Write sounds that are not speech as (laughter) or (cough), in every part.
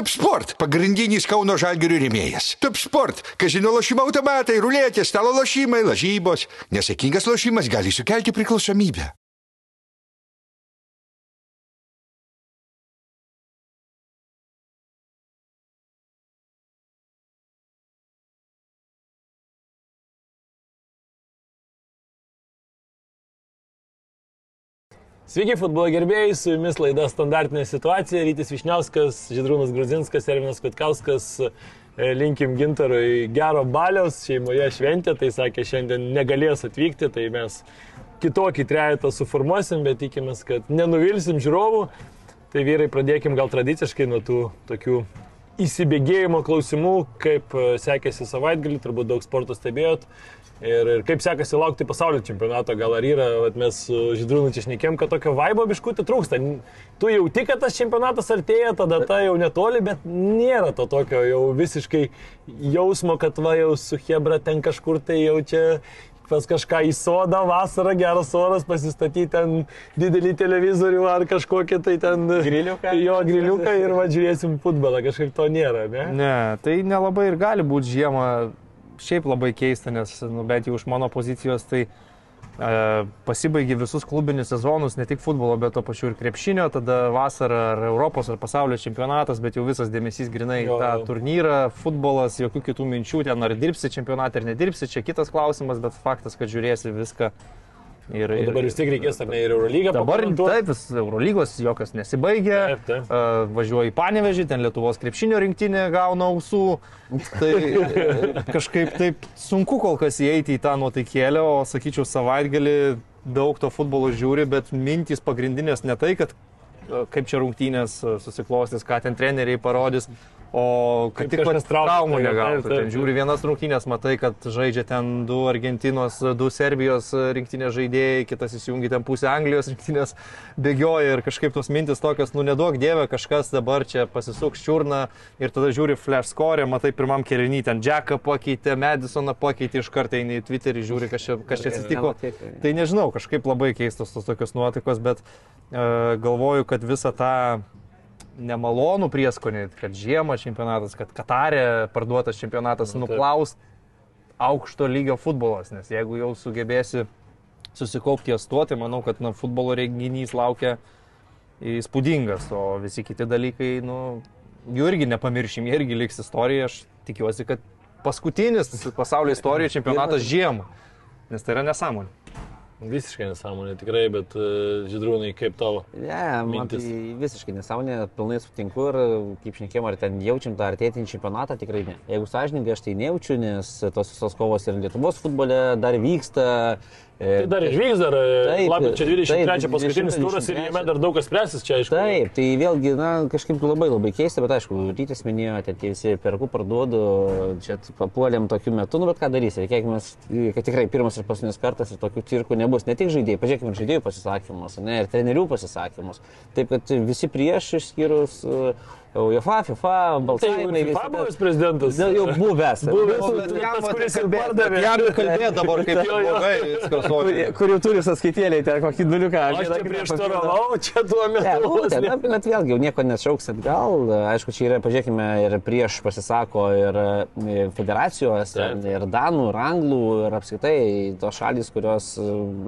Top Sport - pagrindinis Kauno žalgirių rėmėjas. Top Sport - kazino lošimo automatai, ruletės, stalo lošimai, lažybos. Nesėkmingas lošimas gali sukelti priklausomybę. Sveiki, futbolo gerbėjai, su jumis laida Standartinė situacija. Rytis Višniauskas, Židrūnas Gruzinskas, Erminas Kutkauskas. E, Linkim gintarui gero baliaus, šeimoje šventė, tai sakė, šiandien negalės atvykti, tai mes kitokį trejetą suformuosim, bet tikimės, kad nenuvilsim žiūrovų. Tai vyrai, pradėkim gal tradiciškai nuo tų tokių įsibėgėjimo klausimų, kaip e, sekėsi savaitgalį, turbūt daug sporto stebėjot. Ir, ir kaip sekasi laukti pasaulio čempionato, gal ar yra, vat, mes su Židrūnu čia šnekėm, kad tokio vaibo biškutį trūksta. Tu jau tik, kad tas čempionatas artėja, tada ta jau netoli, bet nėra to tokio jau visiškai jausmo, kad va jau su Hebra ten kažkur tai jau čia pas kažką į sodą, vasarą geras oras, pasistatyti ten didelį televizorių ar kažkokį tai ten griliuką. Jo, griliuką ir važiuosim futbolą, kažkaip to nėra, ne? Ne, tai nelabai ir gali būti žiemą šiaip labai keista, nes, nu, bent jau iš mano pozicijos, tai e, pasibaigė visus klubinius sezonus, ne tik futbolo, bet to pačiu ir krepšinio, tada vasara ar Europos ar pasaulio čempionatas, bet jau visas dėmesys grinai į tą turnyrą, futbolas, jokių kitų minčių, ten ar dirbsi čempionatą ar nedirbsi, čia kitas klausimas, bet faktas, kad žiūrėsi viską Ir, ir, dabar vis tiek reikės, ar ne, ir Eurolygą. Dabar taip, vis Eurolygos jokios nesibaigė. Taip, taip. Važiuoju į Panevežį, ten Lietuvos krepšinio rinktinė gauna ausų. Tai (laughs) kažkaip taip sunku kol kas įeiti į tą nuotaikėlę, o sakyčiau, savaitgalį daug to futbolo žiūri, bet mintys pagrindinės ne tai, kad kaip čia rungtynės susiklostys, ką ten treneriai parodys, O kad tik pat traumų negautų. Ten žiūri vienas rungtynės, matai, kad žaidžia ten du Argentinos, du Serbijos rinktinės žaidėjai, kitas įsijungi ten pusę Anglijos rinktinės bėgioja ir kažkaip tos mintis tokios, nu nedaug dievė, kažkas dabar čia pasisuks čiurną ir tada žiūri flash score, matai pirmam kelinį ten Jacką pakeitė, Madisoną pakeitė, iš karto eini į Twitterį, žiūri, kas čia, kas čia atsitiko. Tai nežinau, kažkaip labai keistos tos tokios nuotaikos, bet uh, galvoju, kad visą tą nemalonų prieskonį, kad žiemą čempionatas, kad Katarė parduotas čempionatas nu, nuplaus aukšto lygio futbolas, nes jeigu jau sugebėsi susikaupti ties tuo, tai manau, kad na, futbolo renginys laukia įspūdingas, o visi kiti dalykai, nu, jų irgi nepamiršim, jie irgi liks istorija, aš tikiuosi, kad paskutinis pasaulio istorijoje (laughs) čempionatas žiemą, nes tai yra nesąmonė. Visiškai nesąmonė, tikrai, bet uh, žydrūnai, kaip tavo? Ne, man tai visiškai nesąmonė, pilnai sutinku ir kaip šnekėjom, ar ten jaučiam tą artėtinį čempionatą, tikrai ne. Jeigu sąžininkai, aš tai nejaučiu, nes tos visos kovos ir Lietuvos futbole dar vyksta, Tai dar išvyks dar e, lapkričio 23 paskutinis turas ir jame dar daug kas spręsis čia, aišku. Taip, tai vėlgi, na, kažkaip labai labai keista, bet aišku, rytis minėjo, ten tie visi perku parduodu, čia papuolėm tokiu metu, nu bet ką darysi, reikėkime, kad tikrai pirmas ir paskutinis kartas ir tokių cirkų nebus, ne tik žaidėjai, pažiūrėkime žaidėjų pasisakymus, ne, ir trenerių pasisakymus. Taip, kad visi prieš išskyrus uh, UEFA, FIFA, balsavimai. Tai FIFA buvęs prezidentas. Ne, jau buvęs. Buvęs, tas, kuris ir pardavė. Jam kalbėjo dabar kaip blogai, kur, kur jau turi sąskaitėlį, ten kokį duliuką. Aš čia prieštaravau, čia tuo metu. Ne, bet vėlgi jau nieko nešauks atgal. Aišku, čia yra, pažiūrėkime, ir prieš pasisako ir federacijos, ir danų, ir anglų, ir apskritai tos šalis, kurios,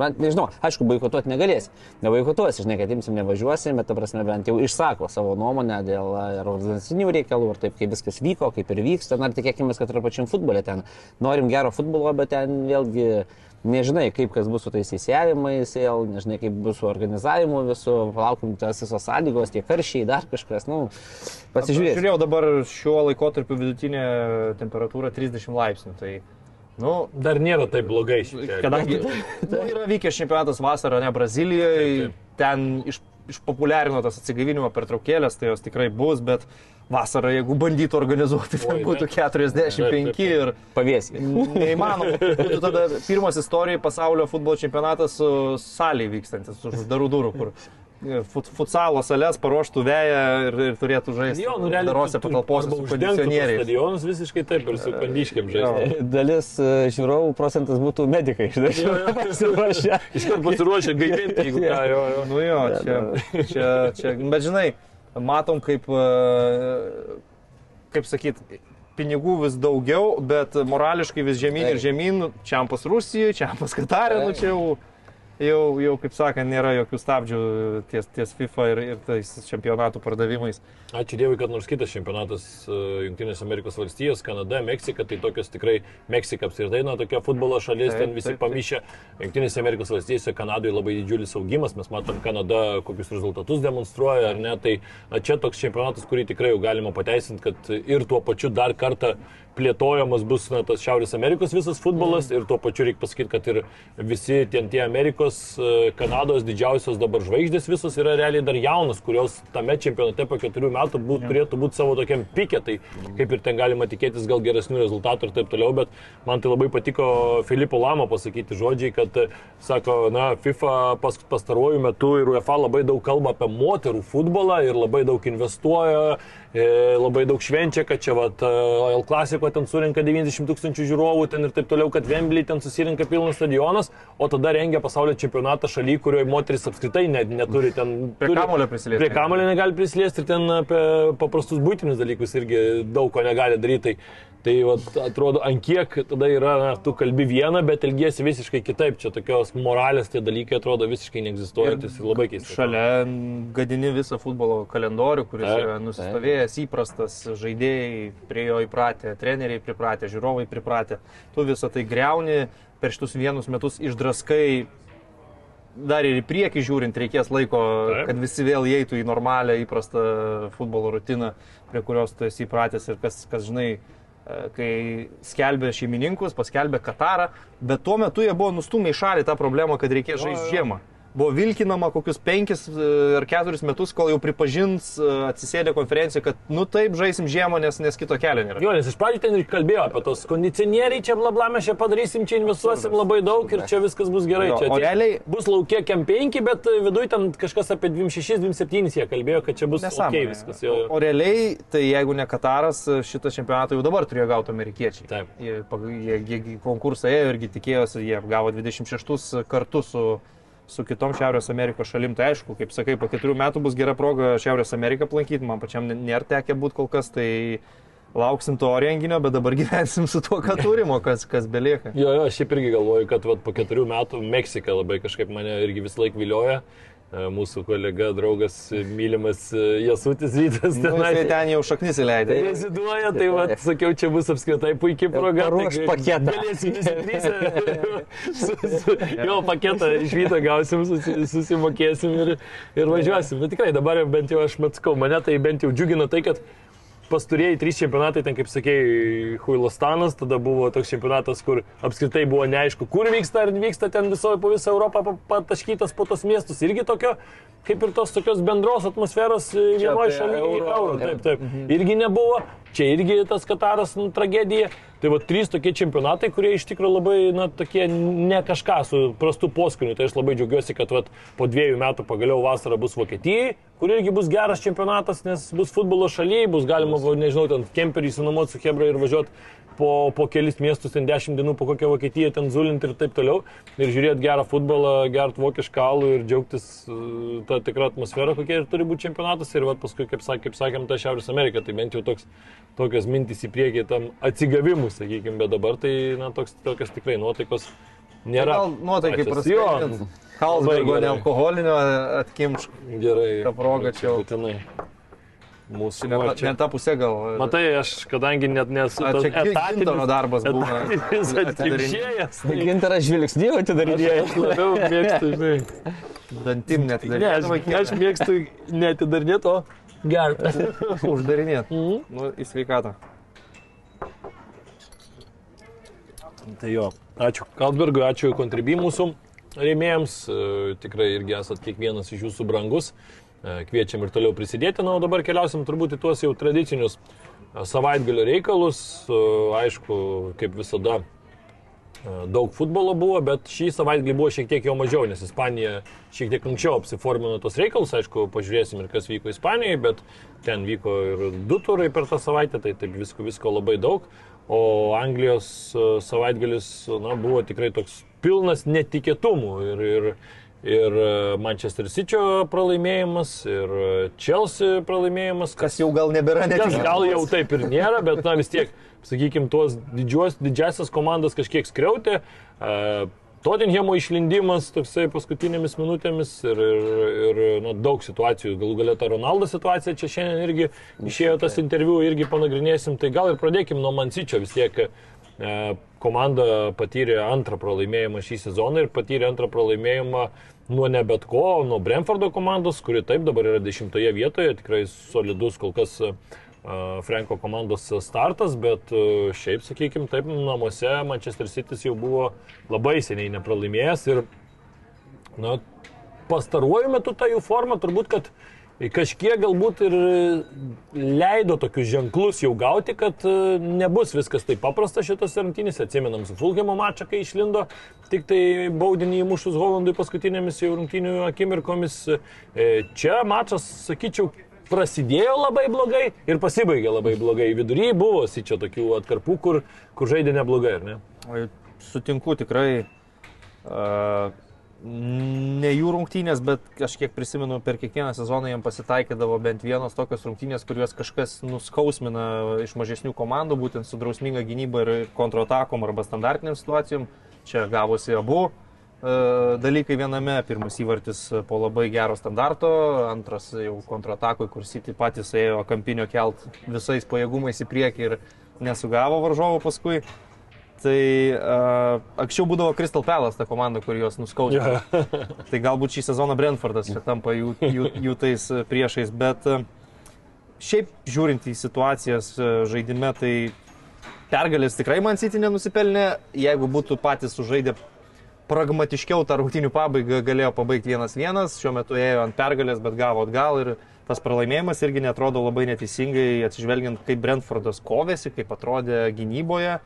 na, nežinau, aišku, boikotuoti negalės. Neboikotuosi, žinai, kad imsim nevažiuosim, bet, ta prasme, bent jau išsako savo nuomonę dėl ir organizacinių reikalų, ir taip, kaip viskas vyko, kaip ir vyksta. Na, ir tikėkime, kad ir pačiam futbolė ten norim gero futbolo, bet ten vėlgi nežinai, kaip kas bus su tais įsijavimais, nežinai, kaip bus su organizavimu visų, laukim tas visos sąlygos, tie karščiai, dar kažkas, nu, pasižiūrėjau. Žiūrėjau dabar šiuo laikotarpiu vidutinė temperatūra 30 laipsnių. Tai... Nu, dar nėra taip blogai. Kadangi (laughs) nu, yra vykęs čempionatas vasarą, ne Brazilijoje, ten iš išpopuliarino tas atsigavinimo pertraukėlės, tai jos tikrai bus, bet vasarą, jeigu bandytų organizuoti, tai būtų 45 ir pavėsiai. Neįmanoma. Būtų tada pirmas istorijoje pasaulio futbolo čempionatas su saliai vykstantis, už uždarų durų, kur fut, futsalo salės paruoštų vėją ir, ir turėtų žaisti. Jo, nu realiai. Darose patalpose su kondicionieriais. Stadionus visiškai taip ir su kandiškiam žaisti. Dalis e, žiūrovų procentas būtų medikai, žinai. (laughs) Pasiruošę. Iš karto pasiruošę gaivinti, jeigu ką. Jo, jo. Nu jo, čia, čia, čia, bet žinai, matom, kaip, e, kaip sakyt, pinigų vis daugiau, bet morališkai vis žemyn ir žemyn, čia pas Rusijoje, čia pas Katarė, nu čia jau jau, jau, kaip sakant, nėra jokių stabdžių ties, ties FIFA ir, ir tais čempionatų pardavimais. Ačiū Dievui, kad nors kitas čempionatas e, Junktinės Amerikos valstijos, Kanada, Meksika, tai tokios tikrai Meksika apskritai, na, tokia futbolo šalis, taip, ten visi taip, pamišę. Junktinės Amerikos valstijose Kanadoje labai didžiulis augimas, mes matom Kanada, kokius rezultatus demonstruoja, ar ne, tai na, čia toks čempionatas, kurį tikrai jau galima pateisinti, kad ir tuo pačiu dar kartą plėtojamas bus na, tas Šiaurės Amerikos visas futbolas mm. ir tuo pačiu reikia pasakyti, kad ir visi ten tie Amerikos, e, Kanados didžiausios dabar žvaigždės visos yra realiai dar jaunos, kurios tame čempionate po keturių metų būt, yeah. turėtų būti savo tokiam pikė, tai kaip ir ten galima tikėtis gal geresnių rezultatų ir taip toliau, bet man tai labai patiko Filipo Lamo pasakyti žodžiai, kad, sako, na, FIFA pas, pastaruoju metu ir UEFA labai daug kalba apie moterų futbolą ir labai daug investuoja E, labai daug švenčia, kad čia vat, L klasiko ten surinka 90 tūkstančių žiūrovų ten ir taip toliau, kad Vembly ten susirinka pilnas stadionas, o tada rengia pasaulio čempionatą šaly, kurioje moteris apskritai net, neturi ten... Prie kamulio prisiliesti. Prie kamulio negali prisiliesti ir ten apie paprastus būtinius dalykus irgi daug ko negali daryti. Tai Tai vat, atrodo, ant kiek tada yra, na, tu kalbi vieną, bet elgiesi visiškai kitaip. Čia tokios moralės tie dalykai atrodo visiškai neegzistuojantis ir labai keistai. Šalia gadini visą futbolo kalendorių, kuris taip, yra nusistovėjęs, taip. įprastas, žaidėjai prie jo įpratę, treneriai pripratę, žiūrovai pripratę. Tu visą tai greuni, per šitus vienus metus išdraskai dar ir į priekį žiūrint reikės laiko, Taip. kad visi vėl įeitų į normalią, įprastą futbolo rutiną, prie kurios tu esi įpratęs ir kas, kas žinai, kai skelbė šeimininkus, paskelbė Katarą, bet tuo metu jie buvo nustumę į šalį tą problemą, kad reikės žaisti žiemą buvo vilkinama kokius penkis e, ar keturis metus, kol jau pripažins e, atsisėdė konferencija, kad nu taip žaisim žiemą, nes, nes kito kelio nėra. Jo, nes iš pradžių ten ir kalbėjo apie tos kondicionieriai, čia bla bla, mes čia padarysim, čia investuosim labai daug ir čia viskas bus gerai. Jo, čia o realiai bus laukia kem penki, bet viduje ten kažkas apie 26-27 jie kalbėjo, kad čia bus okay viskas. Jo. O, o realiai, tai jeigu ne Kataras, šitą čempionatą jau dabar turėjo gauti amerikiečiai. Taip. Jie, jie, jie konkursą ėjo irgi tikėjosi, jie gavo 26 kartus su su kitom Šiaurės Amerikos šalim. Tai aišku, kaip sakai, po keturių metų bus gera proga Šiaurės Ameriką aplankyti, man pačiam nėra tekę būti kol kas, tai lauksim to renginio, bet dabar (laughs) gyvensim su tuo, ką turim, o kas, kas belieka. Jo, jo, aš šiaip irgi galvoju, kad vat, po keturių metų Meksika labai kažkaip mane irgi vis laik vilioja. E, mūsų kolega, draugas, mylimas e, Jasutis Rytas. Ten, nu, ten jau šaknis įleidė. Reziduoja, tai va, (laughs) sakiau, čia bus apskritai puikiai proga. Ruoš tai, paketą. (laughs) su, su, jo paketą iš ryto gausim, susi, susimokėsim ir, ir važiuosim. Bet tikrai dabar bent jau aš matskau, mane tai bent jau džiugina tai, kad pasturėjai trys čempionatai, ten kaip sakėjai, Huilostanas, tada buvo toks čempionatas, kur apskritai buvo neaišku, kur vyksta, ar vyksta ten visoje po visą Europą pataškytas po tos miestus. Irgi tokio, kaip ir tos tokios bendros atmosferos vienoje šalyje. Euro, euro, taip, taip. Mhm. Irgi nebuvo. Čia irgi tas Kataras nu, tragedija. Tai va trys tokie čempionatai, kurie iš tikrųjų labai, na, tokie ne kažką su prastu poskoniu. Tai aš labai džiaugiuosi, kad vat, po dviejų metų pagaliau vasara bus Vokietijai, kur irgi bus geras čempionatas, nes bus futbolo šalyje, bus galima, nežinau, ten kemperį įsinuomoti su Hebra ir važiuoti po, po kelis miestus, ten dešimt dienų po kokią Vokietiją, ten zulinti ir taip toliau. Ir žiūrėti gerą futbolą, gerti vokišką alų ir džiaugtis uh, tą tikrą atmosferą, kokia ir turi būti čempionatas. Ir vat, paskui, kaip, sak, kaip sakėm, ta Šiaurės Amerika, tai bent jau toks, tokios mintys į priekį tam atsigavimui, sakykime, bet dabar tai na, toks, tokios tikrai nuotaikos nėra. Gal nuotaikai prasidėjo. Kalbai, nealkoholinio atkimšk. Gerai. Ta proga čia jau. Būtinai. Mūsų ne, ne, ne ta pusė gal. Matai, aš kadangi net nesu. A, čia etatinis darbas būna. Jis atsikšėjęs. Tai gintaras žvilgsnį atidarinėja. Aš labiau mėgstu, žinai. Dantim net atidarinėti. Ne, aš, aš mėgstu netidarinėti, o gerti. (laughs) Uždarinėti. Mhm. Nu, į sveikatą. Tai jo, ačiū Kalbergui, ačiū kontribį mūsų rėmėjams. Tikrai irgi esat kiekvienas iš jūsų brangus. E, kviečiam ir toliau prisidėti. Na, o dabar keliausim turbūt į tuos jau tradicinius e, savaitgalio reikalus. E, aišku, kaip visada, daug futbolo buvo, bet šį savaitgalį buvo šiek tiek jo mažiau, nes Ispanija šiek tiek anksčiau apsiformino tos reikalus. Aišku, pažiūrėsim ir kas vyko Ispanijoje, bet ten vyko ir du turai per tą savaitę, tai taip visko, visko labai daug. O Anglijos savaitgalis na, buvo tikrai toks pilnas netikėtumų ir, ir ir e, Manchester City pralaimėjimas, ir e, Chelsea pralaimėjimas. Kas jau gal nebėra net. Kas gal jau taip ir nėra, bet na vis tiek, sakykime, tuos didžios, didžiasias komandas kažkiek skriautė. Uh, Tottenhamo išlindimas toksai paskutinėmis minutėmis ir, ir, ir na, daug situacijų. Galų galę ta Ronaldo situacija čia šiandien irgi išėjo tas interviu, irgi panagrinėsim. Tai gal ir pradėkim nuo Mansičio vis tiek. E, komanda patyrė antrą pralaimėjimą šį sezoną ir patyrė antrą pralaimėjimą nuo ne bet ko, nuo Brentfordo komandos, kuri taip dabar yra dešimtoje vietoje, tikrai solidus kol kas Franko komandos startas, bet šiaip, sakykime, taip, namuose Manchester City jau buvo labai seniai nepralaimėjęs ir na, pastaruoju metu ta jų forma turbūt, kad kažkiek galbūt ir leido tokius ženklus jau gauti, kad nebus viskas taip paprasta šitos rungtynėse. Atsimenam su Fulgimo mačą, kai išlindo, tik tai baudinį įmušus Holandui paskutinėmis jau rungtynių akimirkomis. E, čia mačas, sakyčiau, prasidėjo labai blogai ir pasibaigė labai blogai. Vidury buvo čia tokių atkarpų, kur, kur žaidė neblogai, ar ne? Sutinku tikrai. Uh, ne jų rungtynės, bet kažkiek prisimenu, per kiekvieną sezoną jiems pasitaikydavo bent vienos tokios rungtynės, kuriuos kažkas nuskausmina iš mažesnių komandų, būtent su drausminga gynyba ir kontratakom arba standartiniam situacijom. Čia gavosi abu E, dalykai viename. Pirmas įvartis po labai gero standarto, antras jau kontratakui, kur City patys ėjo kampinio kelt visais pajėgumais į priekį ir nesugavo varžovo paskui. Tai uh, anksčiau būdavo Crystal Palace ta komanda, kur juos nuskaudė. Yeah. (laughs) tai galbūt šį sezoną Brentfordas čia tampa jų, jų, jų tais priešais, bet uh, šiaip žiūrint į situacijas žaidime, tai pergalės tikrai man City nenusipelnė, jeigu būtų patys sužaidę pragmatiškiau tą rungtinių pabaigą galėjo pabaigti 1-1, šiuo metu ėjo ant pergalės, bet gavo atgal ir tas pralaimėjimas irgi netrodo labai neteisingai, atsižvelgiant, kaip Brentfordas kovėsi, kaip atrodė gynyboje.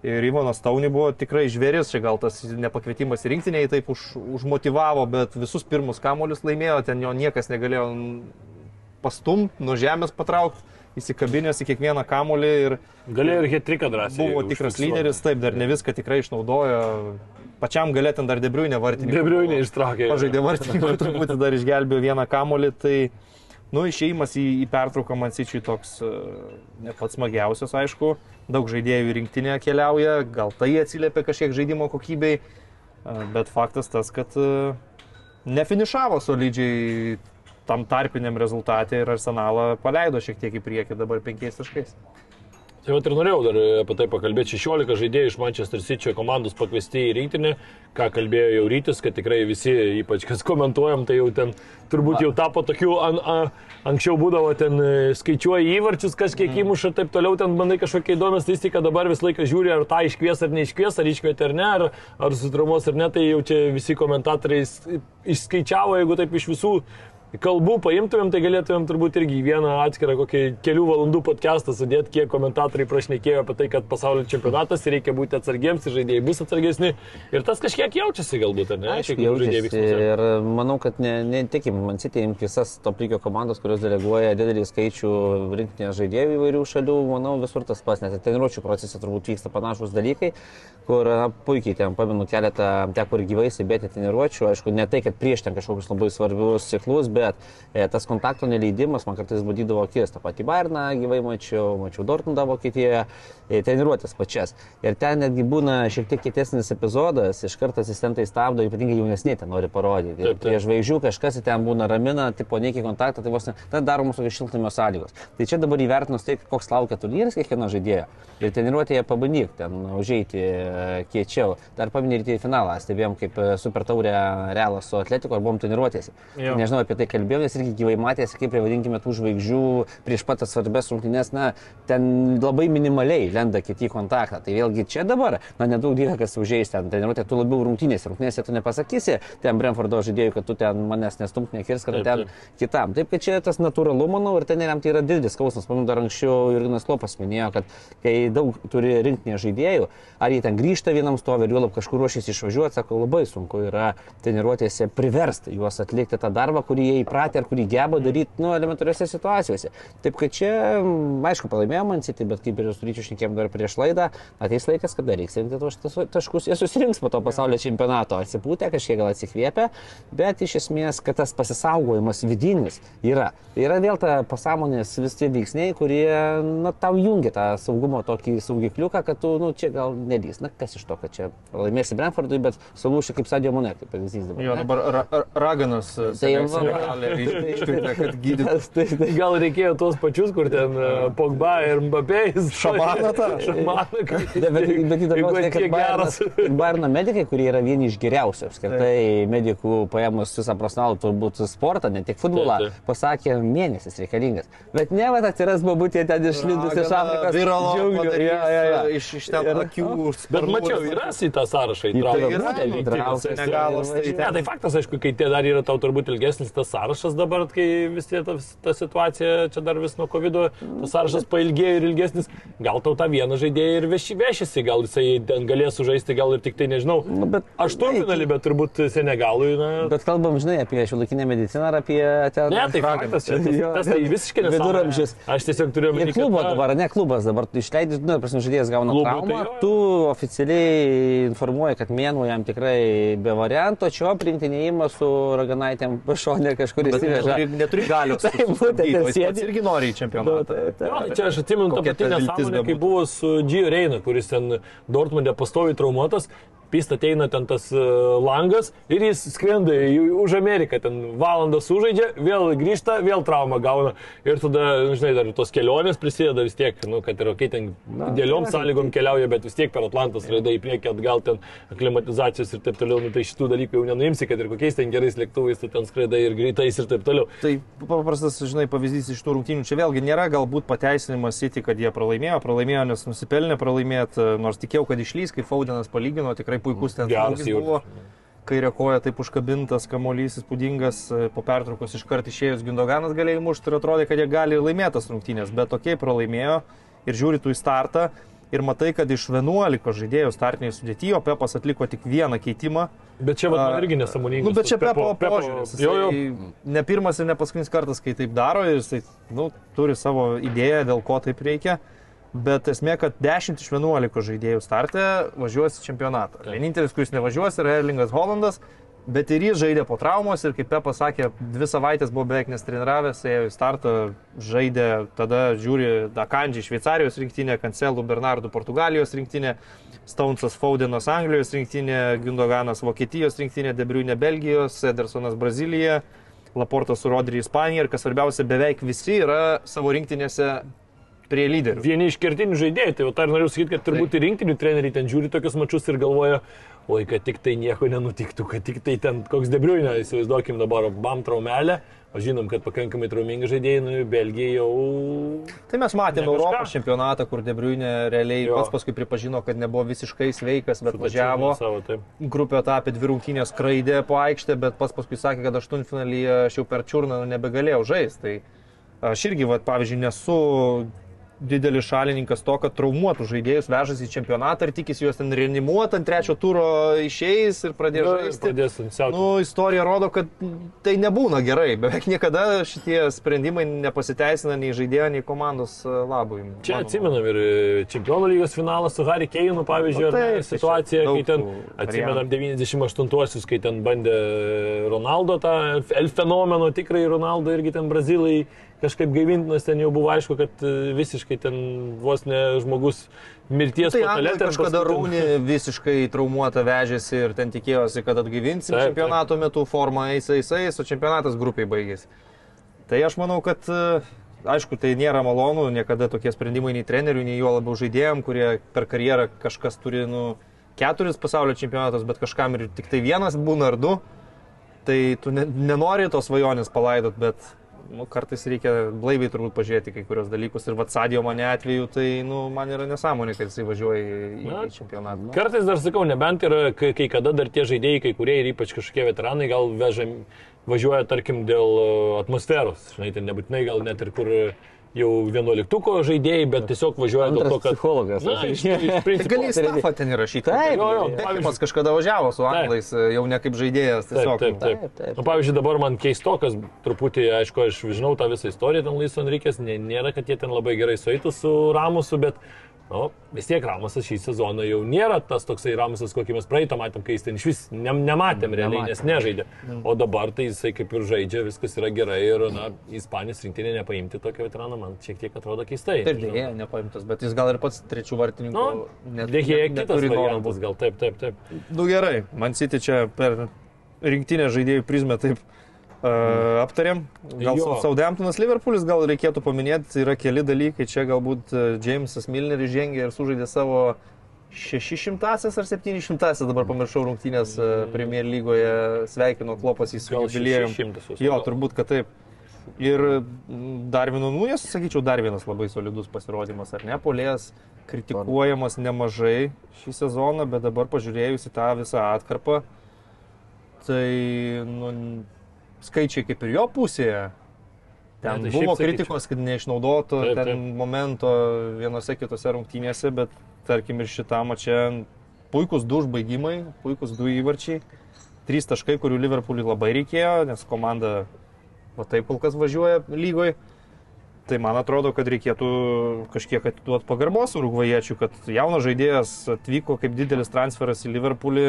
Ir Ivanas Tauni buvo tikrai žvėris, čia gal tas nepakvietimas rinktiniai taip už, užmotivavo, bet visus pirmus kamolius laimėjo, ten jo niekas negalėjo pastumti, nuo žemės patraukti, įsikabinęs į kiekvieną kamolį ir... Galėjo ir hetriką drąsiai. Buvo tikras lyderis, taip, dar ne viską tikrai išnaudojo, pačiam galėtum dar Debriuinė vartininką. Debriuinė ištraukė. Pažaidė vartininką, truputį dar išgelbėjo vieną kamolį, tai, nu, išėjimas į, į pertrauką man sičiui toks e, ne pats smagiausias, aišku, daug žaidėjų rinktinė keliauja, gal tai atsiliepia kažkiek žaidimo kokybei, e, bet faktas tas, kad e, nefinišavo solidžiai tam tarpiniam rezultatė ir arsenalą paleido šiek tiek į priekį dabar penkiais taškais. Tai vat ir norėjau dar apie tai pakalbėti. 16 žaidėjų iš Manchester City komandos pakviesti į rinktinį, ką kalbėjo jau rytis, kad tikrai visi, ypač kas komentuojam, tai jau ten turbūt jau tapo tokių, an, a, anksčiau būdavo ten e, skaičiuoja įvarčius, kas kiek mm. įmuša ir taip toliau, ten bandai kažkokią įdomią statistiką, dabar visą laiką žiūri, ar tą iškvies ar neiškvies, ar iškvietė ar ne, ar, ar susitraumos ar ne, tai jau čia visi komentatoriai išskaičiavo, jeigu taip iš visų kalbų paimtumėm, tai galėtumėm turbūt irgi vieną atskirą kokį kelių valandų podcastą sudėti, kiek komentatoriai prašnekėjo apie tai, kad pasaulio čempionatas reikia būti atsargiems ir žaidėjai bus atsargesni. Ir tas kažkiek jaučiasi galbūt, ar ne? Aišku, jaučiasi. Ir manau, kad ne, ne tikim, man sitėjim visas top lygio komandos, kurios deleguoja didelį skaičių rinktinės žaidėjų įvairių šalių, manau, visur tas pats, net treniruočio procese turbūt vyksta panašus dalykai, kur na, puikiai ten pamenu keletą, teko ir gyvai stebėti treniruočių, aišku, ne tai, kad prieš ten kažkokius labai svarbius ciklus, bet bet e, tas kontakto neleidimas man kartais badydavo akis. Ta pati Bairna gyvai mačiau, mačiau Dortmundą Vokietijoje, e, treniruotės pačias. Ir ten netgi būna šiek tiek kitesnis epizodas, iš karto asistentai stabdo, ypatingai jaunesnė ten nori parodyti. Taip, taip. Prie žvaigždžių kažkas ten būna ramina, tipo neiki kontaktą, tai vos ne, tada daromos tokios šiltnamio sąlygos. Tai čia dabar įvertinus tai, koks laukia turnyras kiekvieno žaidėjo. Ir treniruotėje pabandyk ten užeiti e, kiečiau. Dar paminėti į finalą, stebėjom kaip super taurė realas su atletiko ir buvom treniruotėsi. Nežinau apie tai kalbėjom, nes irgi gyvai matėsi, kaip, vadinkime, tų žvaigždžių prieš pat tas svarbės rungtynės, na, ten labai minimaliai lenda kiti į kontaktą. Tai vėlgi čia dabar, na, nedaug dievė, kas užėjęs ten treniruotė, tu labiau rungtynėse, rungtynėse tu nepasakysi, ten Brentfordo žaidėjų, kad tu ten manęs nestumt nekirs, kad ten kitam. Taip, kad čia tas natūralu, manau, ir treneriam tai yra didelis skausmas. Manau, dar anksčiau Jurginas Lopas minėjo, kad kai daug turi rinktinė žaidėjų, ar jie ten grįžta vienam stovi ir juolab kažkur ruošiasi išvažiuoti, sako, labai sunku yra treniruotėse priversti juos atlikti tą darbą, kurį jie įpratę ir kurį geba daryti, nu, elementariuose situacijose. Taip kad čia, m, aišku, pralaimėjo Man City, bet kaip ir su ryčiu šnekėjom dar prieš laidą, ateis laikas, kada reiks rinkti tuos taškus, jie susirinks po to pasaulio čempionato, atsipūtę, kažkiek gal atsikvėpę, bet iš esmės, kad tas pasisaugojimas vidinis yra. Yra vėl ta pasąmonės vis tie veiksniai, kurie, na, tau jungia tą saugumo tokį saugikliuką, kad tu, nu, čia gal nedys. Na, kas iš to, kad čia laimėsi Brentfordui, bet sulūši kaip Sadio Mone, kaip pavyzdys dabar. Jo, dabar ra ra raganas. Tai jau iškvietė, kad gydytų. Tai, tai, Gal reikėjo tuos pačius, kur ten e, Pogba ir Mbappé. Šamaną tą? Šamaną. bet, bet įdomu, kad geras. Bayerno medikai, kurie yra vieni iš geriausių apskritai medikų paėmus visą profesionalų turbūt sportą, ne tik futbolą, pasakė, mėnesis reikalingas. Bet ne, va, atsiras babutė ten išlindus iš Afrikos. Viralo. Iš, iš ten akių. Bet mačiau, yra į tą sąrašą įtrauktas. yra, Ne, tai faktas, aišku, kai tie dar yra tau turbūt ilgesnis tas sąrašas dabar, kai vis tiek ta, ta situacija čia dar vis nuo COVID, tas sąrašas pailgėjo ir ilgesnis, gal tau tą vieną žaidėją ir veši, vešiasi, gal jisai ten galės sužaisti, gal ir tik tai nežinau. Nu, bet- Aštuntfinalį, bet turbūt Senegalui, na. Bet kalbam, žinai, apie šiuolaikinę mediciną ar apie ten... Ne, tai faktas, čia tas, Jo, tas tai visiškai nesąmonė. Viduramžius. Aš tiesiog omeny, klubo kad, na, dabar, ne klubas dabar, tu išleidai, nu, prasme, žaidėjas gauna Klubui traumą, tai jo, tu oficialiai informuoji, kad mėnuo jam tikrai be varianto, čia priimtinėjimas su raganaitėm pašonė kažkur įsiveža. neturi, neturi galios. (laughs) Taip, būtent, sėdi. irgi nori į čempionatą. Jo, tai čia aš atsimenu tą ta viltis nesąmonę, kai buvo su Gio Reina, kuris ten Dortmundė pastovi traumuotas, pista ateina ten tas e, langas ir jis skrenda už Ameriką, ten valandą sužaidžia, vėl grįžta, vėl traumą gauna ir tada, žinai, dar tos kelionės prisideda vis tiek, nu, kad ir kai ten dėliom sąlygom keliauja, bet vis tiek per Atlantas raida į priekį atgal ten aklimatizacijos ir taip toliau, nu, tai šitų dalykų jau nenuimsi, kad ir kokiais ten gerais lėktuvais tu ten skraidai ir greitais ir taip toliau. Tai paprastas, žinai, pavyzdys iš tų rungtynių. Čia vėlgi nėra galbūt pateisinimas City, kad jie pralaimėjo, pralaimėjo, nes nusipelnė pralaimėti, nors tikėjau, kad išlys, kai Faudenas palygino, tikrai puikus ten Geras buvo. Kairė koja taip užkabintas, kamuolys įspūdingas, po pertraukos iškart išėjus Gindoganas galėjo mušti ir atrodė, kad jie gali laimėti tas rungtynės, bet tokiai pralaimėjo ir žiūri tu į startą ir matai, kad iš 11 žaidėjų startiniai sudėtyje Pepas atliko tik vieną keitimą. Bet čia man irgi nesąmoningas. Nu, bet čia tas Pepo požiūris. Jo, jo. Ne pirmas ir ne paskutinis kartas, kai taip daro ir jisai nu, turi savo idėją, dėl ko taip reikia. Bet esmė, kad 10 iš 11 žaidėjų startė važiuos į čempionatą. Vienintelis, kuris nevažiuos, yra Erlingas Hollandas, bet ir jis žaidė po traumos ir kaip Pepas sakė, dvi savaitės buvo beveik nestreniravęs, ėjo į startą, žaidė, tada žiūri Dakandžiai Šveicarijos rinktinė, Kancelų Bernardų Portugalijos rinktinė, Staunsas Faudenas Anglijos rinktinė, Gündoganas Vokietijos rinktinė, Debriunė Belgijos, Edersonas Brazilija, Laportas su Rodri Ispanija ir kas svarbiausia, beveik visi yra savo rinktinėse prie lyderių. Vieni iš kertinių žaidėjų, tai jau tą ir noriu sakyti, kad turbūt ir rinktinių treneriai ten žiūri tokius mačius ir galvoja, oi, kad tik tai nieko nenutiktų, kad tik tai ten koks debriuinė, įsivaizduokim dabar bam traumelę, o žinom, kad pakankamai traumingi žaidėjai, nu, Belgija jau... Tai mes matėme. Europos čempionatą, kur Debriunė realiai Jo. pats paskui pripažino, kad nebuvo visiškai sveikas, bet važiavo. Grupio etapė dvi rungtynės skraidė po aikštę, bet pats paskui sakė, kad aštuntfinalyje aš jau per čiurną nebegalėjau žaisti. Tai aš irgi, va, pavyzdžiui, nesu didelis šalininkas to, kad traumuotų žaidėjus vežasi į čempionatą ir tikisi juos ten reanimuoti, ant trečio turo išeis ir pradės Nu, žaisti. Pradės. Nu, istorija rodo, kad tai nebūna gerai. Beveik niekada šitie sprendimai nepasiteisina nei žaidėjo, nei komandos e, labui. Čia atsimenam ir Čempionų lygos finalas su Harry Keinu, pavyzdžiui, Nu, ar tai čia situacija, kai ten atsimenam 98-uosius, kai ten bandė Ronaldo tą El fenomeno, tikrai Ronaldo irgi ten brazilai kažkaip gaivintinas, ten jau buvo aišku, kad e, visiškai ten vos ne žmogus mirties Tai patale kažkada Rūnį visiškai traumuotą vežėsi ir ten tikėjosi, kad atgaivinsim Taip, čempionato metu formą eis, eis, eis, o čempionatas grupiai baigėsi. Tai aš manau, kad e, aišku, tai nėra malonu, niekada tokie sprendimai nei trenerių, nei juo labiau žaidėjim, kurie per karjerą kažkas turi, nu, keturis pasaulio čempionatus, bet kažkam ir tik tai vienas būna ar du. Tai tu ne, nenori tos svajonės palaidot, bet nu, kartais reikia blaiviai turbūt pažiūrėti kai kurios dalykus. Ir Vatsadio mane atveju, tai nu, man yra nesąmonė, kad jisai važiuoja į, Na, į čempionatą. Nu, Kartais dar sakau, nebent yra, kai, kai kada dar tie žaidėjai, kai kurie ir ypač kažkokie veteranai gal veža, važiuoja, tarkim, dėl e, atmosferos. Žinai, tai nebūtinai gal net ir kur jau vienuoliktuko žaidėjai, bet tiesiog važiuoja dėl Antras to, kad... psichologas. Na, iš, iš principo. Gali stafą ten įrašyti. Taip, Jo, jo, Bekimas kažkada važiavo su anglais, jau ne kaip žaidėjas. Taip, Tiesiog, taip, taip. Taip, taip. Nu, pavyzdžiui, dabar man keistokas, truputį, aišku, aš žinau tą visą istoriją, ten Laiso Enrikės, nė- nėra, kad jie ten labai gerai sueitų su Ramusu, bet nu, vis tiek Ramusas šį sezoną jau nėra tas toksai Ramusas, kokį mes praeitą matėm, kai jis ten iš vis ne, nematėm realiai, nes nežaidė. O dabar tai jisai kaip ir žaidžia, viskas yra gerai ir, na, Ispanijos rinktinė nepaimti tokio veterano, man šiek tiek atrodo keistai. Nežinau. dėja, nepaimtas, bet jis gal ir pats trečių vartininkų. Nu, Dėkėja net- kitas variantas, gal taip, taip, taip. Nu gerai, man City čia per rinktinę žaidėjų prizmę taip uh, aptarėm. Gal. Southamptonas Liverpoolis gal reikėtų paminėti, yra keli dalykai. Čia galbūt Jamesas Milneris žengė ir sužaidė savo 600 ar 700 dabar pamiršau rungtynės Premier lygoje, sveikino Klopas į. 600 jūs Jo, turbūt, kad taip. Ir dar vienu, nu, nes, sakyčiau, dar vienas labai solidus pasirodymas, ar ne, polės kritikuojamas nemažai šį sezoną, bet dabar pažiūrėjus į tą visą atkarpą, tai, nu, skaičiai kaip ir jo pusėje. Ten tai buvo šiaip sakyčiau. kritikos, kad neišnaudoto Taip, ten taip. momento vienose kitose rungtynėse, bet tarkim ir šitam čia puikus du užbaigimai, puikus du įvarčiai. Trys taškai, kurių Liverpoolį labai reikėjo, nes komanda va taip kol kas važiuoja lygoj. Tai man atrodo, kad reikėtų kažkiek atiduoti pagarbos urugvajiečių, kad jaunas žaidėjas atvyko kaip didelis transferas į Liverpoolį.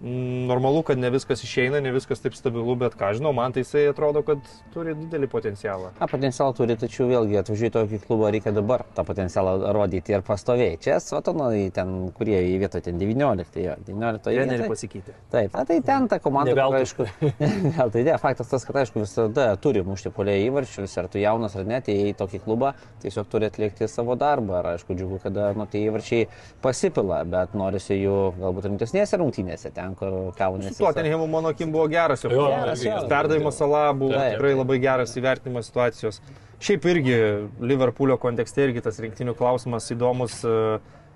Normalu, kad ne viskas išeina, ne viskas taip stabilu, bet ką žinau, man tai jisai atrodo, kad turi didelį potencialą. Na, potencialą turi, tačiau vėlgi atvažiuoti į tokį klubą reikia dabar tą potencialą rodyti ir pastoviai. Čia Sotonai ten, kurie į vietą ten 19, jo, 19 Treneriai vietoj. pasikeitė. Taip, na, tai ten ta komanda, kur, aišku, (laughs) gal tai ne, faktas tas, kad aišku visada turi mušti polėjai įvarčius, ar tu jaunas ar ne, tai į tokį klubą tiesiog turi atlikti savo darbą. Ir aišku, džiugu, kada nu, tie įvarčiai pasipila, bet norisi jų galbūt rimtesnėse rungtynėse, ten, kur kaunasi. Su Tottenhamu mano akim buvo geras jo. Geras, jo. Perdavimas salą buvo Taip. tikrai labai geras įvertinimas situacijos. Šiaip irgi Liverpoolio kontekste irgi tas rinktinių klausimas įdomus e,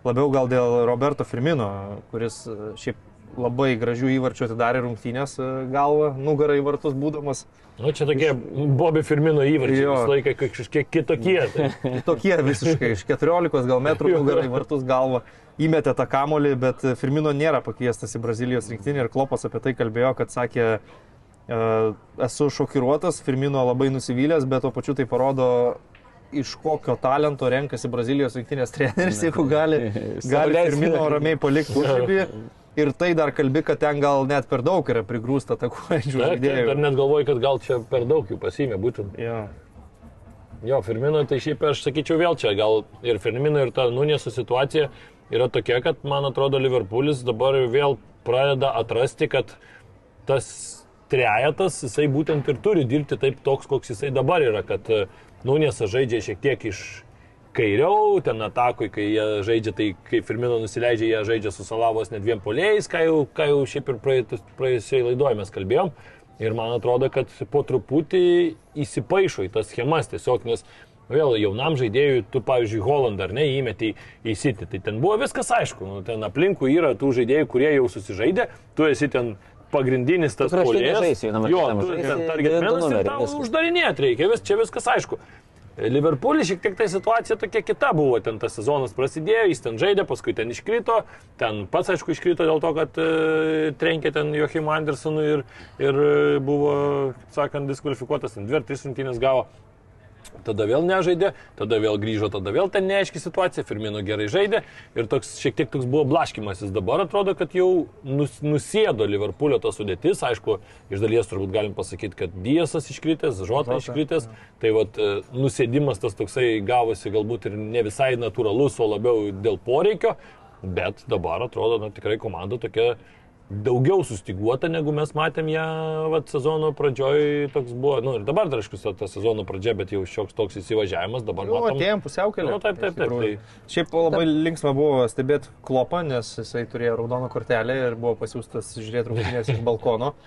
labiau gal dėl Roberto Firmino, kuris e, šiaip labai gražių įvarčių atidarė rungtynės e, galvą, nugarą į vartus būdamas. Nu, čia tokie Bobby Firmino įvarčiai Jo. visą laiką kažkiek (laughs) kitokie. Tai. Tokie visiškai iš 14 gal metrų nugarą į vartus galvą. Įmetė tą kamolį, bet Firmino nėra pakviestas į Brazilijos rinktinį ir Klopas apie tai kalbėjo, kad sakė, e, esu šokiruotas, Firmino labai nusivylęs, bet tuo pačiu tai parodo, iš kokio talento renkasi Brazilijos rinktinės treneris, jeigu gali, (laughs) gali. Firmino ramiai palikti užribį. Ir tai dar kalbi, kad ten gal net per daug yra prigrūsta takuojančių žaidėjų. Dar net galvoju, kad gal čia per daug jų pasimė būtent. Jo. Jo, Firmino, tai šiaip aš sakyčiau vėl čia, gal ir Firmino, ir ta Nunėsų situacija yra tokia, kad man atrodo Liverpoolis dabar vėl pradeda atrasti, kad tas trejetas, jisai būtent ir turi dirbti taip toks, koks jisai dabar yra, kad e, Nunėsas žaidžia šiek tiek iš kairiau, ten atakui, kai jie žaidžia, tai kai Firmino nusileidžia, jie žaidžia su Salavos net dviem polėjais, ką jau, ką jau šiaip ir praėjusioje laidoje mes kalbėjom. Ir man atrodo, kad po truputį įsipaišo į tas schemas tiesiog, nes vėl jaunam žaidėjui, tu, pavyzdžiui, Hollandą ar ne, įmeti į City, tai ten buvo viskas aišku, nu, ten aplinkui yra tų žaidėjų, kurie jau susižaidė, tu esi ten pagrindinis tas vienam ar Jo, tu ten targetmenas ir tau uždarinėti reikia, vis, čia viskas aišku. Liverpoolį šiek tiek tai situacija tokia kita buvo, ten tas sezonas prasidėjo, jis ten žaidė, paskui ten iškrito, ten pats aišku iškrito dėl to, kad e, trenkė ten Joachim Andersonui ir, ir e, buvo, sakant, diskvalifikuotas, ten dvi ar tris rungtynės gavo. Tada vėl nežaidė, tada vėl grįžo, tada vėl ten neaiški situacija, Firmino gerai žaidė. Ir toks šiek tiek toks buvo blaškimasis. Dabar atrodo, kad jau nus, nusėdo Liverpoolio ta sudėtis, aišku, iš dalies turbūt galim pasakyti, kad Diesas iškritęs, Žota iškritęs, tai vat e, nusėdimas tas toksai gavosi galbūt ir ne visai natūralus, o labiau dėl poreikio, bet dabar atrodo, na tikrai komanda tokia daugiau sustiguota, negu mes matėm ją vat, sezono pradžioj. Toks buvo, nu ir dabar dar aišku, ta sezono pradžia, bet jau šioks toks įsivažiavimas, dabar Nu, matom. atėjom pusiaukelį. Nu, taip, taip, taip, tai- Šiaip labai linksma buvo stebėti klopą, nes jisai turėjo raudoną kortelę ir buvo pasiūstas žiūrėti rungtynės iš balkono. (laughs)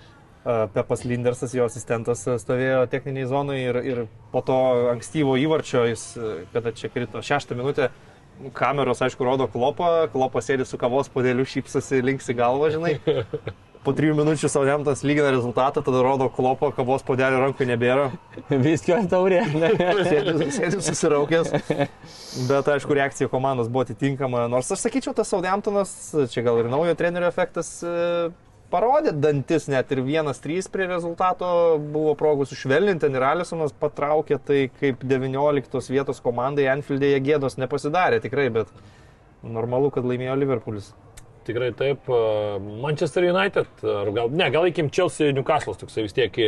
Uh, Pepas Lindersas, jo asistentas, uh, stovėjo techniniai zonai ir, ir po to ankstyvo įvarčio, jis, uh, kada čia krito šeštą minutę, kameros, aišku, rodo klopą, klopas sėdi su kavos podėliu, šypsosi, linksi galvą, žinai. (laughs) po trijų minučių Southamptonas lygina rezultatą, tada rodo klopo, kavos podelio rankų nebėra. (laughs) Viskio taurė. (laughs) Sėdi, sėdi susiraukęs. Bet aišku, reakcija komandos buvo atitinkama. Nors aš sakyčiau, tas Southamptonas, čia gal ir naujo trenerio efektas e, parodė dantis, net ir vienas trys prie rezultato buvo progų sušvelninti, ir Alisonas patraukė, tai kaip 19 vietos komandai Anfield'e jie gėdos nepasidarė tikrai, bet normalu, kad laimėjo Liverpoolis. Tikrai taip. Manchester United, gal, ne, gal eikim Chelsea Newcastle, toksai vis tiek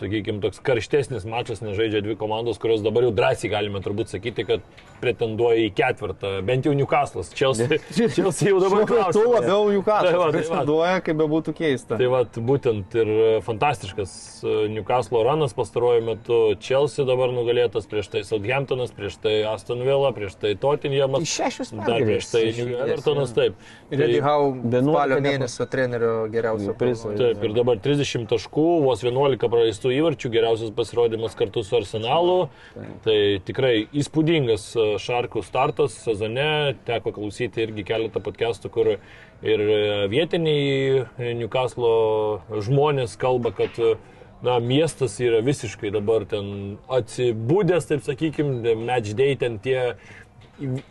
sakykime, toks karštesnis mačas, nežaidžia dvi komandos, kurios dabar jau drąsiai galime turbūt sakyti, kad pretenduoja į ketvirtą, bent jau Newcastle'as. Chelsea, (laughs) Chelsea jau dabar klausia. Tu labiau Newcastle'as Tai tai pretenduoja, kaip be būtų keista. Tai vad, būtent ir fantastiškas e, Newcastle ranas pastaruoju metu. Chelsea dabar nugalėtas, prieš tai Southamptonas, prieš tai Aston Villa, prieš tai Tottenhamas. Iš šešios Dar prieš tai Evertonas, taip. Ir Eddie Howe 11 spalio mėnesio trenerio geriausio prizo. Taip, ir dabar 30 taškų, vos 11 praleistų įvarčių, geriausias pasirodymas kartu su Arsenalu. Tai tikrai įspūdingas e, Šarkų startas sezone, teko klausyti irgi keletą podcastų, kur ir e, vietiniai e, Newcastle žmonės kalba, kad na, miestas yra visiškai dabar ten atsibūdęs, taip sakykime, match day ten tie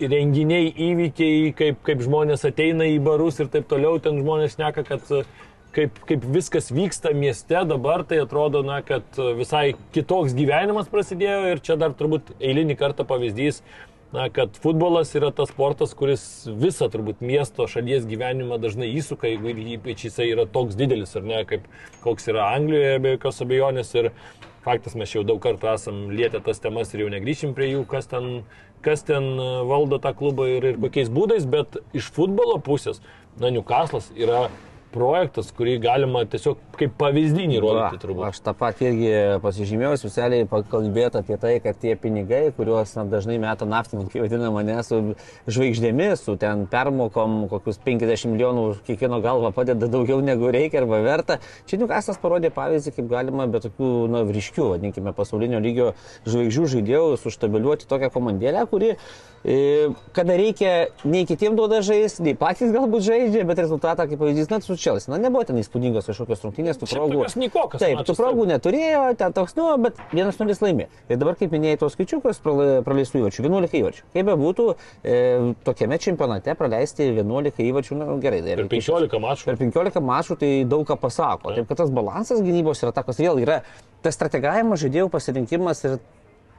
renginiai, įvykiai, kaip, kaip žmonės ateina į barus ir taip toliau, ten žmonės neka, kad kaip, kaip viskas vyksta mieste dabar, tai atrodo, na, kad visai kitoks gyvenimas prasidėjo ir čia dar turbūt eilinį kartą pavyzdys, na, kad futbolas yra tas sportas, kuris visą turbūt miesto šalies gyvenimą dažnai įsuka, jeigu ypač jisai yra toks didelis, ar ne, kaip koks yra Anglijoje, be jokios abejonės. Ir faktas, mes jau daug kartų esam lietę tas temas ir jau negryšim prie jų, kas ten, kas ten e, valdo tą klubą ir, ir kokiais būdais, bet iš futbolo pusės, na, Newcastle'as yra projektas, kurį galima tiesiog kaip pavyzdinį rodyti turbūt. Aš tą patį irgi pasižymėjau, specialiai pakalbėti apie tai, kad tie pinigai, kuriuos na, dažnai meta naftininkai, vadina mane su žvaigždėmis, su ten permokom, kokius 50 milijonų už kiekvieno galvą padeda daugiau negu reikia arba verta. Čia Newcastle'as parodė pavyzdį, kaip galima be tokių na, ryškių, vadinkime, pasaulinio lygio žvaigždžių žaidėjų suštabiliuoti tokią komandėlę, kuri e, kada reikia, nei kitiems duoda žaisti, nei patys galbūt žaidžia, bet rezultatą, kaip pavyzdys, net su Čelsi. Na, nebuvo ten įspūdingos kažkokios rungtynės, tų progų. nykokas Taip, mačas, tų progų neturėjo, ten toks, nu, bet vienas nulis laimė. Ir dabar, kaip minėjai, tos skaičiukus prala- praleistų įvarčių, 11 įvarčių. Kaip be būtų, e, tokiame čempionate praleisti 11 įvarčių, na, gerai, dar. Per 15 mačų. Per 15 mačų tai daug ką pasako. Taip, kad tas balansas gynybos ir atakos vėl yra tas strategavimo žaidėjų pasirinkimas ir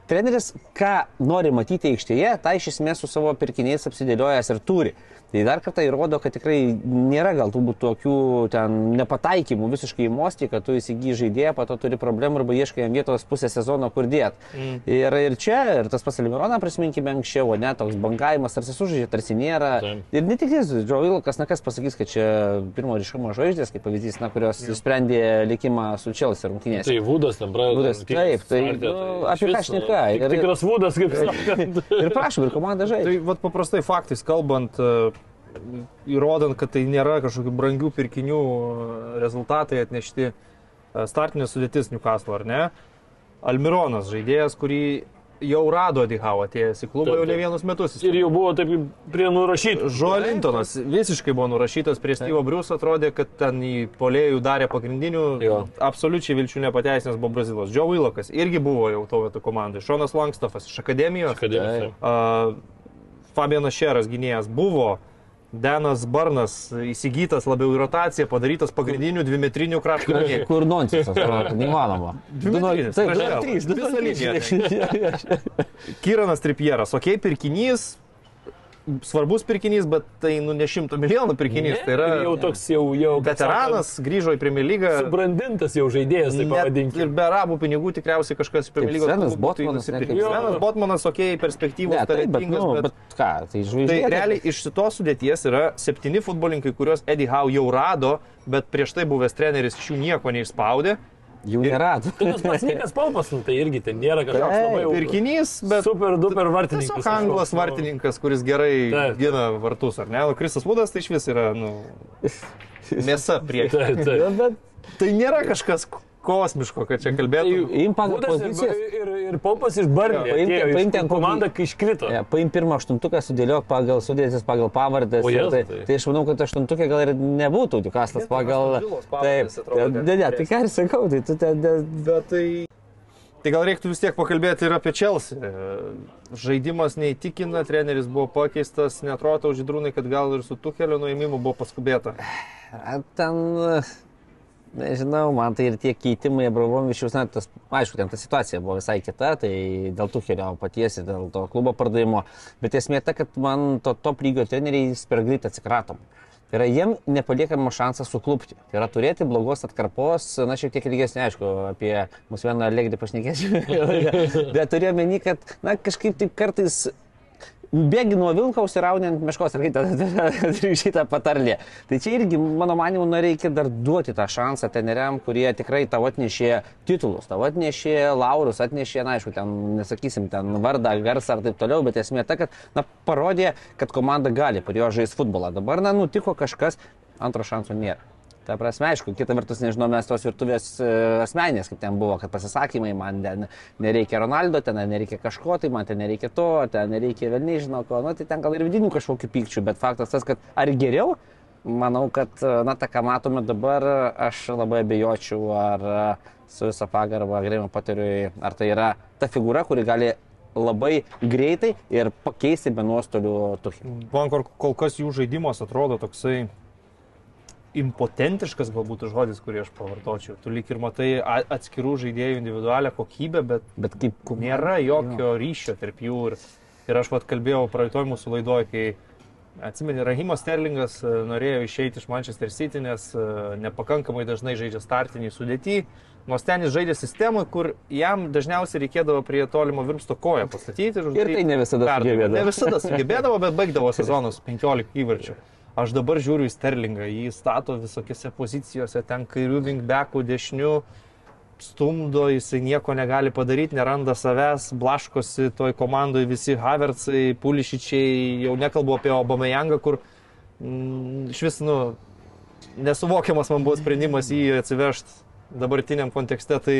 treneris, ką nori matyti aikštėje, tą iš esmės su savo pirkiniais apsidėliojęs ir turi. Tai dar kartą įrodo, kad tikrai nėra gal turbūt tokių ten nepataikymų visiškai įmosti, kad tu įsigyji žaidėją, po to turi problemų arba ieškai jam vietos pusę sezono, kur dėt. Mm. Ir, ir čia, ir tas pats Almironą prisiminkime anksčiau, o ne toks bankavimas, tarsi sužaidžia, tarsi nėra. Taip. Ir ne tik jis, Džo Vilkas, na kas pasakys, kad čia pirmo ryškumo žvaigždės, kaip pavyzdys, na, kurios sprendė likimą su Čelsi rungtynėse. Tai Vudas ten. Vūdas, rungtynes taip, tai, startė, nu, apie ką tik Ir- Tikras Vudas, kaip (laughs) sakant. Ir prašom, ir komanda žaidžia. Tai vad paprastai faktais kalbant, įrodant, kad tai nėra kažkokių brangių pirkinių e, rezultatai atnešti e, startinė sudėtis Newcastle, ar ne? Almironas žaidėjas, kurį jau rado Dihau atėjęs į klubą Taip, jau ne taip. vienus metus. Ir jau buvo taip prie nurašytų. Žolintonas visiškai buvo nurašytas prie Steve'o Briuso, atrodė, kad ten į polėjų darė pagrindinių, Jo. absoliučiai vilčių nepateisinęs buvo Brazilas. Joe Willakas irgi buvo jau to metu komandai. Šonas Langstaffas iš akademijos. Akademijos. taip. Uh, Fabianas Šeras gynėjas buvo. Denas Barnas įsigytas labiau į rotaciją, padarytas pagrindinių dvimetrinių krašto gynėjų. Kur nonsensas, neįmanoma. Du nol- metrinis, Taip, prašau. 3, 2, Visa 3. (laughs) Kyranas Tripieras, okei, okay, pirkinys, svarbus pirkinys, bet tai nu ne šimto milijonų pirkinys. Tai yra Ir jau toks jau, jau veteranas, grįžo į Premier sakant, Subrandintas jau žaidėjas, taip pavadinkime. Ir be arabų pinigų tikriausiai kažkas Premier klubų būtų Botmanas, ne, Svenas Botmanas, okei, okay, perspektyvus, Ne, taip, bet, nu, bet, bet ką, tai žvaigždė. Tai realiai iš šitos sudėties yra septyni futbolininkai, kuriuos Eddie Howe jau rado, bet prieš tai buvęs treneris iš jų nieko neišspaudė. Jų. Tai tas pats Nikas Paupas, nu, tai irgi ten nėra kažkoks Taip, labai jau Pirkinys, bet super duper vartininkas. tiesiog anglas nu. vartininkas, kuris gerai Taip. gina vartus, ar ne? O Kristas Vudas tai iš vis yra, nu, (laughs) mėsa prie. Taip, taip. Bet Tai nėra kažkas, kosmiško, kad čia kalbėtum. Im pagal ir, pozicijas. ir, ir Paupas iš Barnio. Paimti- paimti ant kokį- komanda, kai iškrito. Ja, paim pirmą aštuntuką, sudėliok pagal sudėtis, pagal ir Jėzau, tai, tai. tai aš manau, kad aštuntukė gal ir nebūtų Newcastle'as pagal... Taip, ne, ne, tai ką ir sakau, tai tu ten... ne- Bet tai... Tai gal reiktų vis tiek pakalbėti ir apie Chelsea. Žaidimas neįtikina, treneris buvo pakeistas, netrodo žydrūnai, kad gal ir su Tukelio nuėmimu buvo paskubėta. A, Ten, nežinau, man tai ir tie keitimai Abramovičius, na, tas, aišku, ten ta situacija buvo visai kita, tai dėl tų kelio paties ir dėl to klubo pardavimo, bet esmė ta, kad man to top lygio treneriais per greit atsikratom. Tai yra, jiem nepaliekama šansas suklupti. Tai yra turėti blogos atkarpos, na, šiek tiek ilgesnė, aišku, apie mūsų vieną legrį pašnekėsiu. (laughs) Bet turiu meni, kad, na, kažkaip tai kartais Bėgi nuo Vilkaus ir rauni ant meškos, ar kaip (laughs) šitą patarlę. Tai čia irgi, mano manimu, na, reikia dar duoti tą šansą teneriam, kurie tikrai tavo atnešė titulus, tavo atnešė laurus, atnešė, na, aišku, ten, nesakysim, ten vardą, garsą ar taip toliau, bet esmė ta, kad, na, parodė, kad komanda gali prie jo žaisti futbolą. Dabar, na, nutiko kažkas, antro šanso nėra. Ta prasme, aišku, kita vertus, nežinau, mes tos virtuvės e, asmenės, kaip ten buvo, kad pasisakymai, man ten nereikia Ronaldo, ten nereikia kažko, tai man ten nereikia to, ten nereikia vėl nežinau ko, nu, tai ten gal ir vidinių kažkokių pykčių, bet faktas tas, kad ar geriau, manau, kad, e, na, tą, ką matome dabar, aš labai abejočiau, ar e, su visą pagarbą Grėmio pateriui, ar tai yra ta figūra, kuri gali labai greitai ir pakeisti be nuostolių tuchį. Man kol kas jų žaidimas atrodo toksai impotentiškas galbūt žodis, kurį aš pavartočiau. Tu lik ir matai atskirų žaidėjų individualią kokybę, bet Bet kaip komanda- nėra jokio ryšio tarp jų. Ir, ir aš vad kalbėjau praeitoj mūsų laidoje, kai atsimeni, Rahimas Sterlingas e, norėjo išeiti iš Manchester City, nes e, nepakankamai dažnai žaidžia startinį sudėtį. Nors ten jis žaidė sistemoje, kur jam dažniausiai reikėdavo prie tolimo virpsto koją pastatyti. Ir tai ne visada sugebėdavo. Ne visada sugebėdavo, bet baigdavo (laughs) sezonus 15 įvarčių. Aš dabar žiūriu į Sterlingą, jį stato visokiose pozicijose, ten kairių vingbekų, dešinių, stumdo, jisai nieko negali padaryti, neranda savęs, blaškosi toj komandoje visi Havertzai, Pulišičiai, jau nekalbu apie Obameyangą, kur mm, iš vis, nu, nesuvokiamas man buvo sprendimas jį atsivežti dabartiniam kontekste, tai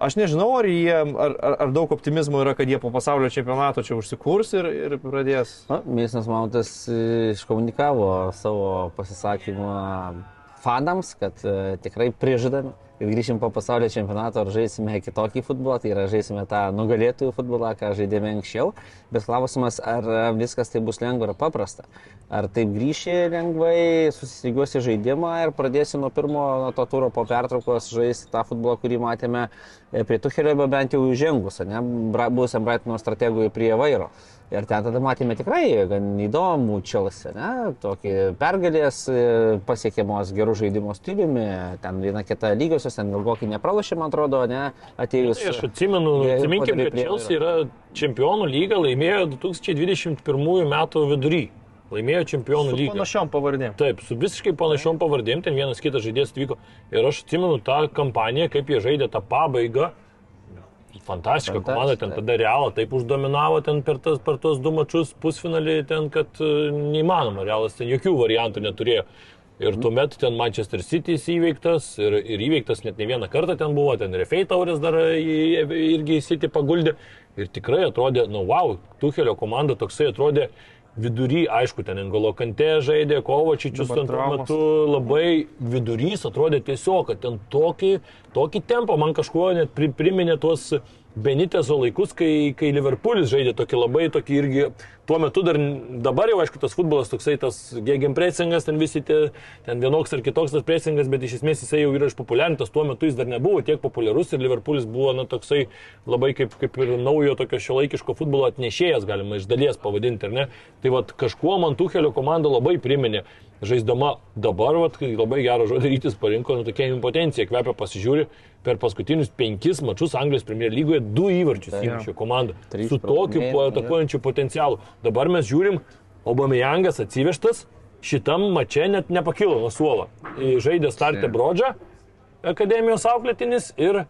aš nežinau, ar, jie, ar, ar, ar daug optimizmo yra, kad jie po pasaulio čempionato čia užsikurs ir, ir pradės. Na, Mėsinas Mautas e, iškomunikavo savo pasisakymą fanams, kad e, tikrai prižadame, kad grįšim po pasaulio čempionato ir žaisime kitokį futbolą, tai yra žaisime tą nugalėtojų futbolą, ką žaidėme anksčiau. Bet klausimas, ar viskas tai bus lengva ir paprasta. Ar taip grįši lengvai, susistygiuosi žaidimą ir pradėsi nuo pirmo nuo to turo po pertraukos žaisti tą futbolą, kurį matėme e, prie Tuchelio, arba bent jau įžengus, ne, buvusiam Brightono strategui prie vairo. Ir ten tada matėme tikrai gan įdomų Čelsi, ne? Tokį pergalės e, pasiekiamos gerų žaidimo stiliumi, ten viena kita lygiosios, ten ilgokai nepralašė, man atrodo, ne, atėjus. Tai aš atsimenu, Jie atsiminkim, padarė kad Chelsea yra čempionų lyga, laimėjo 2021 metų vidury. Laimėjo čempionų Su lygą. panašiom pavardėm. Taip, su visiškai panašiom pavardėm, ten vienas kitas žaidėjas atvyko. Ir aš atsimenu tą kampaniją, kaip jie žaidė tą pabaigą. Fantastiška Fantastiška, komanda, ten tada realą taip uždominavo ten per, tas, per tos du mačius pusfinalį, ten, kad e, neįmanoma, realas ten jokių variantų neturėjo. Ir tuomet ten Manchester City įveiktas ir, ir įveiktas net ne vieną kartą ten buvo, ten Refei taurės dar irgi į City paguldė. Ir tikrai atrodė, nu wow, Tuhelio komanda toksai atrodė vidury, aišku, ten Engolo Kante žaidė, Kovačičius ten tuo metu labai vidurys atrodė tiesiog, kad ten tokį, tokį tempą man kažkuo net pri, priminė tuos Benitezo laikus, kai, kai Liverpoolis žaidė tokį labai tokį irgi, tuo metu dar, dabar jau aišku, tas futbolas toksai, tas gegen presingas, ten visi tie, ten vienoks ar kitoks tas presingas, bet iš esmės jisai jau yra išpopuliarintas, tuo metu jis dar nebuvo tiek populiarus ir Liverpoolis buvo, na, toksai labai kaip, kaip ir naujo tokio šiuolaikiško futbolo atnešėjas, galima iš dalies pavadinti, ar ne? Tai vad kažkuo man Tuhelio komanda labai priminė žaisdama dabar, vat, kai labai gerą žodį rytis parinko, nu tokia impotencija kvepia pasižiūri, per paskutinius penkis mačius Anglijos Premier lygoje du įvarčius įmušė komanda. Su tokiu atakuojančiu potencialu. Dabar mes žiūrim, Obameyangas atsivežtas, šitam mače net nepakilo nuo suolo. Žaidė startę Brodžą, akademijos auklėtinis ir e,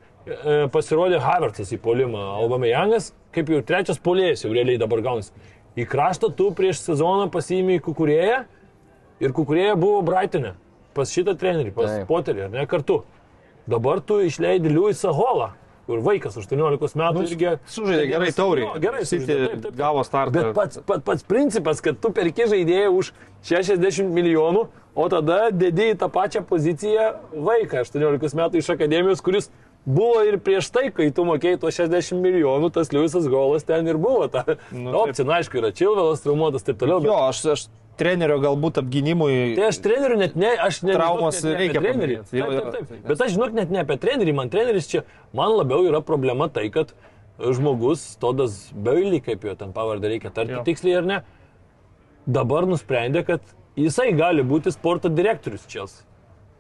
pasirodė Havertzas į polimą. Obameyangas, kaip jau trečias polėjas jau realiai dabar gaunasi. Į kraštą tu prieš sezoną pasiėmė į kukurėją ir kukurėja buvo Brightonė. Pas šitą trenerį, pas Taip. Poterį, ar ne kartu. Dabar tu išleidi Liujisą Holą, kur vaikas 18 metų Nu, irgi... Sužaidė gerai tauriai. Jo, gerai, City gavo startą. Bet pats, pats, pats principas, kad tu perki žaidėją už 60 milijonų, o tada į tą pačią poziciją vaiką 18 metų iš akademijos, kuris buvo ir prieš tai, kai tu mokėjai tuos 60 milijonų, tas Liujisas Golas ten ir buvo. Ta Nu, opcija, na, aišku, yra Čilvelas, traumuotas ir taip toliau. Jo, Bet, aš, aš trenerio galbūt apginimui. tai aš trenerių net ne, aš net Traumos žinok, net ne reikia trenerį. Taip, taip, tai taip. Bet aš žinok net ne apie trenerį, man treneris čia, man labiau yra problema tai, kad žmogus, Todas Beilį, kaip jo ten pavardę reikia tarti Jo. tiksliai ar ne, dabar nusprendė, kad jisai gali būti sporto direktorius čia.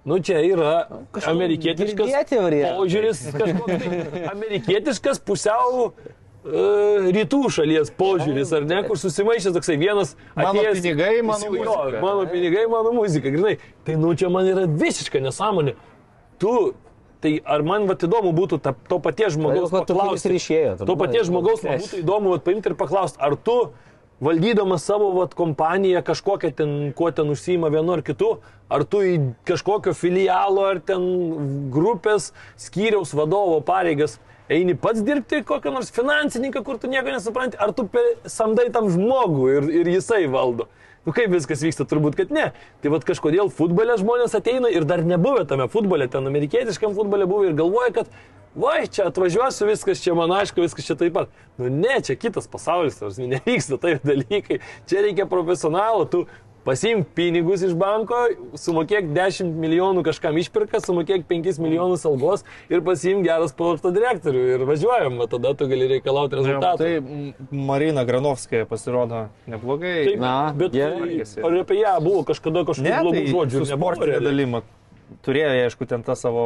Nu, čia yra amerikietiškas girdėti variantai. požiūris, kažkoks tai amerikietiškas pusiau e, rytų šalies požiūris, ar ne, kur susimaišęs toksai vienas Mano atėjęs- pinigai, mano Jo, muzika. Mano pinigai, mano muzika, grinai. Tai nu čia man yra visiška nesąmonė. Tu, tai ar man vat įdomu būtų ta, to paties žmogaus kuris ir išėjo, To paties žmogaus man būtų įdomu vat, paimti ir paklausti, ar tu valdydamas savo vat, kompaniją kažkokią ten, kuo ten užsima vienu ar kitu, ar tu į kažkokio filialo ar ten grupės skyriaus vadovo pareigas eini pats dirbti kokią nors finansininką, kur tu nieko nesupranti, ar tu samdai tam žmogų ir, ir jisai valdo. Nu kaip viskas vyksta, turbūt, kad ne. Tai vad kažkodėl futbole žmonės ateina ir dar nebuvę tame futbole, ten amerikietiškam futbole buvo ir galvoja, kad vai, čia atvažiuosiu, viskas čia man aišku, viskas čia taip pat. Nu ne, čia kitas pasaulis, tarsi (laughs) nevyksta taip dalykai. Čia reikia profesionalų, tu Pasimk pinigus iš banko, sumokėk 10 milijonų kažkam išpirką, sumokėk 5 milijonus algos ir pasimk gerą sporto direktorių ir važiuojam, o tada tu gali reikalauti rezultatų. Tai Marina Granovskaja pasirodo neblogai. Taip, Na, bet gerai. tai, ar apie ją buvo kažkada kažkokių blogų tai žodžių? sportinė dalima. Turėjo, jie, aišku, ten tą savo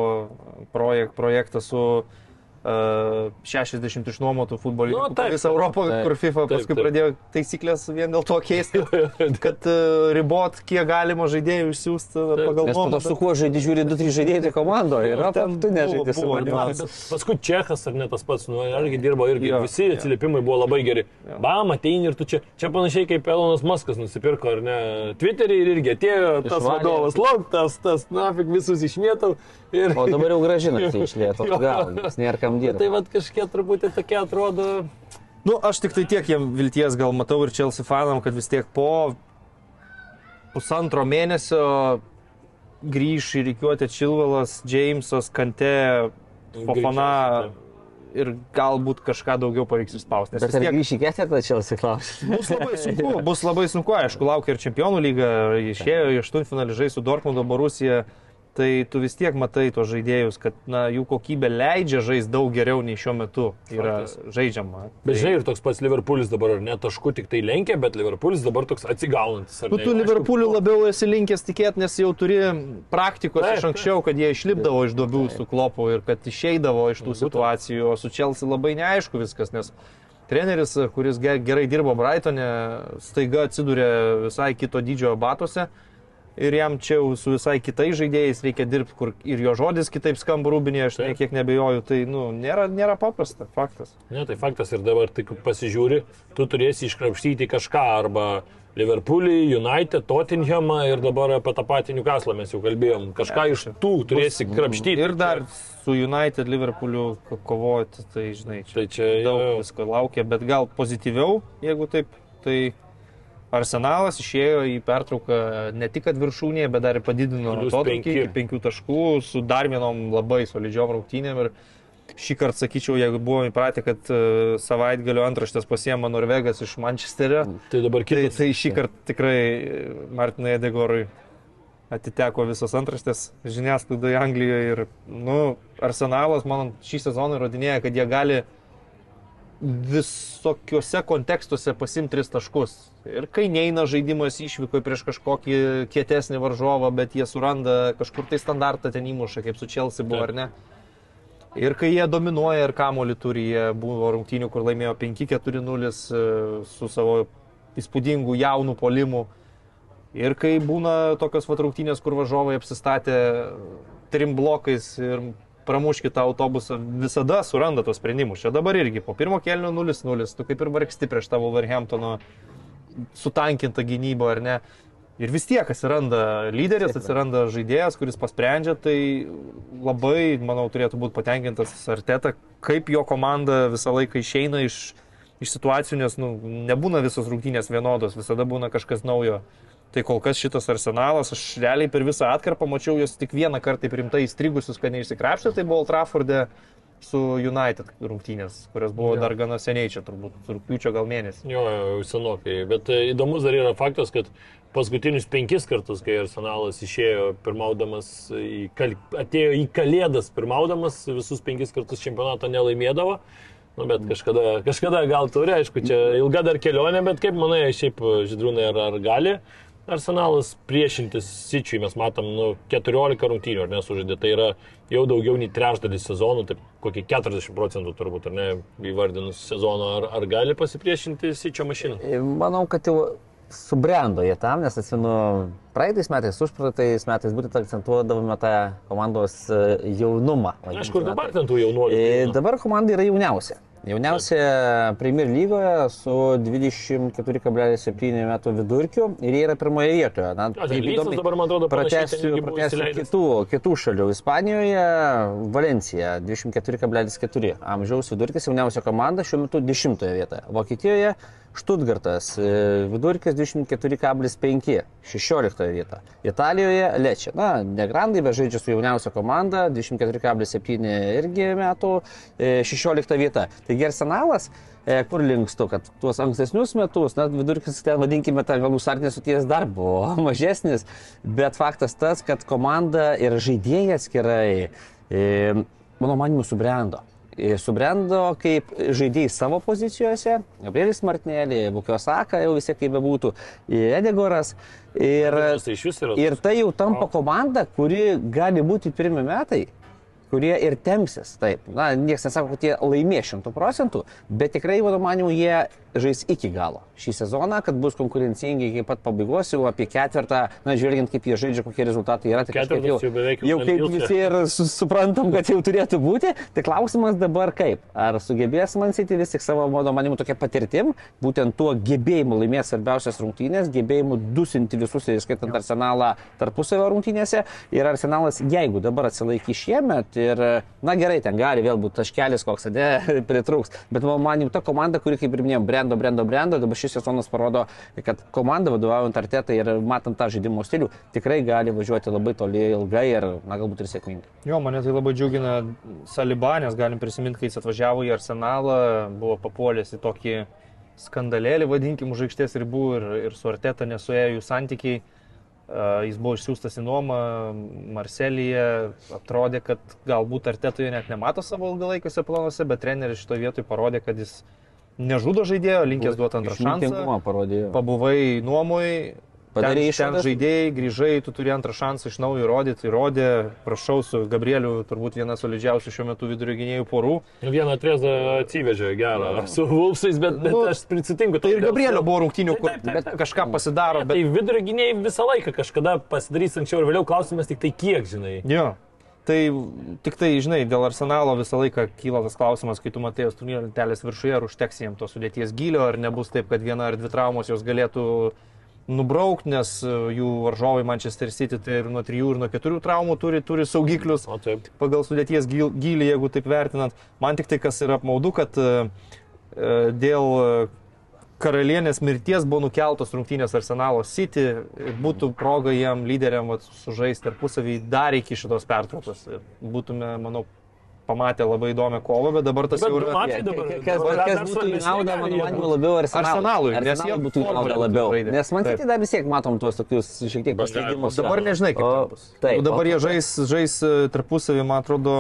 projek, projektą su uh, 60 išnuomotų futbolininkų Nu, visą Europą, taip, kur FIFA taip, paskui taip. pradėjo taisyklės vien dėl to keisti, (laughs) kad uh, ribot, kiek galima žaidėjų išsiųsti pagal po to nuomonę. su kuo žaidži, žiūri 2-3 žaidėjai tai komandoje. Ir ten tu nežaidži manimi. niuansų. Paskui Čechas ar ne tas pats, nu, irgi dirbo irgi, Jo, visi jo. atsiliepimai buvo labai geri. Bam, ateini ir tu čia, čia panašiai kaip Elonas Maskas nusipirko, ar ne, Twitterį ir irgi atėjo tas Išvalė. vadovas, lauk, tas, tas, nafik visus išmėtau. Ir... O dabar jau gražinasi (laughs) iš Jo. Lietuvos gal, nes nėra kam Tai dirbti. vad kažkiek truputį tokia atrodo. Nu, aš tik tai tiek jam vilties gal matau ir Chelsea fanam, kad vis tiek po pusantro mėnesio grįž į reikiuotę Čilvalas, Jamesas, Kante, Fofana ir galbūt kažką daugiau pavyks išspausti. Bet tiek grįši ketvirtą čia klausimas? bus labai sunku, bus labai sunku, aišku, laukia ir čempionų lyga, išėjo į aštuntfinalį žaisti su Dortmundo Borusija. Tai tu vis tiek matai tos žaidėjus, kad na, jų kokybė leidžia žaisti daug geriau nei šiuo metu yra Faktas. žaidžiama. Bet Tai- žinai, ir toks pats Liverpoolis dabar, ar ne, taškų tik tai lenkia, bet Liverpoolis dabar toks atsigaunantis. ar Nu, tu Aišku, Liverpooliu labiau esi linkęs tikėti, nes jau turi praktikos Taip, iš anksčiau, kad jie išlipdavo iš duobių su klopu ir kad išeidavo iš tų Būtent. situacijų, o su Chelsea labai neaišku viskas, nes treneris, kuris ge- gerai dirbo Brightonė, staiga atsidūrė visai kito dydžio batuose. Ir jam čia jau su visai kitais žaidėjais reikia dirbti, kur ir jo žodis kitaip skamba rūbinėje, aš Taip. niekiek nebejoju. Tai, nu, nėra, nėra paprasta, faktas. Ne, tai faktas ir dabar tik pasižiūri, tu turėsi iškrapštyti kažką arba Liverpoolį, United, Tottenhamą ir dabar apie tą patį Newcastle mes jau kalbėjom. Kažką iš tų turėsi krapštyti. Ir dar su United, Liverpooliu ko- kovoti, tai žinai, čia Tai čia daug jo. visko laukia, bet gal pozityviau, jeigu taip, tai Arsenalas išėjo į pertrauką ne tik kad viršūnėje, bet dar ir padidino atotrukį iki penkių taškų su dar vienom labai solidžiom rungtynėm. Ir šį kartą sakyčiau, jeigu buvome įpratę, kad uh, savaitgalio antraštės pasiema Norvegas iš Mančesterio, Tai dabar tai, kitas. tai šį kartą tikrai e, Martinai Edegorui atiteko visos antraštės žiniasklaidoje Anglijoje ir, nu, Arsenalas, man šį sezoną įrodinėja, kad jie gali visokiuose kontekstuose pasimti tris taškus. Ir kai neina žaidimas išvyko prieš kažkokį kietesnį varžovą, bet jie suranda kažkur tai standartą ten įmuša, kaip su Chelsea buvo, ar ne? Ir kai jie dominuoja ir kamolį turi, jie buvo rungtynių, kur laimėjo 5-4-0 e, su savo įspūdingu jaunu polimu. Ir kai būna tokios vat rungtynės, kur važiuovai apsistatė trim blokais ir pramuškit tą autobusą, visada suranda tos sprendimus. Čia dabar irgi po pirmo kelnio 0-0, tu kaip ir vargsti prieš tą Wolverhamptono sutankintą gynybą, ar ne? Ir vis tiek atsiranda lyderis, atsiranda žaidėjas, kuris pasprendžia, tai labai, manau, turėtų būti patenkintas Arteta, kaip jo komanda visą laiką išeina iš, iš situacijų, nes nu, nebūna visos rungtynės vienodos, visada būna kažkas naujo. Tai kol kas šitas arsenalas, aš realiai per visą atkarpą mačiau jos tik vieną kartą primtai įstrigusius, kad neišsikrapštė, tai buvo Ultraforde su United rungtynės, kurios buvo Jo. dar gana seniai čia, turbūt rūpiučio gal mėnesį. Jo, jau senokai. Bet e, įdomus dar yra faktas, kad paskutinius penkis kartus, kai Arsenalas išėjo pirmaudamas, į kal... atėjo į kalėdas pirmaudamas, visus penkis kartus čempionato nelaimėdavo. Nu, bet kažkada, kažkada gal turi, aišku, čia ilga dar kelionė, bet kaip manai, šiaip žydrūnai ar, ar gali Arsenalas priešintis Sičiui, mes matom, nu, 14 rungtynių, ar nesužaidė, tai yra jau daugiau nei trečdalis sezonų, tai kokie 40 procentų turbūt, ar ne, įvardinus sezono, ar, ar gali pasipriešinti Sičio mašiną? Manau, kad jau subrendo jie tam, nes atsimenu, praeitais metais, užpraeitais metais būtent akcentuodavome tą komandos e, jaunumą. Aišku, ir dabar taip. ten tų jaunuolių. E, tai, na, Dabar komanda yra jauniausia. Jauniausia Premier lygoje su 24,7 metų vidurkiu ir jie yra pirmoje vietoje. Na, Jo, Lysas įdomiai dabar, man atrodo, Pratęsiu, pratęsiu kitų, kitų šalių. Ispanijoje Valencija 24,4 amžiaus vidurkis, jauniausia komanda šiuo metu 10 vietoje. Vokietijoje Štutgartas vidurkis 24,5 16 vieta. Italijoje Lečia. Na, negrandai, bet žaidžia su jauniausia komanda 24,7 irgi metų e, 16 vieta. Taigi arsenalas kur linkstu, kad tuos ankstesnius metus, na, vidurkis ten, vadinkime, tą galų sartinės suties dar buvo mažesnis, bet faktas tas, kad komanda ir žaidėjai atskirai, mano manimu, subrendo. E, Subrendo kaip žaidėjai savo pozicijose, Gabrielis Martinėlį, Bukiosaka, jau visi kaip bebūtų, Edegoras. Ir, Tai ir tai jau tampa komanda, kuri gali būti pirmie metai, kurie ir temsis. Taip, na, niekas nesako, kad jie laimės šimtų procentų, bet tikrai, mano manimu, jie žais iki galo šį sezoną, kad bus konkurencingi iki pat pabaigos, jau apie ketvirtą, na, žiūrint, kaip jie žaidžia, kokie rezultatai yra, tai kažkaip Ketvirtas jau beveik jau jau kaip visi ir su, suprantam, kad jau turėtų būti. Tai klausimas dabar kaip? Ar sugebės Man City vis tik savo, mano manimu, tokia patirtim, būtent tuo gebėjimu laimės svarbiausias rungtynės, gebėjimu dusinti visus, įskaitant arsenalą tarpusavio rungtynėse. Ir arsenalas, jeigu dabar atsilaikys šiemet ir, na gerai, ten gali vėl būti taškelis koks, ne, (laughs) pritrūks. Bet mano manimu, ta komanda, kuri, kaip ir minėjau, brendo, brendo, brendo, dabar šis sezonas parodo, kad komanda vadovaujant artetai ir matant tą žaidimo stilių, tikrai gali važiuoti labai toli ilgai ir, na, galbūt ir sėkmingai. Jo, mane tai labai džiugina Salibanės, galim prisiminti, kai jis atvažiavo į arsenalą, buvo papuolęs į tokį skandalėlį, vadinkim, už aikštės ribų ir, ir su Arteta nesuėjo jų santykiai. Uh, Jis buvo išsiųstas į nuomą Marselyje, atrodė, kad galbūt Artetoje net nemato savo ilgalaikiuose planuose, bet treneris šitoje vietoje parodė, kad jis nežudo žaidėjo, linkęs duoti antrą šansą. Išmintingumą parodė. Pabuvai nuomoj, Padarei ten, ten žaidėjai, grįžai, tu turi antrą šansą iš naujo įrodyti, įrodė, prašau, su Gabrieliu turbūt viena solidžiausių šiuo metu vidurio gynėjų porų. Nu, Vieną trezą atsivežė gerą su Vulfsais, bet, bet Nu, aš prisitinku. Tai ir Gabrielio buvo rungtynių, kur Taip, taip, taip, kažką pasidaro, Bet... Tai bet... vidurio gynėjai visą laiką kažkada pasidarys anksčiau ir vėliau klausimas tik tai kiek, žinai. Jo. Tai tik tai, žinai, dėl arsenalo visą laiką kyla tas klausimas, kai tu matai jos turnyro lentelės viršuje, ar užteks jiems to sudėties gylio, ar nebus taip, kad viena ar dvi traumos jos galėtų nubraukti, nes e, jų varžovai Manchester City tai ir nuo trijų ir nuo keturių traumų turi, turi saugiklius. O taip. pagal sudėties gylį, jeigu taip vertinant. Man tik tai kas yra apmaudu, kad e, e, dėl karalienės mirties buvo nukeltos rungtynės Arsenalo City ir būtų proga jiem lyderiam vat, sužaisti tarpusavį dar iki šitos pertraukos. Ir Būtume, manau, pamatę labai įdomią kovą, bet dabar tas Bet jau yra... mačai dabar. Kas, dabar kas dar būtų gali mano manimu, labiau arsenalui. Arsenalui, nes jie Arsenalui būtų būtų labiau. žaidę. Nes man tai dar vis tiek matom tuos tokius šiek tiek paslydimus. Dabar nežinai, kaip O, taip, Jau dabar o- jie žais, žais e, tarpusavį, man atrodo,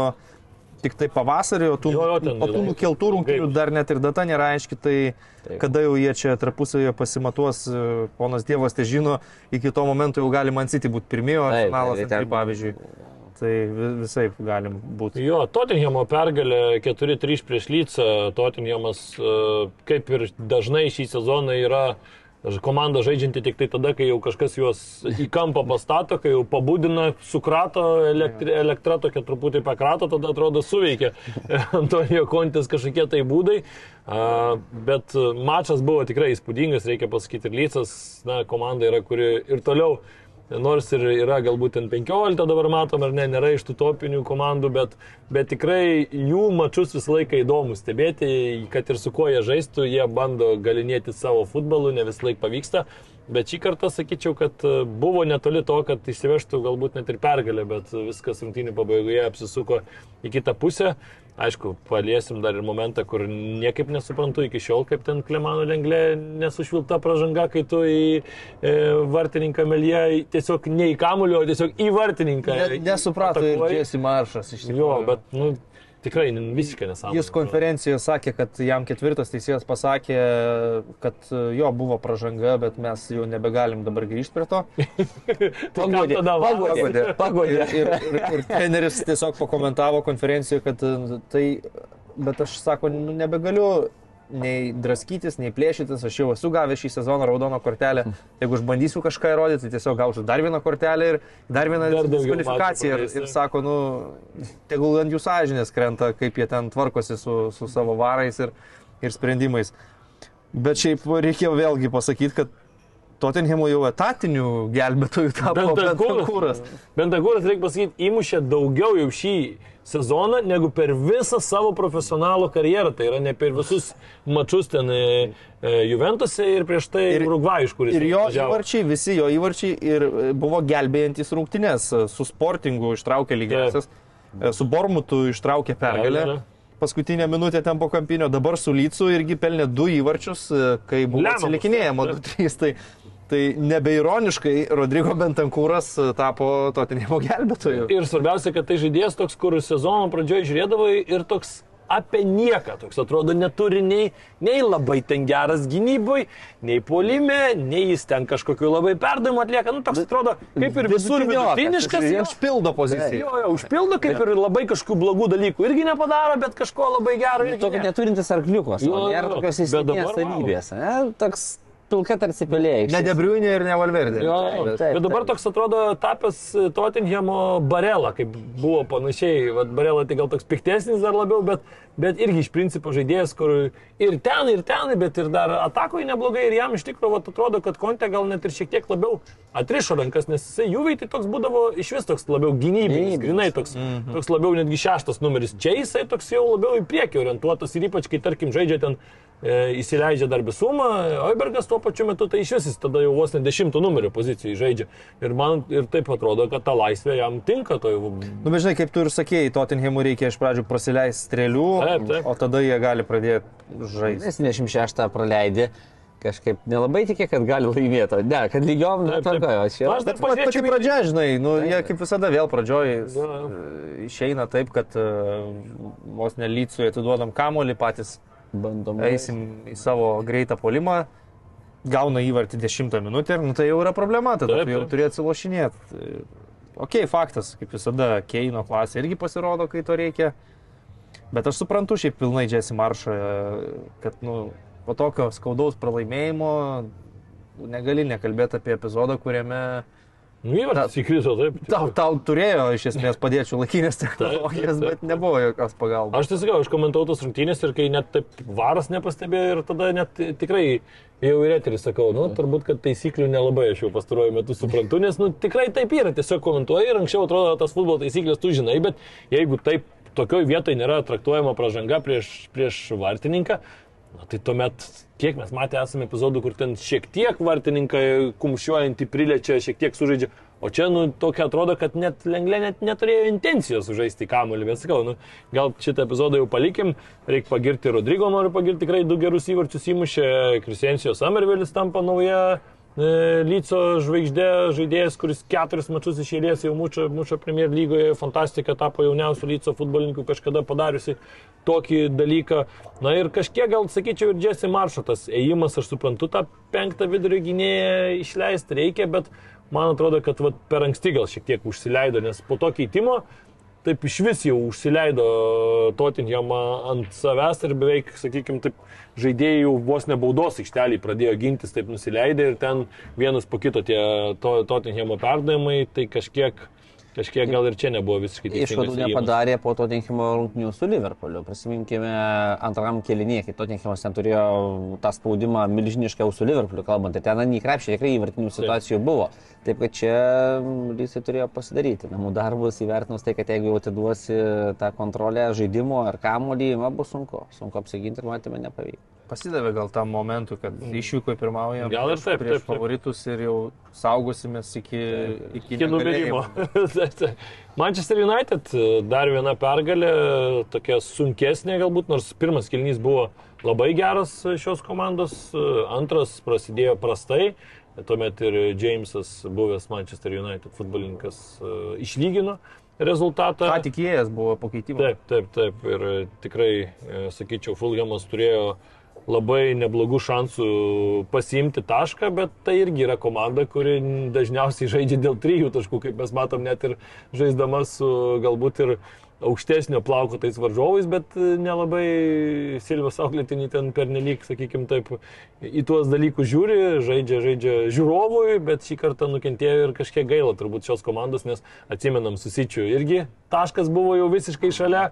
tik tai pavasarį, o tų, Jo, jo, ten o tų nukeltų rungtynių dar net ir data nėra aiški, tai Taip. kada jau jie čia tarpusavėje pasimatuos, e, ponas Dievas tai žino, iki to momento jau gali man City būti pirmiejo, arsenalas tai pavyzdžiui. Tai vi- visai galim būti. Jo, Tottenhamo pergalė 4-3 prieš Lycą. Tottenhamas, e, kaip ir dažnai šį sezoną, yra komanda žaidžianti tik tai tada, kai jau kažkas juos į kampą pastato, kai jau pabudina, sukrato, elektri, elektra tokia truputį pakrato, tada atrodo suveikia (laughs) Antonijo Kontis kažkokie tai būdai. Bet mačas buvo tikrai įspūdingas, reikia pasakyti, ir Lycas, na, komanda yra, kuri ir toliau nors ir yra galbūt ten 15 dabar matom, ar ne, nėra iš tų topinių komandų, bet, bet tikrai jų mačius visą laiką įdomu stebėti, kad ir su kuo jie žaistų, jie bando galinėti savo futbolu, ne visą laiką pavyksta. Bet šį kartą sakyčiau, kad buvo netoli to, kad įsivežtų galbūt net ir pergalę, bet viskas rungtynių pabaigoje apsisuko į kitą pusę. Aišku, paliesim dar ir momentą, kur niekaip nesuprantu iki šiol, kaip ten Klemano lenglė nesušvilta pražanga, kai tu į e, vartininką melie tiesiog ne į kamulio, o tiesiog į vartininką. Ne, nesuprato atakuoji. ir Jesse Maršas iš tikrųjų. Jo, bet, nu, Tikrai visiškai nesąmonė. Jis konferencijoje sakė, kad jam ketvirtas teisėjas pasakė, kad jo buvo pražanga, bet mes jau nebegalim dabar grįžti prie to. pagodė, pagodė, pagodė. Ir, ir, ir, treneris tiesiog pakomentavo konferencijoje, kad tai, bet aš sako, nu, nebegaliu nei draskytis, nei plėšytis, aš jau esu gavęs šį sezoną raudoną kortelę. Jeigu aš bandysiu kažką įrodyti, tai tiesiog gausiu dar vieną kortelę ir dar vieną diskvalifikaciją. Ir, ir sako, nu, tegul ant jų sąžinės krenta, kaip jie ten tvarkosi su, su savo varais ir, ir sprendimais. Bet šiaip reikėjo vėlgi pasakyti, kad Tottenhamo jau etatinių gelbėtojų tapo Bentagūras. Bentagūras, reikia pasakyti, įmušė daugiau jau šį sezoną negu per visą savo profesionalų karjerą. Tai yra ne per visus mačius ten e, e Juventose ir prieš tai ir Urugvajų, iš kuris. Ir jo važiavo. įvarčiai, visi jo įvarčiai ir e, buvo gelbėjantis rungtynės. Su sportingu ištraukė lygiasias, su Bormutu ištraukė pergalę. Pergalė paskutinę minutę ten po kampinio, dabar su Lycu irgi pelnė du įvarčius, kai buvo atsilikinėjama 2-3. Tai Tai nebeironiškai Rodrygo Bentankūras e, tapo Totinimo gelbėtoju. Ir svarbiausia, kad tai žaidėjas toks, kur sezono pradžioje žiūrėdavai ir toks apie nieką. Toks atrodo neturi nei, nei labai ten geras gynybui, nei polime, nei jis ten kažkokiu labai perdavimu atlieka. Nu, toks atrodo kaip ir visur vidutiniškas. Jis užpildo poziciją. Jo, jo, užpildo kaip ir labai kažkokių blogų dalykų. Irgi nepadaro, bet kažko labai gero. Tokio ne. neturintis arkliukos. Jo, nėra tokios įsitikinęs savybės. Toks pilka tarsi pelėjai. Ne Debriunė ir ne Valverdė. Jo, bet, taip, bet dabar taip. toks atrodo tapęs Tottenhamo barelą, kaip buvo panašiai. Vat barelą tai gal toks piktesnis dar labiau, bet, bet irgi iš principo žaidėjas, kur ir ten, ir ten, bet ir dar atakoje neblogai. Ir jam iš tikrųjų atrodo, kad Konte gal net ir šiek tiek labiau atrišo rankas, nes jisai juvai tai toks būdavo iš vis toks labiau gynybinis, grinai toks, mm -hmm. toks labiau netgi šeštas numeris. Čia jisai toks jau labiau į priekį orientuotas ir ypač kai tarkim žaidžia ten e, įsileidžia darbisumą, Oibergas tuo pačiu metu tai iš vis jis tada jau vos ne dešimtų numerio pozicijai žaidžia. Ir man ir taip atrodo, kad ta laisvė jam tinka. To jau... Nu, bet žinai, kaip tu ir sakėjai, Tottenhamui reikia iš pradžių prasileisti strėlių, taip, taip. o tada jie gali pradėti žaisti. 76 praleidė kažkaip nelabai tikė, kad gali laimėti. Ne, kad lygiom netvarkojo. Aš dar pati pati pradžia, žinai, nu, jie kaip visada vėl pradžioj išeina taip, kad uh, vos nelycui atiduodam kamolį patys Bandom. Eisim į savo greitą polimą, gauna įvartį 10 minutę ir nu, tai jau yra problema, tada taip, taip. jau turi atsilošinėti. Ok, faktas, kaip visada, Keino klasė irgi pasirodo, kai to reikia. Bet aš suprantu šiaip pilnai Jesse Maršą, kad nu, po tokio skaudaus pralaimėjimo negali nekalbėti apie epizodą, kuriame Nu, įvartis įkrito, taip. Tau, tau turėjo iš esmės padėti laikinės (laughs) technologijas, bet nebuvo jokios pagalbos. Aš tiesiog, aš komentavau tos rungtynės ir kai net taip varas nepastebėjo ir tada net tikrai jau ir eterį sakau, nu, turbūt, kad taisyklių nelabai aš jau pastaruoju metu suprantu, nes, nu, tikrai taip yra, tiesiog komentuoju ir anksčiau atrodo, tas futbolo taisyklės tu žinai, bet jeigu taip tokioj vietoje nėra traktuojama pražanga prieš, prieš vartininką, Na, tai tuomet, kiek mes matę esame epizodų, kur ten šiek tiek vartininkai kumščiuojantį priliečia, šiek tiek sužaidžia, o čia, nu, tokia atrodo, kad net Lenglė net neturėjo intencijos sužaisti kamuolį, bet sakau, nu, gal šitą epizodą jau palikim, reikia pagirti Rodrygo, noriu pagirti tikrai du gerus įvarčius įmušė, Kristiansijos Samervelis tampa nauja Lyco žvaigždė, žaidėjas, kuris keturis mačius iš eilės jau mučia, mučia Premier lygoje, fantastika, tapo jauniausiu Lyco futbolininku kažkada padariusi tokį dalyką. Na ir kažkiek gal sakyčiau ir Jesse Maršotas, ėjimas, aš suprantu, tą penktą vidurio gynėją išleisti reikia, bet man atrodo, kad vat, per anksti gal šiek tiek užsileido, nes po to keitimo taip iš vis jau užsileido Tottenhamą ant savęs ir beveik, sakykime, taip žaidėjai jau vos nebaudos aikštelį pradėjo gintis, taip nusileidė ir ten vienas po kito tie to, Tottenhamo perdavimai, tai kažkiek Kažkiek gal ir čia nebuvo visiškai teisingas. Išvadų nepadarė po Tottenhamo rungtynių su Liverpooliu. Prisiminkime antram kelinėje, kai Tottenhamas ten turėjo tą spaudimą milžinišką su Liverpooliu kalbant. Ir ten nei krepšė tikrai įvartinių situacijų buvo. Taip kad čia jisai turėjo pasidaryti. Namų darbus įvertinus tai, kad jeigu jau atiduosi tą kontrolę žaidimo ar kamolį, man bus sunku. Sunku apsiginti ir matėme nepavyko pasidavė gal tam momentui, kad mm. išvyko pirmaujam gal ir taip, prieš taip, taip. favoritus ir jau saugosimės iki, iki, iki nubėgimo. (laughs) Manchester United e, dar viena pergalė, tokia sunkesnė galbūt, nors pirmas kilnys buvo labai geras šios komandos, e, antras prasidėjo prastai, tuomet ir Jamesas, buvęs Manchester United futbolininkas, e, išlygino rezultatą. Ką tikėjęs buvo pakeitimas. Taip, taip, taip. Ir tikrai, sakyčiau, Fulhamas turėjo uh, labai neblogų šansų pasiimti tašką, bet tai irgi yra komanda, kuri dažniausiai žaidžia dėl trijų taškų, kaip mes matom, net ir žaisdama su galbūt ir aukštesnio plauko tais varžovais, bet nelabai Silvijos auklėtinį ten pernelyg, sakykime taip, į tuos dalykus žiūri, žaidžia, žaidžia žiūrovui, bet šį kartą nukentėjo ir kažkiek gaila turbūt šios komandos, nes atsimenam susičių irgi taškas buvo jau visiškai šalia,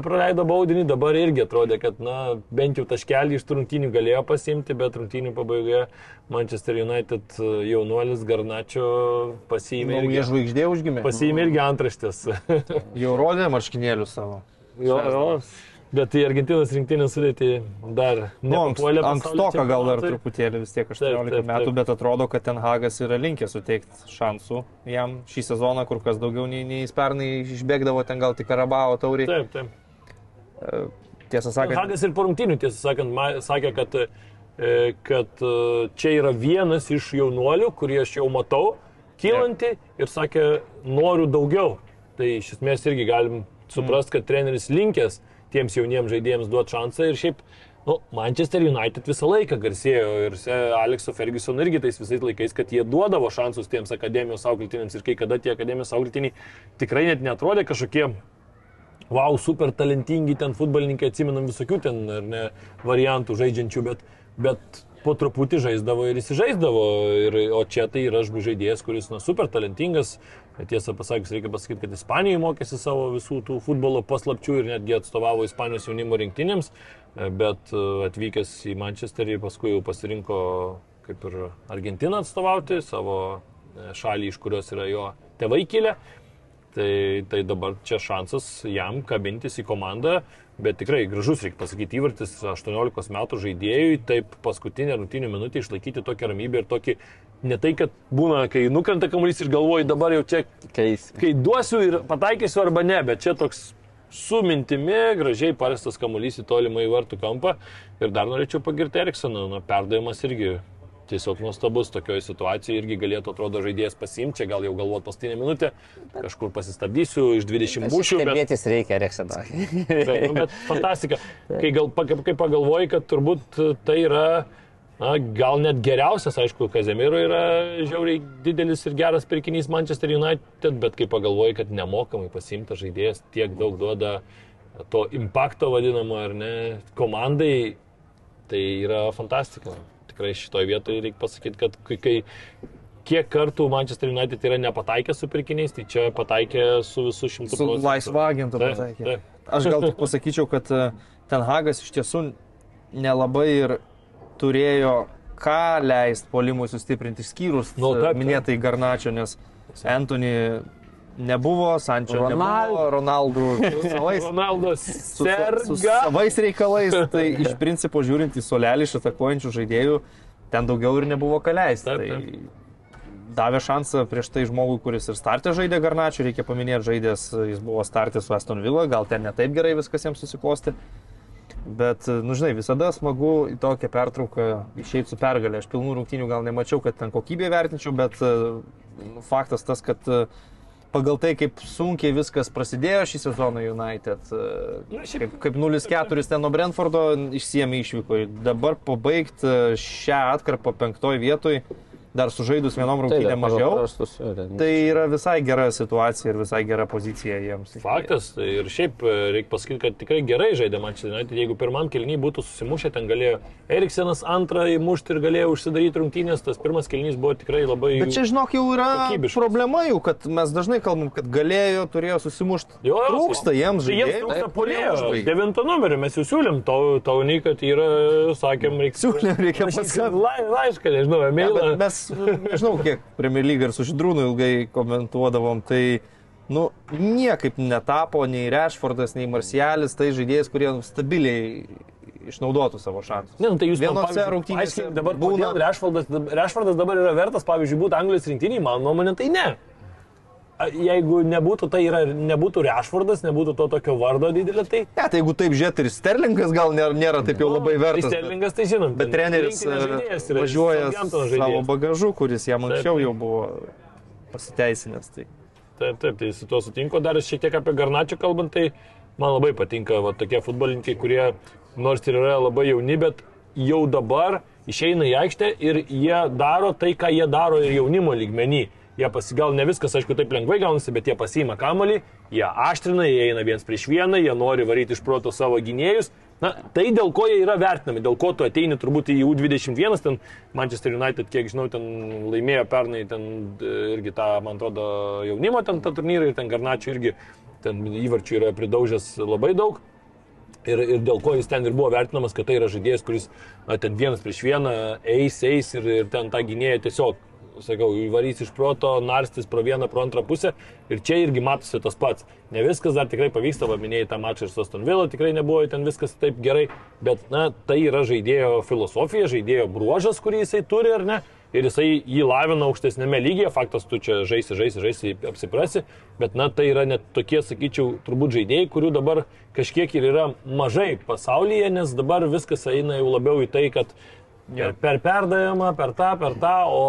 praleido baudinį, dabar irgi atrodė, kad na, bent jau taškelį iš rungtynių galėjo pasimti, bet rungtynių pabaigoje Manchester United e, jaunuolis Garnačio pasiėmė. Nauja žvaigždė užgimė. Pasiėmė irgi antraštės. (laughs) jau rodė marškinėlius savo. Jo, jo. Bet į Argentinos rinktinę sudėti dar nu, nepapuolė. Ankstoka gal dar truputėlį vis tiek 18 taip, taip, metų, taip. bet atrodo, kad ten Hagas yra linkęs suteikti šansų jam šį sezoną, kur kas daugiau nei, nei jis pernai išbėgdavo ten gal tik Karabao taurį. Taip, taip. Tiesą sakant. Hagas ir po rungtinių, tiesą sakant, sakė, kad, e, kad e, čia yra vienas iš jaunuolių, kurį aš jau matau, kylanti ir sakė, noriu daugiau. Tai iš esmės irgi galim suprasti, kad treneris linkęs tiems jauniems žaidėjams duoti šansą ir šiaip Nu, Manchester United visą laiką garsėjo ir Alekso Ferguson irgi tais visais laikais, kad jie duodavo šansus tiems akademijos auklėtiniams ir kai kada tie akademijos auklėtiniai tikrai net netrodė kažkokie wow, super talentingi ten futbolininkai, atsimenam visokių ten ne, variantų žaidžiančių, bet, bet po truputį žaisdavo ir įsižaisdavo. Ir, o čia tai yra žaidėjas, kuris na, super talentingas. Tiesą pasakius, reikia pasakyti, kad Ispanijoje mokėsi savo visų tų futbolo paslapčių ir netgi atstovavo Ispanijos jaunimo rinktinėms, bet e, atvykęs į Manchesterį paskui jau pasirinko kaip ir Argentiną atstovauti, savo e, šalį, iš kurios yra jo tėvai kilę. Tai, tai dabar čia šansas jam kabintis į komandą, bet tikrai gražus, reikia pasakyti, įvartis 18 metų žaidėjui, taip paskutinę rungtynį minutę išlaikyti tokią ramybę ir tokį, ne tai, kad būna, kai nukrenta kamuolys ir galvoji, dabar jau čia Keis. kai duosiu ir pataikysiu arba ne, bet čia toks su mintimi, gražiai parestas kamuolys į tolimą į vartų kampą. Ir dar norėčiau pagirti Eriksoną, nu, perdavimas irgi tiesiog nuostabus tokioje situacijoje irgi galėtų, atrodo, žaidėjas pasimti, čia gal jau galvot paskutinę minutę, kažkur pasistabdysiu iš 20 bušių. Stebėtis bet... reikia, Rekseną. (laughs) nu, bet fantastika. Kai, gal, kai pagalvoji, kad turbūt tai yra Na, gal net geriausias, aišku, Kazemiro yra žiauriai didelis ir geras pirkinys Manchester United, bet kai pagalvoji, kad nemokamai pasimtas žaidėjas tiek daug duoda to impakto vadinamo ar ne komandai, tai yra fantastika tikrai šitoje vietoje reikia pasakyti, kad kai, kiek kartų Manchester United yra nepataikę su pirkiniais, tai čia pataikė su visų šimtu procentų. Su laisva agentu pataikė. Taip, taip. Aš gal tik pasakyčiau, kad e, Ten Hagas iš tiesų nelabai ir turėjo ką leisti polimui sustiprinti, skyrus nu, taip, minėtai Garnačio, nes Anthony nebuvo, Sančio Ronald. nebuvo, Ronaldų su savais, Ronaldas su, su savais reikalais. Tai iš (laughs) principo žiūrint į solelį iš atakuojančių žaidėjų, ten daugiau ir nebuvo taip. Tai davė šansą prieš tai žmogui, kuris ir startė žaidė Garnačių, reikia paminėti, žaidės, jis buvo startė su Aston Villa, gal ten netaip gerai viskas jiems susiklosti. Bet, nu žinai, visada smagu į tokią pertrauką išeiti su pergalė. Aš pilnų rungtynių gal nemačiau, kad ten kokybė vertinčiau, bet nu, faktas tas, kad uh, pagal tai, kaip sunkiai viskas prasidėjo šį sezoną United, e, kaip, kaip 0-4 ten nuo Brentfordo išsiemė išvyko. Dabar pabaigti šią atkarpą penktoj vietoj, dar sužaidus vienom Tai rungtynėm pagal mažiau. ten- Tai yra visai gera situacija ir visai gera pozicija jiems. Faktas. tai Ir šiaip e, reikia pasakyti, kad tikrai gerai žaidė Manchester United. Jeigu pirmam kelniui būtų susimušę, ten galėjo Eriksenas antrą įmušti ir galėjo užsidaryti rungtynės, tas pirmas kelnys buvo tikrai labai... Bet čia, žinok, jau yra Kokybiškas. problema jau, kad mes dažnai kalbam, kad galėjo, turėjo susimušti. Jo, jo, Trūksta jiems Tai jiems žaidėjų. trūksta Taip, polėjo. užbaigė. Devintą numerį mes jau siūlėm, tau, tau nei, kad yra, sakėm, reikia Siūlėm, reikia. (laughs) La, laišką, nežinau, Ja, emailą. bet mes, nežinau, kiek Premier League ir su Židrūnu ilgai komentuodavom, tai, nu, niekaip netapo nei Rešfordas, nei Marcialis, tai žaidėjas, kurie stabiliai išnaudotų savo šansus. Ne, nu, tai jūs Vienose rungtynėse dabar būna-. Rešfordas, Rešfordas dabar yra vertas, pavyzdžiui, būti Anglijos rinktiniai, mano nuomonė, tai ne. Jeigu nebūtų tai yra, nebūtų Rešfordas, nebūtų to tokio vardo didelio, tai... Ne, tai jeigu taip žiūrėt ir Sterlingas gal nėra, nėra taip jau labai vertas. Tai Sterlingas, tai žinom. Bet treneris e, važiuoja savo bagažu, kuris jam anksčiau jau buvo pasiteisinęs. Tai. Taip, taip, tai su tuo sutinku. Dar šiek tiek apie Garnačią kalbant, tai man labai patinka va, tokie futbolininkai, kurie nors ir yra labai jauni, bet jau dabar išeina į aikštę ir jie daro tai, ką jie daro ir jaunimo lygmenį. Jie pasigal ne viskas, aišku, taip lengvai gaunasi, bet jie pasiima kamolį, jie aštrina, jie eina viens prieš vieną, jie nori varyti iš proto savo gynėjus. Na, tai dėl ko jie yra vertinami, dėl ko tu ateini turbūt į U21, ten Manchester United, kiek žinau, ten laimėjo pernai, ten irgi tą, man atrodo, jaunimo ten tą turnyrą ir ten Garnačių irgi, ten įvarčių yra pridaužęs labai daug. Ir, ir dėl ko jis ten ir buvo vertinamas, kad tai yra žaidėjas, kuris na, ten vienas prieš vieną eis, eis ir, ir ten tą gynėją tiesiog, sakau, įvarys iš proto, narstys pro vieną, pro antrą pusę. Ir čia irgi matosi tas pats. Ne viskas dar tikrai pavyksta, paminėjai tą mačą ir su Aston Villa, tikrai nebuvo ten viskas taip gerai, bet na, tai yra žaidėjo filosofija, žaidėjo bruožas, kurį jisai turi, ar ne? ir jisai jį lavina aukštesnėme lygyje, faktas, tu čia žaisi, žaisi, žaisi, apsiprasi, bet na tai yra net tokie, sakyčiau, turbūt žaidėjai, kurių dabar kažkiek ir yra mažai pasaulyje, nes dabar viskas eina jau labiau į tai, kad per, per perdavimą, per tą, per tą, o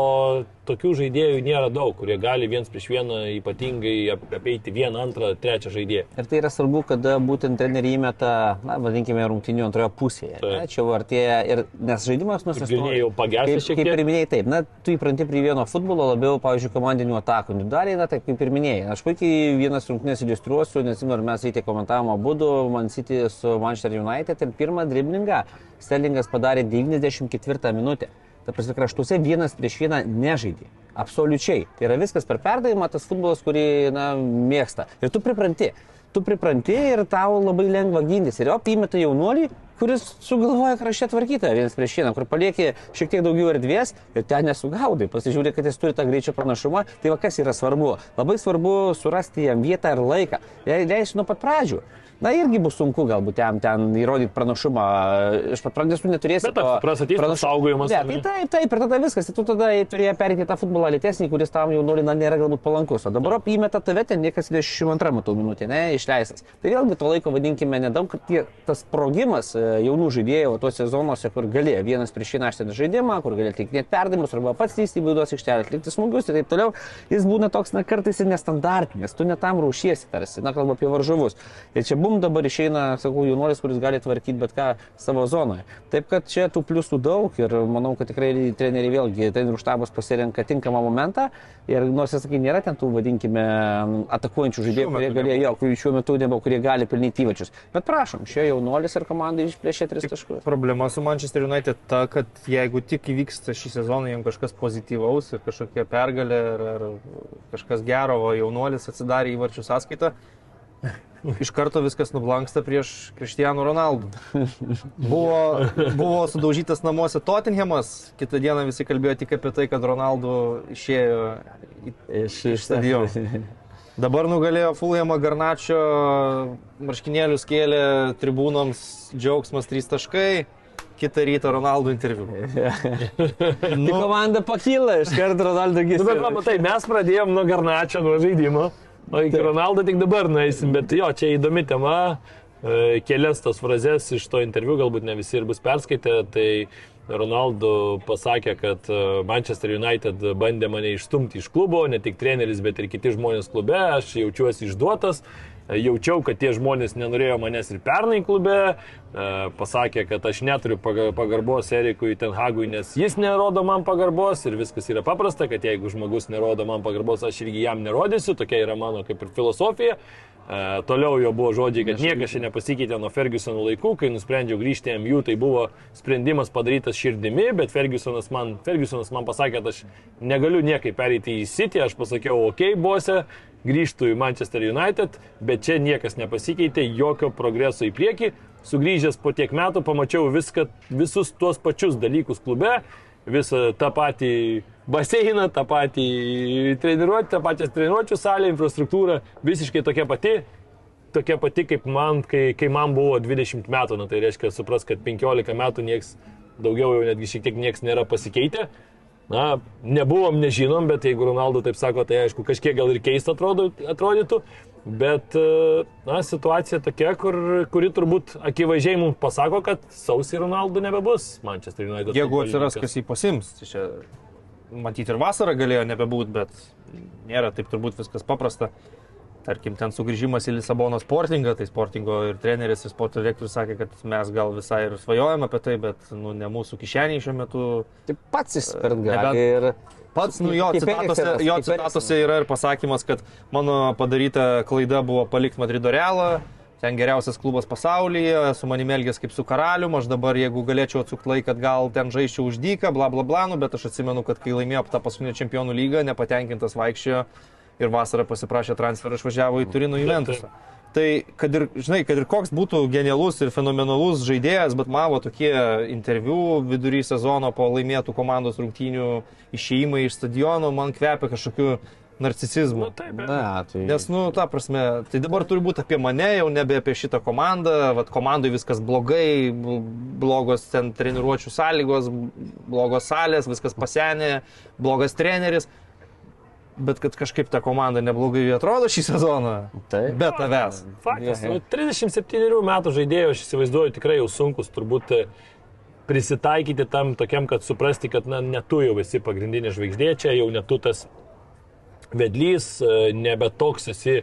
tokių žaidėjų nėra daug, kurie gali viens prieš vieną ypatingai ap- apeiti vieną, antrą, trečią žaidėją. Ir tai yra svarbu, kada būtent treneriai įmeta, na, vadinkime, rungtinių antroje pusėje. Ne? Taip. Čia jau artėja ir nes žaidimas nusistovi. jau Kaip, šiek kaip tiek. ir minėjai, taip, na, tu įpranti prie vieno futbolo labiau, pavyzdžiui, komandinių atakų. Individualiai, na, taip kaip ir minėjai. Aš puikiai vienas rungtynės iliustruosiu, nes, žinau, ar mes įtė komentavome abu, Man City su Manchester United ir pirmą driblingą Sterlingas padarė 94 minutę. Ta prasme, kraštuose vienas prieš vieną nežaidė. Absoliučiai. Tai yra viskas per perdavimą, tas futbolas, kurį na, mėgsta. Ir tu pripranti. Tu pripranti ir tau labai lengva gintis. Ir jo įmeta jaunuolį, kuris sugalvoja krašte tvarkytą vienas prieš vieną, kur palieki šiek tiek daugiau erdvės ir ten nesugaudai. Pasižiūrė, kad jis turi tą greičio pranašumą. Tai va kas yra svarbu? Labai svarbu surasti jam vietą ir laiką. Jei leisi nuo pat pradžių. Na irgi bus sunku galbūt jam ten įrodyti pranašumą. Iš pat pradės tu neturėsi. Bet apsipras ateis tas saugojimas, Ne, tai taip, taip, ir tada viskas. Tai tu tada turėjai perėti tą futbolą lėtesnį, kuris tam jaunuoliui na, nėra galbūt palankus. O dabar įmeta tave ten niekas 22 matau minutė, ne, išleistas. Tai vėlgi to laiko vadinkime nedaug, kad tie, tas sprogimas e, jaunų žaidėjų tuose sezonuose, kur galėjo vienas prieš vieną aštį žaidimą, kur galėjo atlikinėti perdavimus arba pats lysti į baudos aikštelę, atlikti smūgius ir taip toliau, jis būna toks, na, kartais ir nestandartinis, tu netam rūšiesi tarsi, na, kalbu apie varžovus. Ir čia bum dabar išeina, sakau, jaunuolis, kuris gali tvarkyti bet ką savo zonoje. Taip kad čia tų pliusų daug ir manau, kad tikrai treneriai vėlgi, trenerių štabas pasirenka tinkamą momentą ir nors, sakai, nėra ten tų, vadinkime, atakuojančių žaidėjų, kurie galėjo, jo, kurių šiuo metu nebuvo, kurie gali pelnyti įvačius. Bet prašom, šio jaunuolis ir komandai išplėšė tris taškus. Problema su Manchester United ta, kad jeigu tik įvyksta šį sezoną jiems kažkas pozityvaus ir kažkokia pergalė ar, ar kažkas gero, o jaunuolis atsidarė įvarčių sąskaitą, iš karto viskas nublanksta prieš Cristiano Ronaldo. Buvo, buvo sudaužytas namuose Tottenhamas, kitą dieną visi kalbėjo tik apie tai, kad Ronaldo išėjo į, Iš, iš stadiono. Dabar nugalėjo Fulhamą Garnačio, marškinėlius kėlė tribūnoms, džiaugsmas 3 taškai, kitą rytą Ronaldo interviu. Tai (laughs) Nu, komanda pakyla, iš karto Ronaldo Nu, bet, matai, mes pradėjom nuo Garnačio, nuo žaidimo, o iki Ronaldo tik dabar nueisim, bet jo, čia įdomi tema. E, Kelias tas frazes iš to interviu, galbūt ne visi ir bus perskaitę, tai Ronaldo pasakė, kad e, Manchester United bandė mane išstumti iš klubo, ne tik treneris, bet ir kiti žmonės klube, aš jaučiuosi išduotas Jaučiau, kad tie žmonės nenorėjo manęs ir pernai klube, e, pasakė, kad aš neturiu pagarbos Erikui Tenhagui, nes jis nerodo man pagarbos ir viskas yra paprasta, kad jeigu žmogus nerodo man pagarbos, aš irgi jam nerodysiu, tokia yra mano kaip ir filosofija. E, toliau jo buvo žodžiai, kad niekas čia nepasikeitė nuo Fergusono laikų, kai nusprendžiau grįžti į MU, tai buvo sprendimas padarytas širdimi, bet Fergusonas man, Fergusonas man pasakė, kad aš negaliu niekaip pereiti į City, aš pasakiau, ok, bose, grįžtų į Manchester United, bet čia niekas nepasikeitė, jokio progreso į priekį. Sugrįžęs po tiek metų pamačiau viską, visus tuos pačius dalykus klube, visą tą patį baseiną, tą patį treniruotę, tą pačią treniruotčių salę, infrastruktūrą, visiškai tokia pati, tokia pati kaip man, kai, kai man buvo 20 metų, na tai reiškia, supras, kad 15 metų nieks, daugiau jau netgi šiek tiek nieks nėra pasikeitę. Na, nebuvom, nežinom, bet jeigu Ronaldo taip sako, tai aišku, kažkiek gal ir keista atrodo, atrodytų, bet, na, situacija tokia, kur, kuri turbūt akivaizdžiai mums pasako, kad sausį Ronaldo nebebus Manchester United. Jeigu atsiras, kas jį pasims, tai čia matyti ir vasarą galėjo nebebūti, bet nėra taip turbūt viskas paprasta. Tarkim, ten sugrįžimas į Lisabono sportingą, tai sportingo ir treneris, ir sporto direktorius sakė, kad mes gal visai ir svajojame apie tai, bet nu, ne mūsų kišeniai šiuo metu. Tai pats įsipirkt gali. Ir... Pats, nu, jo citatose, jo citatose yra ir pasakymas, kad mano padaryta klaida buvo palikti Madrido realą, ten geriausias klubas pasaulyje, su manimi elgės kaip su karaliumi, aš dabar jeigu galėčiau atsukti laiką, gal ten žaiščiau už dyką, bla bla bla, nu, bet aš atsimenu, kad kai laimėjo tą paskutinę čempionų lygą, nepatenkintas vaikščiojo ir vasarą pasiprašė transferą, išvažiavo į Turino Juventusą. Tai kad ir, žinai, kad ir koks būtų genialus ir fenomenalus žaidėjas, bet mavo tokie interviu vidury sezono po laimėtų komandos rungtynių išėjimai iš stadiono, man kvepia kažkokiu narcisizmu. Nu, taip. Na, tai... Nes, nu, ta prasme, tai dabar turi būti apie mane, jau nebe apie šitą komandą, vad komandai viskas blogai, blogos ten treniruočio sąlygos, blogos salės, viskas pasenė, blogas treneris. Bet kad kažkaip ta komanda neblogai atrodo šį sezoną. Taip. Be tavęs. Faktas. Nu, 37 metų žaidėjo, aš įsivaizduoju, tikrai jau sunkus turbūt prisitaikyti tam tokiam, kad suprasti, kad na, ne tu jau esi pagrindinė žvaigždė, čia jau ne tu tas vedlys, e, nebe toks esi.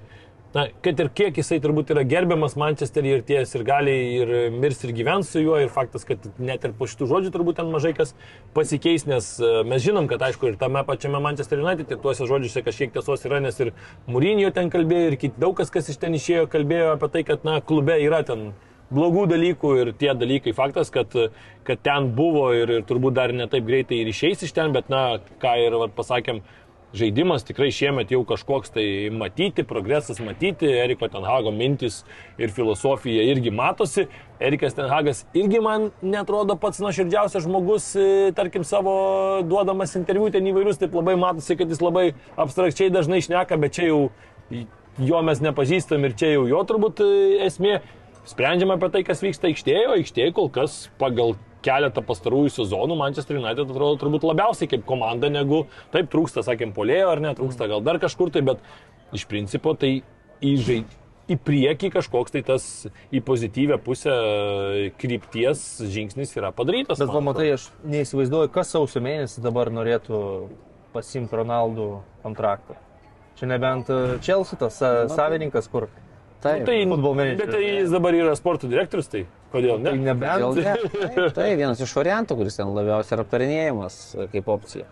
Na, kad ir kiek jisai turbūt yra gerbiamas Manchesterį ir ties ir gali ir mirs ir gyvens su juo ir faktas, kad net ir po šitų žodžių turbūt ten mažai kas pasikeis, nes e, mes žinom, kad aišku ir tame pačiame Manchester United ir tuose žodžiuose kažkiek tiesos yra, nes ir Mūrinio ten kalbėjo ir kit, daug kas, kas iš ten išėjo, kalbėjo apie tai, kad na, klube yra ten blogų dalykų ir tie dalykai faktas, kad, kad ten buvo ir, ir turbūt dar netaip greitai ir išeis iš ten, bet na, ką ir vat, pasakėm, žaidimas tikrai šiemet jau kažkoks tai matyti, progresas matyti, Eriko Tenhago mintis ir filosofija irgi matosi. Erikas Tenhagas irgi man netrodo pats nuoširdžiausias žmogus, e, tarkim, savo duodamas interviu ten įvairius, taip labai matosi, kad jis labai abstrakčiai dažnai šneka, bet čia jau jo mes nepažįstam ir čia jau jo turbūt e, esmė. Sprendžiama apie tai, kas vyksta aikštėje, o aikštėje kol kas pagal keletą pastarųjų sezonų Manchester United atrodo turbūt labiausiai kaip komanda, negu taip trūksta, sakėm, polėjo ar ne, trūksta gal dar kažkur tai, bet iš principo tai į, žai, į priekį kažkoks tai tas į pozityvę pusę krypties žingsnis yra padarytas. Bet pamatai, aš neįsivaizduoju, kas sausio mėnesį dabar norėtų pasimti Ronaldų kontraktą. Čia nebent Čelsi tas savininkas, kur Taip, tai, futbol menedžeris. Bet tai jis dabar yra sporto direktorius, tai kodėl ne? Tai nebent. Ne. (laughs) Taip, tai vienas iš variantų, kuris ten labiausiai yra aptarinėjimas kaip opcija.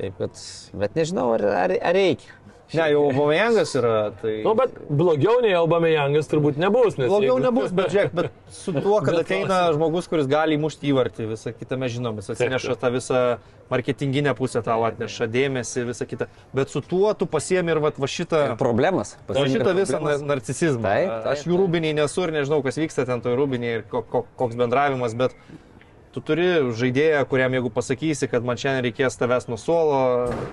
Taip, bet, bet nežinau, ar, ar, ar reikia. Ne, jau Aubameyangas yra. Tai... Nu, bet blogiau nei Aubameyangas turbūt nebus. Blogiau jeigu... nebus, bet žiūrėk, bet su tuo, kad (laughs) ateina žmogus, kuris gali įmušti įvartį, visą kitą mes žinom, jis atsineša tą visą marketinginę pusę, tau atneša dėmesį, visą kitą. Bet su tuo tu pasiemi ir va, va šitą... Ir problemas. Va šitą visą narcisizmą. Taip, taip, Aš jų rūbiniai nesu ir nežinau, kas vyksta ten toj rūbiniai ir koks bendravimas, bet tu turi žaidėją, kuriam jeigu pasakysi, kad man šiandien reikės tavęs nuo suolo,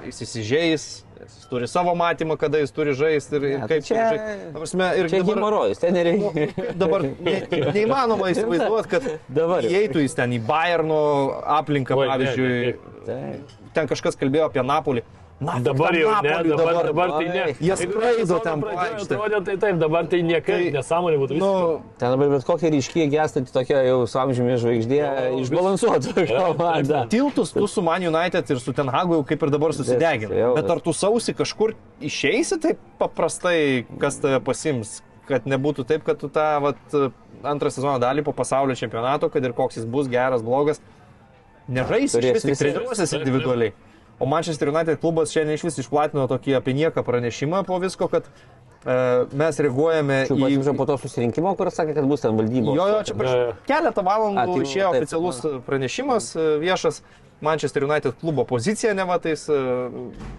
jis įsižeis, jis turi savo matymą, kada jis turi žaisti ir, ir tai kaip čia. Prasme, ir čia dabar, morojus, ten nereikia. Nu, dabar ne, neįmanoma (laughs) įsivaizduoti, kad dabar įeitų jis ten į Bayerno aplinką, pavyzdžiui. Ten kažkas kalbėjo apie Napolį. Na, dabar jau ne, dabar, dabar, dabar tai ne. Jie skraido ten paaiškiai. Atrodė tai taip, dabar tai niekai tai, nesąmonė būtų. Nu, ten dabar bet kokia ryškiai gestanti tokia jau su amžiumi žvaigždė no, išbalansuotų (laughs) komandą. Tiltus tu su Man United ir su Ten Hagu jau kaip ir dabar susidegini. Bet ar tu sausi kažkur išeisi taip paprastai, kas tave pasims? kad nebūtų taip, kad tu tą vat, antrą sezono dalį po pasaulio čempionato, kad ir koks jis bus geras, blogas, nežaisi, vis tik treniruosis Taip, taip. O Manchester United klubas šiandien iš vis išplatino tokį apie nieką pranešimą po visko, kad e, mes reaguojame Čia į... pasižiūrėjau po to susirinkimo, kur sakė, kad bus ten valdybos. Jo, jo, čia prieš keletą valandų A, tai išėjo taip, oficialus pranešimas e, viešas Manchester United klubo pozicija, ne matais,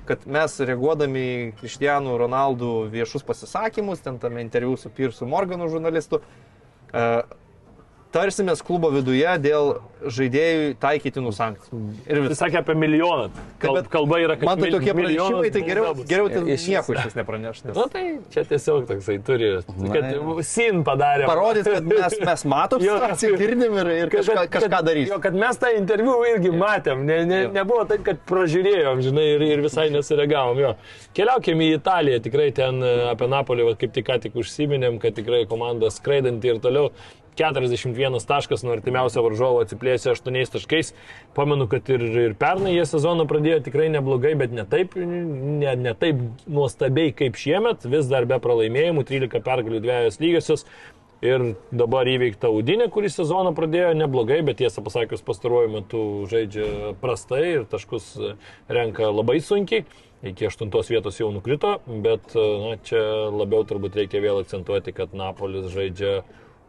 kad mes reaguodami į Kristijanų Ronaldų viešus pasisakymus, ten tame interviu su Pirsu Morganu žurnalistu, e, tarsimės klubo viduje dėl žaidėjų taikytinų sankcijų. Ir Jis vis. sakė apie milijoną. Kal, Bet kalba yra, kad Man tai tokie pranešimai, tai geriau, geriau tai Iš- nieko iš vis nepraneš. nes- Na tai čia tiesiog toksai turi. Na, Kad sin padarė. Parodyt, kad (laughs) mes, mes matom Jo, situaciją, girdim ir, ir kažką, kažką darys. Jo, kad mes tą interviu irgi matėm, ne, ne, Jo. nebuvo taip, kad pražiūrėjom, žinai, ir, ir visai nesireagavom. Jo. Keliaukime į Italiją, tikrai ten e, apie Napolį, va, kaip tik ką tik užsiminėm, kad tikrai komanda skraidanti ir toliau. 41 taškas nuo artimiausio varžovo atsiplėsė 8 taškais. Pamenu, kad ir, ir pernai jie sezoną pradėjo tikrai neblogai, bet ne taip, ne, ne taip nuostabiai kaip šiemet. Vis dar be pralaimėjimų, 13 pergalių dviejos lygiosios. Ir dabar įveikta Udinė, kuris sezoną pradėjo neblogai, bet tiesą pasakius pastaruoju metu žaidžia prastai ir taškus renka labai sunkiai. Iki aštuntos vietos jau nukrito, bet na, čia labiau turbūt reikia vėl akcentuoti, kad Napolis žaidžia,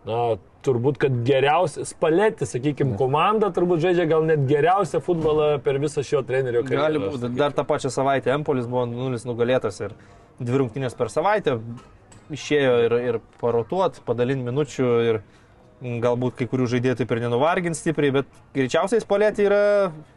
na, turbūt, kad geriausia, spalėti, sakykime, komanda turbūt žaidžia gal net geriausią futbolą per visą šio trenerio karjerą. Gali būti. Dar tą pačią savaitę Empolis buvo nulis nugalėtas ir dvi rungtynės per savaitę išėjo ir, ir parotuot, padalinti minučių ir galbūt kai kurių žaidėjų taip ir nenuvargint stipriai, bet greičiausiai Spalėti yra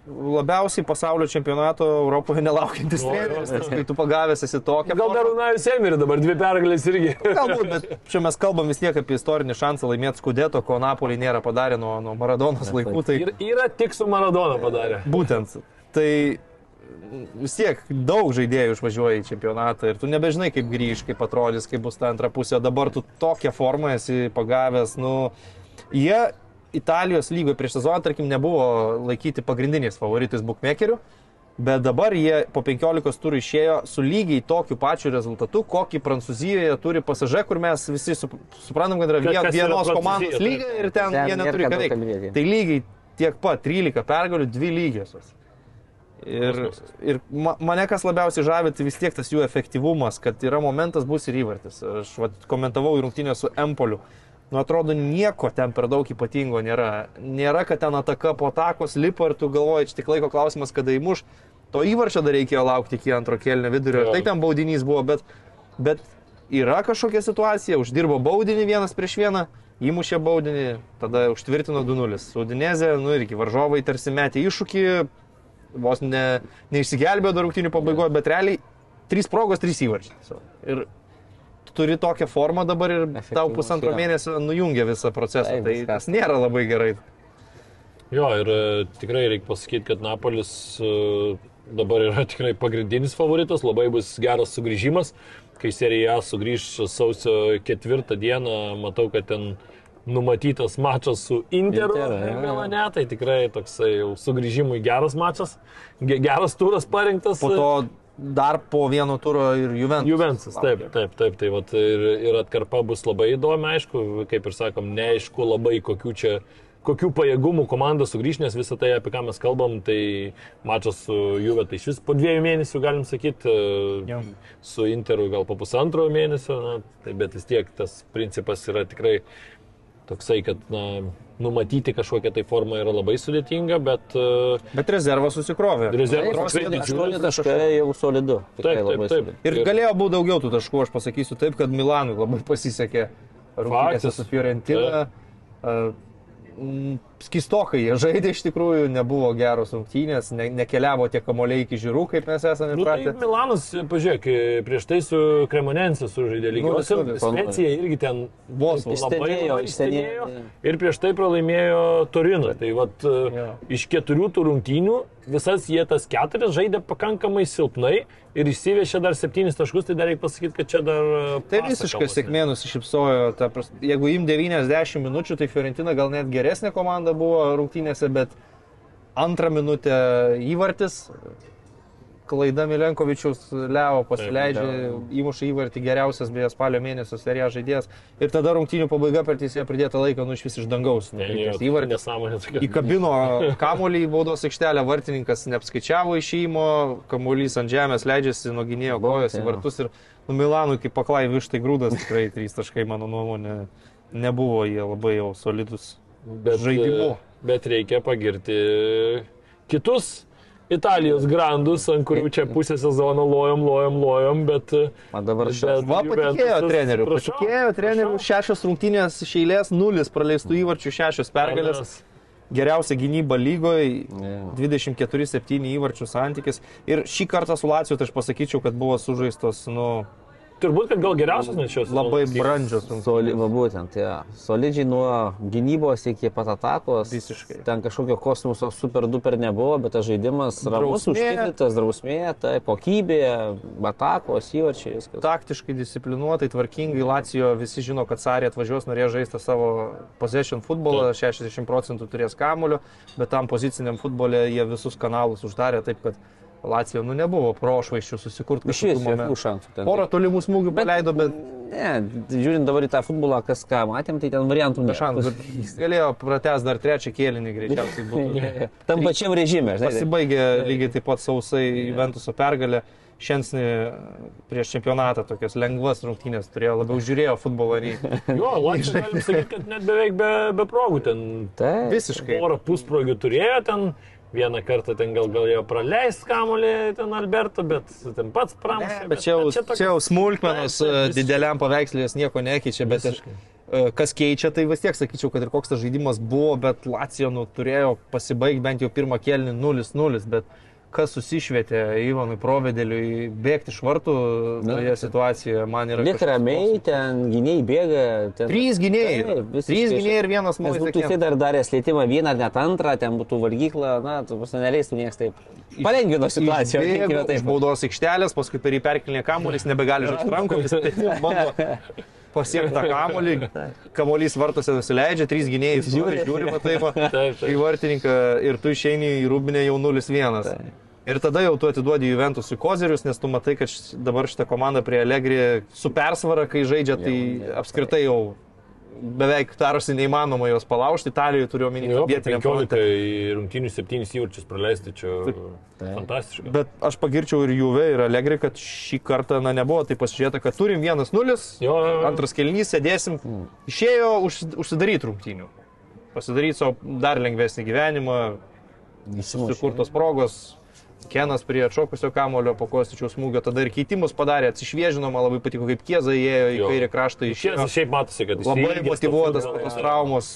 labiausiai pasaulio čempionato Europoje nelaukiantis treneris, nes kai tu pagavęs esi tokią. Gal dar Unajus Emiri dabar dvi pergalės irgi. Galbūt, bet čia mes kalbam vis tiek apie istorinį šansą laimėti Skudeto, ko Napolį nėra padarę nuo, nuo Maradonos laikų. Tai Ir yra tik su Maradona padarė. Būtent. Tai vis tiek daug žaidėjų išvažiuoja į čempionatą ir tu nebežinai, kaip grįž, kaip atrodys, kaip bus ta antra pusė. O dabar tu tokią formą esi pagavęs. Nu, jie Italijos lygoje prieš sezoną, tarkim, nebuvo laikyti pagrindiniais favoritais bookmakerių. Bet dabar jie po 15 turų išėjo su lygiai tokiu pačiu rezultatu, kokį Prancūzijoje turi pasažė, kur mes visi sup- suprantam, kad yra vien, yra vienos Prancūzija, komandos lyga ir ten, Ten jie neturi ką veikti. Tai lygiai tiek pat 13 pergalių, 2 lygiosios. Ir, ir ma- mane kas labiausiai žavi, tai vis tiek tas jų efektyvumas, kad yra momentas bus ir įvartis. Aš vat, komentavau rungtynę su Empoliu. Nu, atrodo, nieko ten per daug ypatingo nėra. Nėra, kad ten ataka po atakos lipa ir tu galvoji, čia tik laiko klausimas, kada įmuš. To įvarčio dar reikėjo laukti iki antro kelnio vidurio. Ir tai ten baudinys buvo, bet, bet yra kažkokia situacija, uždirbo baudinį vienas prieš vieną, įmušė baudinį, tada užtvirtino 2-0. Udinezė, nu ir iki varžovai tarsi metė iššūkį, vos ne, neišsigelbėjo dar rungtynių pabaigoje, bet realiai 3 progos, 3 įvarčiai. Ir tu turi tokią formą dabar ir tau pusantro mėnesio nujungia visą procesą. Tai tas nėra labai gerai. Jo, ir e, tikrai reikia pasakyti, kad Napolis e, dabar yra tikrai pagrindinis favoritas, labai bus geras sugrįžimas. Kai serija A sugrįž sausio ketvirtą dieną, matau, kad ten numatytas mačas su Interu jo. Milane, tai tikrai toksai jau sugrįžimui geras mačas, ge- geras turas parinktas. Po to dar po vieno turo ir Juventus. Juventus, taip, taip, taip, tai vat, ir, ir atkarpa bus labai įdomi, aišku, kaip ir sakom, neaišku labai kokių čia, kokių pajėgumų komanda sugrįž, nes visą tai, apie ką mes kalbam, tai mačas su Juve, tai šis po dviejų mėnesių, galim sakyti, Jo. su Interu gal po pusantro mėnesio, na, tai bet vis tiek tas principas yra tikrai toksai, kad na, numatyti kažkokią tai formą yra labai sudėtinga, bet uh, Bet rezervas susikrovė. rezervas Taip, tikrai didžiulis. Taškai jau solidu. Taip, taip, labai taip. solidu. Ir galėjo būti daugiau tų taškų, aš pasakysiu taip, kad Milanui labai pasisekė rungtynėse su Fiorentina. Mm, Skistokai jie žaidė iš tikrųjų, nebuvo geros rungtynės, ne, nekeliavo tie kamuoliai iki žiūrų, kaip mes esame Nu, tai įpratę. Milanas, pažiūrėk, prieš tai su Kremonense sužaidė lygios ir nulis. Specija irgi ten Vos Išstenėjo, išstenėjo. Ir prieš tai pralaimėjo Torino. Tai vat, Jo. iš keturių tų rungtynių visas jie tas keturias žaidė pakankamai silpnai ir išsivežė dar septynis taškus, tai dar reikia pasakyti, kad čia dar... Tai pasaka visiškai sėkmė nusišypsojo. Jeigu im 90 minučių, tai Fiorentina gal net geresnė komanda buvo rungtynėse, bet antrą minutę įvartis, klaida Milenkovičius Leo pasileidžia, įmuša įvartį geriausias beje spalio mėnesio serijos žaidėjas ir tada rungtynių pabaiga per teisėją pridėtą laiką nu iš vis iš dangaus. tokia. Įkabino (laughs) kamuolį į baudos aikštelę, vartininkas neapskaičiavo išėjimo, kamuolys ant žemės leidžiasi nuo gynėjo kojos į vartus ir nu, Milanui kaip paklai vištai grūdas tikrai trys taškai, mano nuomonė, nebuvo jie labai jau solidus Bet, žaidimu. Bet reikia pagirti kitus Italijos grandus, ant kurių čia pusę sezono lojom, lojom, lojom, bet... Man dabar šias. Va, patikėjo treneriu. Prašau, Patikėjo treneriu. prašau. Šešios rungtynės iš eilės, nulis praleistų įvarčių, šešios pergalės. Geriausia gynyba lygoje, Jo. 24-7 įvarčių santykis. Ir šį kartą su Laciu, tai aš pasakyčiau, kad buvo sužaistos, nu, Turbūt, kad gal geriausias net šios. labai brandžios Soli, va būtent, ja. solidžiai nuo gynybos iki pat atakos. Visiškai. Ten kažkokio kosmoso super duper nebuvo, bet tas žaidimas ramus, užtikrintas, drausmė, tai kokybė, atakos, įvarčiai, viskas. Taktiškai, disciplinuotai, tvarkingai. Lacijo visi žino, kad Sarė atvažiuos, norėjo žaisti savo possession futbolą, 60 procentų turės kamulio, bet tam poziciniam futbolė jie visus kanalus uždarė taip, kad Lacijo nu nebuvo prošvaiščių susikurti jokių šansų. Porą tolimų smūgių paleido, bet Ne, žiūrint dabar į tą futbolą, kas ką matėm, tai ten variantų nėra. šansų. (laughs) Galėjo pratęs dar trečią kėlinį greičiausiai būtų. (laughs) Tam pačiam režime. Pasibaigė lygiai taip pat sausai Juventuso pergalė. Šensni prieš čempionatą tokias lengvas rungtynės turėjo, labiau žiūrėjo futbolą nei (laughs) Jo, Latvijas galim sakyti, kad net beveik be, be progų ten Tai. visiškai. porą pusprogių turėjo ten. Vieną kartą ten gal galėjo praleisti kamulį ten Alberto, bet ten pats pramušė. Ne, bet čia jau, tokia- čia jau smulkmenos e, visiškai. dideliam paveikslui jos nieko nekeičia, bet aš, e, kas keičia, tai vis tiek sakyčiau, kad ir koks tas žaidimas buvo, bet Lacijo nu, turėjo pasibaigti bent jau pirmą kėlinį 0-0, bet kas susišvietė Ivanui Provedeliui bėgti iš vartų toje situacijoje, man yra... Lik ramiai, ten gyniai bėga. Ten... Trys visiškai. Trys gynėjai ir vienas Nes būtų jisai mūsų. dar daręs lėtimą vieną ar net antrą, ten būtų valgykla, na, tu pas neleistų niekas taip. Palengvino situaciją, taip. baudos aikštelės, paskui per jį perkelinė kamuolys, nebegali žaisti rankomis, tai (laughs) pasiekti tą kamuolį, (laughs) kamuolys vartose nusileidžia, trys gynėjai žiūri, žiūri, (laughs) Taip, į vartininką ir tu išeini į rūbinę jau 0-1. Ir tada jau tu atiduodi Juventusui kozerius, nes tu matai, kad dabar šitą komandą prie Allegri su persvara, kai žaidžia, tai apskritai jau beveik darosi neįmanoma jos palaužti. Italijoje turiu omeny vietiniam 15 fronte. rungtynių 7 įvarčius praleisti, čia fantastiška. Bet aš pagirčiau ir Juve, ir Allegri, kad šį kartą na, nebuvo tai pasižiūrėta, kad turim 1-0, Jo, jo, jo. antras kelnys, sėdėsim, išėjo už, užsidaryti rungtynių. Pasidaryti savo dar lengvesnį gyvenimą, sukurtos progos. Kenas prie atšokusio kamulio po Kostičiaus smūgio, tada ir keitimus padarė, atsišviežino, man labai patiko, kaip Kieza įėjo į Jo. kairį kraštą, išėjo Šiandien šiaip matosi, kad jis labai motivuotas po tos traumos,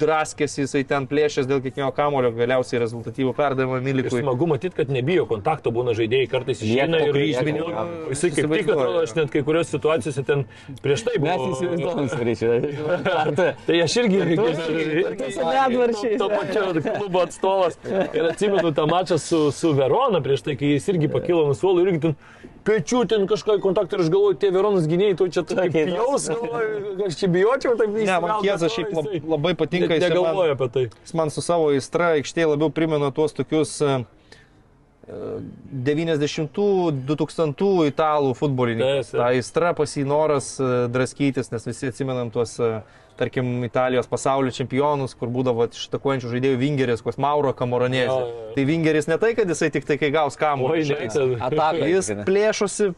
draskėsi jisai ten plėšęs dėl kiekvieno kamulio, galiausiai rezultatyvų perdavimą Ir Milikui. smagu matyti, kad nebijo kontakto, būna žaidėjai kartais Lieka ir ir- Jisai kaip tik atrodo, aš net kai kurios situacijose ten prieš tai Mes buvau. įsivaizduojam, sakyčiau. (laughs) Tai aš irgi su medvarčiais. To pačio klubo atstovas. Ir atsimenu tą mačą su, su Verona prieš tai, kai jis irgi pakilo nuo suolo ir irgi ten pečių ten kažką į kontaktą ir aš galvoju, tie Veronas gynėjai, tu čia Tokie, jaus, aš čia bijočiau, taip Ne, man Kieza šiaip lab, labai patinka, jis man, negalvoju apie tai. jis man su savo aistra aikštėje labiau primena tuos tokius e, e, 90-2000 italų taip. Ta aistra pasinoras draskytis, nes visi atsimenam tuos, tarkim, Italijos pasaulio čempionus, kur būdavo iš atakuojančių žaidėjų Vingeris, koks Mauro Kamoronėzė. Jo, jo, jo. Tai Vingeris ne tai, kad jisai tik tai, kai gaus kamuolį. Jis plėšosi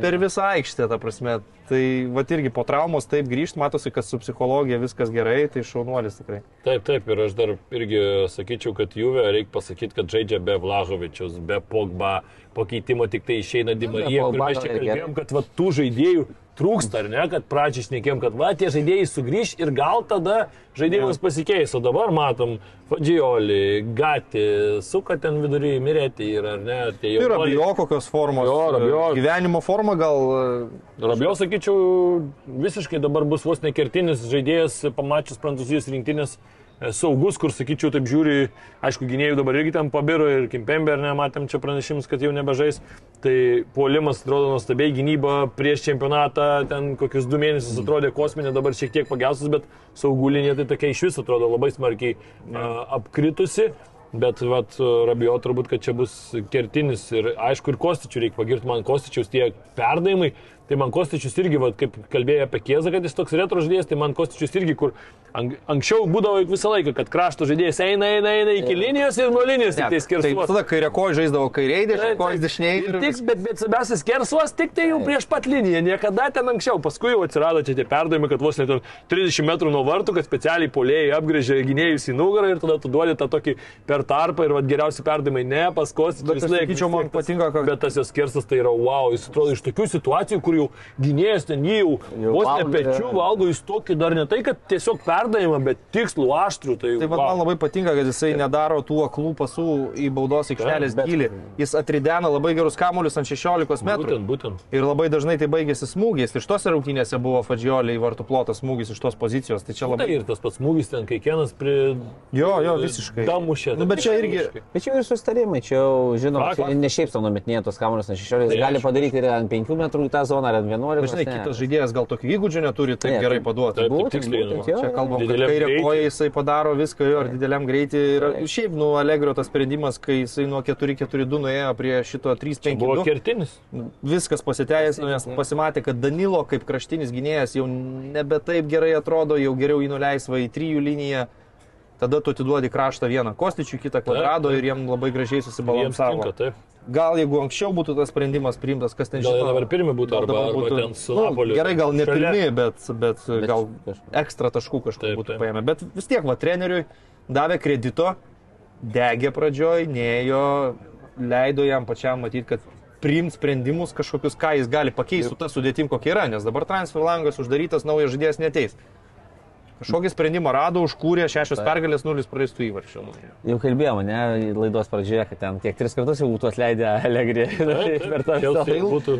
per visą aikštę, ta prasme. Tai va irgi po traumos taip grįžt, matosi, kad su psichologija viskas gerai, tai šaunuolis tikrai. Taip, taip, ir aš dar irgi sakyčiau, kad Juve reikia pasakyti, kad žaidžia be Vlažovičius, be Pogba, pakeitimo tik tai išeina Dimarija. Pogba Ir mes čia kalbėjom, kad va, tų žaidėjų trūksta, ar ne, kad pradžiai šnekėjom, kad va, tie žaidėjai sugrįž ir gal tada žaidimas pasikeis. O dabar matom, Fadžioli, Gati, suka ten vidury, mirėti ir ar ne, Ir jau... abijo kokios formos. Jo, Rabiot. Gyvenimo forma gal. Rabio, sakyčiau, visiškai dabar bus vos nekertinis žaidėjas, pamačius Prancūzijos rinktinės e, saugus, kur, sakyčiau, taip žiūri, aišku, gynėjų dabar irgi ten pabiro ir Kimpember, nematėm čia pranešimus, kad jau nebežais. Tai puolimas atrodo nuostabiai, gynyba prieš čempionatą, ten kokius du mėnesius atrodė kosminė, dabar šiek tiek pagelsus, bet saugų linija tai tokia iš viso atrodo labai smarkiai a, apkritusi. Bet vat, Rabijo turbūt, kad čia bus kertinis ir aišku ir Kostičių reikia pagirti, man Kostičiaus tie perdavimai, tai man Kostičius irgi, vat, kaip kalbėjo apie Kiezą, kad jis toks retro žaidėjas, tai man Kostičius irgi, kur Ank anksčiau būdavo visą laiką, kad krašto žaidėjas eina, eina, eina iki linijos ir nuo linijos tik tai skersuos. Tai tada kairė koja žaisdavo kairiai, dešinė koja dešiniai. Ir tik, bet, bet svarbiausia, skersuos tik tai jau prieš pat liniją, niekada ten anksčiau. Paskui jau atsirado čia tie perdavimai, kad vos net ten 30 metrų nuo vartų, kad specialiai polėjai apgrėžė gynėjus į nugarą ir tada tu duodi tą tokį per tarpą ir vat, geriausi perdavimai ne, paskos. Bet aš sakyčiau, man patinka, kad- Bet tas jos skersas tai yra wow, jis atrodo iš tokių situacijų, kur jau gynėjas ten jį jau, Jau vos ne valgo, pečių valgo, jis tokį dar ne tai, kad tiesiog perdavimą, bet tikslų, aštrų. Tai, Tai wow. man labai patinka, kad jisai nedaro tų aklų pasų į baudos aikštelės bet- gilį. Jis atridena labai gerus kamuolius ant 16 metrų. Būtent, būtent. Ir labai dažnai tai baigėsi smūgiais. Iš tos rungtynėse buvo Fadžiolė į vartų plotą smūgis iš tos pozicijos. Tai čia Tai labai... ir tas pats smūgis ten, kai Kenas pri... Jo, jo, visiškai. Damušė. Nu, bet čia irgi- Bet čia ir susitarimai, čia jau, žinoma, ne šiaip savo numetinėję tos kamuolius ant 16, Tai gali aišku. padaryti ir ant 5 metrų į tą zoną, ar ant 11. Bet žinai, ne. kitas žaidėjas gal tokių įgūdžių neturi taip Ne, gerai taip, paduoti. taip, Būtent, tiksliai, būtent, jo, Čia kalbam, kad kairė koja jisai padaro viską jo ir dideliam greitį. Ir šiaip, nu, Allegro tas sprendimas, kai jisai nuo 4-4-2 nuėjo prie šito Buvo 3-5-2. kertinis. Viskas pasiteisino, nes pasimatė, kad Danilo kaip kraštinis gynėjas jau nebe taip gerai atrodo, jau geriau jį nuleisva į trijų liniją. Tada tu atiduodi kraštą vieną kostičių, kitą kvadrado ir jiem labai gražiai susibalansavo. taip. Gal jeigu anksčiau būtų tas sprendimas priimtas, kas ten Gal jie žino, dabar pirmi būtų, gal arba, dabar arba būtų- ten su nu, Napoliu. Gerai, gal ne pirmi, bet, bet, bet gal ekstra taškų kažkur Taip, būtų taip. paėmę. Bet vis tiek, va, treneriui davė kredito, degė pradžioj, neėjo, leido jam pačiam matyti, kad priimt sprendimus kažkokius, ką jis gali pakeisti su ta sudėtim, kokia yra, nes dabar transfer langas uždarytas, naujas žaidėjas neteis. Kažkokį sprendimą rado, užkūrė šešios pergalės, nulis praleistų įvarčių. Jau kalbėjome, ne, laidos pradžioje, kad ten kiek tris kartus jau būtų atleidę Alegrį (laughs) per tą būtų.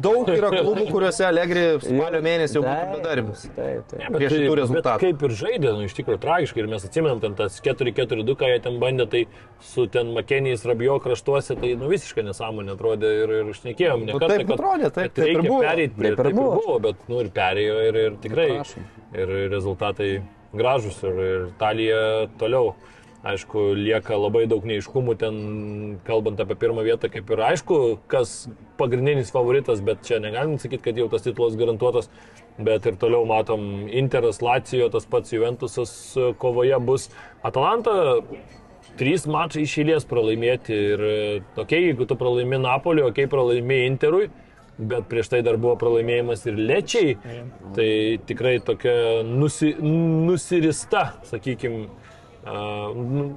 Daug yra klubų, kuriuose Allegri spalio mėnesį jau būtų bedarbius. Taip, taip. Ne, bet, prieš tai- šitų rezultatų. kaip ir žaidė, nu, iš tikrųjų tragiškai. Ir mes atsimenam ten tas 4-4-2, ką jie ten bandė, tai su ten Makeniais Rabijo kraštuose, tai nu, visiškai nesąmonė atrodė ir, ir išnekėjom. Ne Nu, taip kad- atrodė, taip, kad taip ir reikia buvo. prie Taip ir taip ir buvo. bet nu, ir perėjo ir, ir tikrai. prašom. Ir rezultatai gražus ir, ir Italija toliau. Aišku, lieka labai daug neiškumų ten, kalbant apie pirmą vietą, kaip ir aišku, kas pagrindinis favoritas, bet čia negalim sakyti, kad jau tas titulas garantuotas, bet ir toliau matom Interas, Lacijo, tas pats Juventusas e, kovoje bus. Atalanta trys mačai išėlės pralaimėti ir, okei, okay, jeigu tu pralaimi Napolio, okei, okay, pralaimi Interui, bet prieš tai dar buvo pralaimėjimas ir lečiai, tai tikrai tokia nusi, nusirista, sakykime,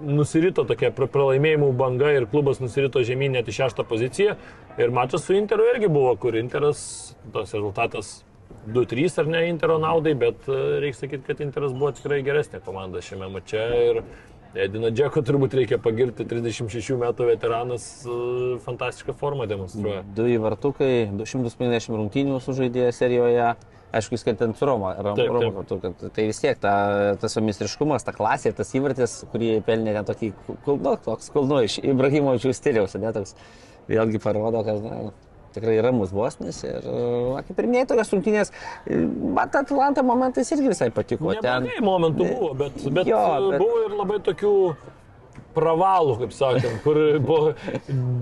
nusirito tokia pra- pralaimėjimų banga ir klubas nusirito žemyn net į šeštą poziciją. Ir mačas su Interu irgi buvo, kur Interas, tas rezultatas 2-3 ar ne Intero naudai, bet e, reikia sakyti, kad Interas buvo tikrai geresnė komanda šiame mače. Ir Edina Džeko turbūt reikia pagirti, 36 metų veteranas e, fantastišką formą demonstruoja. Du įvartukai, 250 rungtynių sužaidė serijoje. Aišku, skaitant su Roma, Rom, Taip, Roma taip. kartu, kad tai vis tiek ta, tas jo mistriškumas, ta klasė, tas įvartis, kurį pelnė ten tokį, nu, toks kulnu iš Ibrahimovičių stiliaus, ne toks, vėlgi parodo, kad na, tikrai ramus bosnis ir, na, kaip ir minėjai, tokios rungtynės, man Atlanta momentais irgi visai patiko. Neblogai momentų buvo, bet, bet, Jo, bet- bet buvo ir labai tokių pravalų, kaip sakant, kur po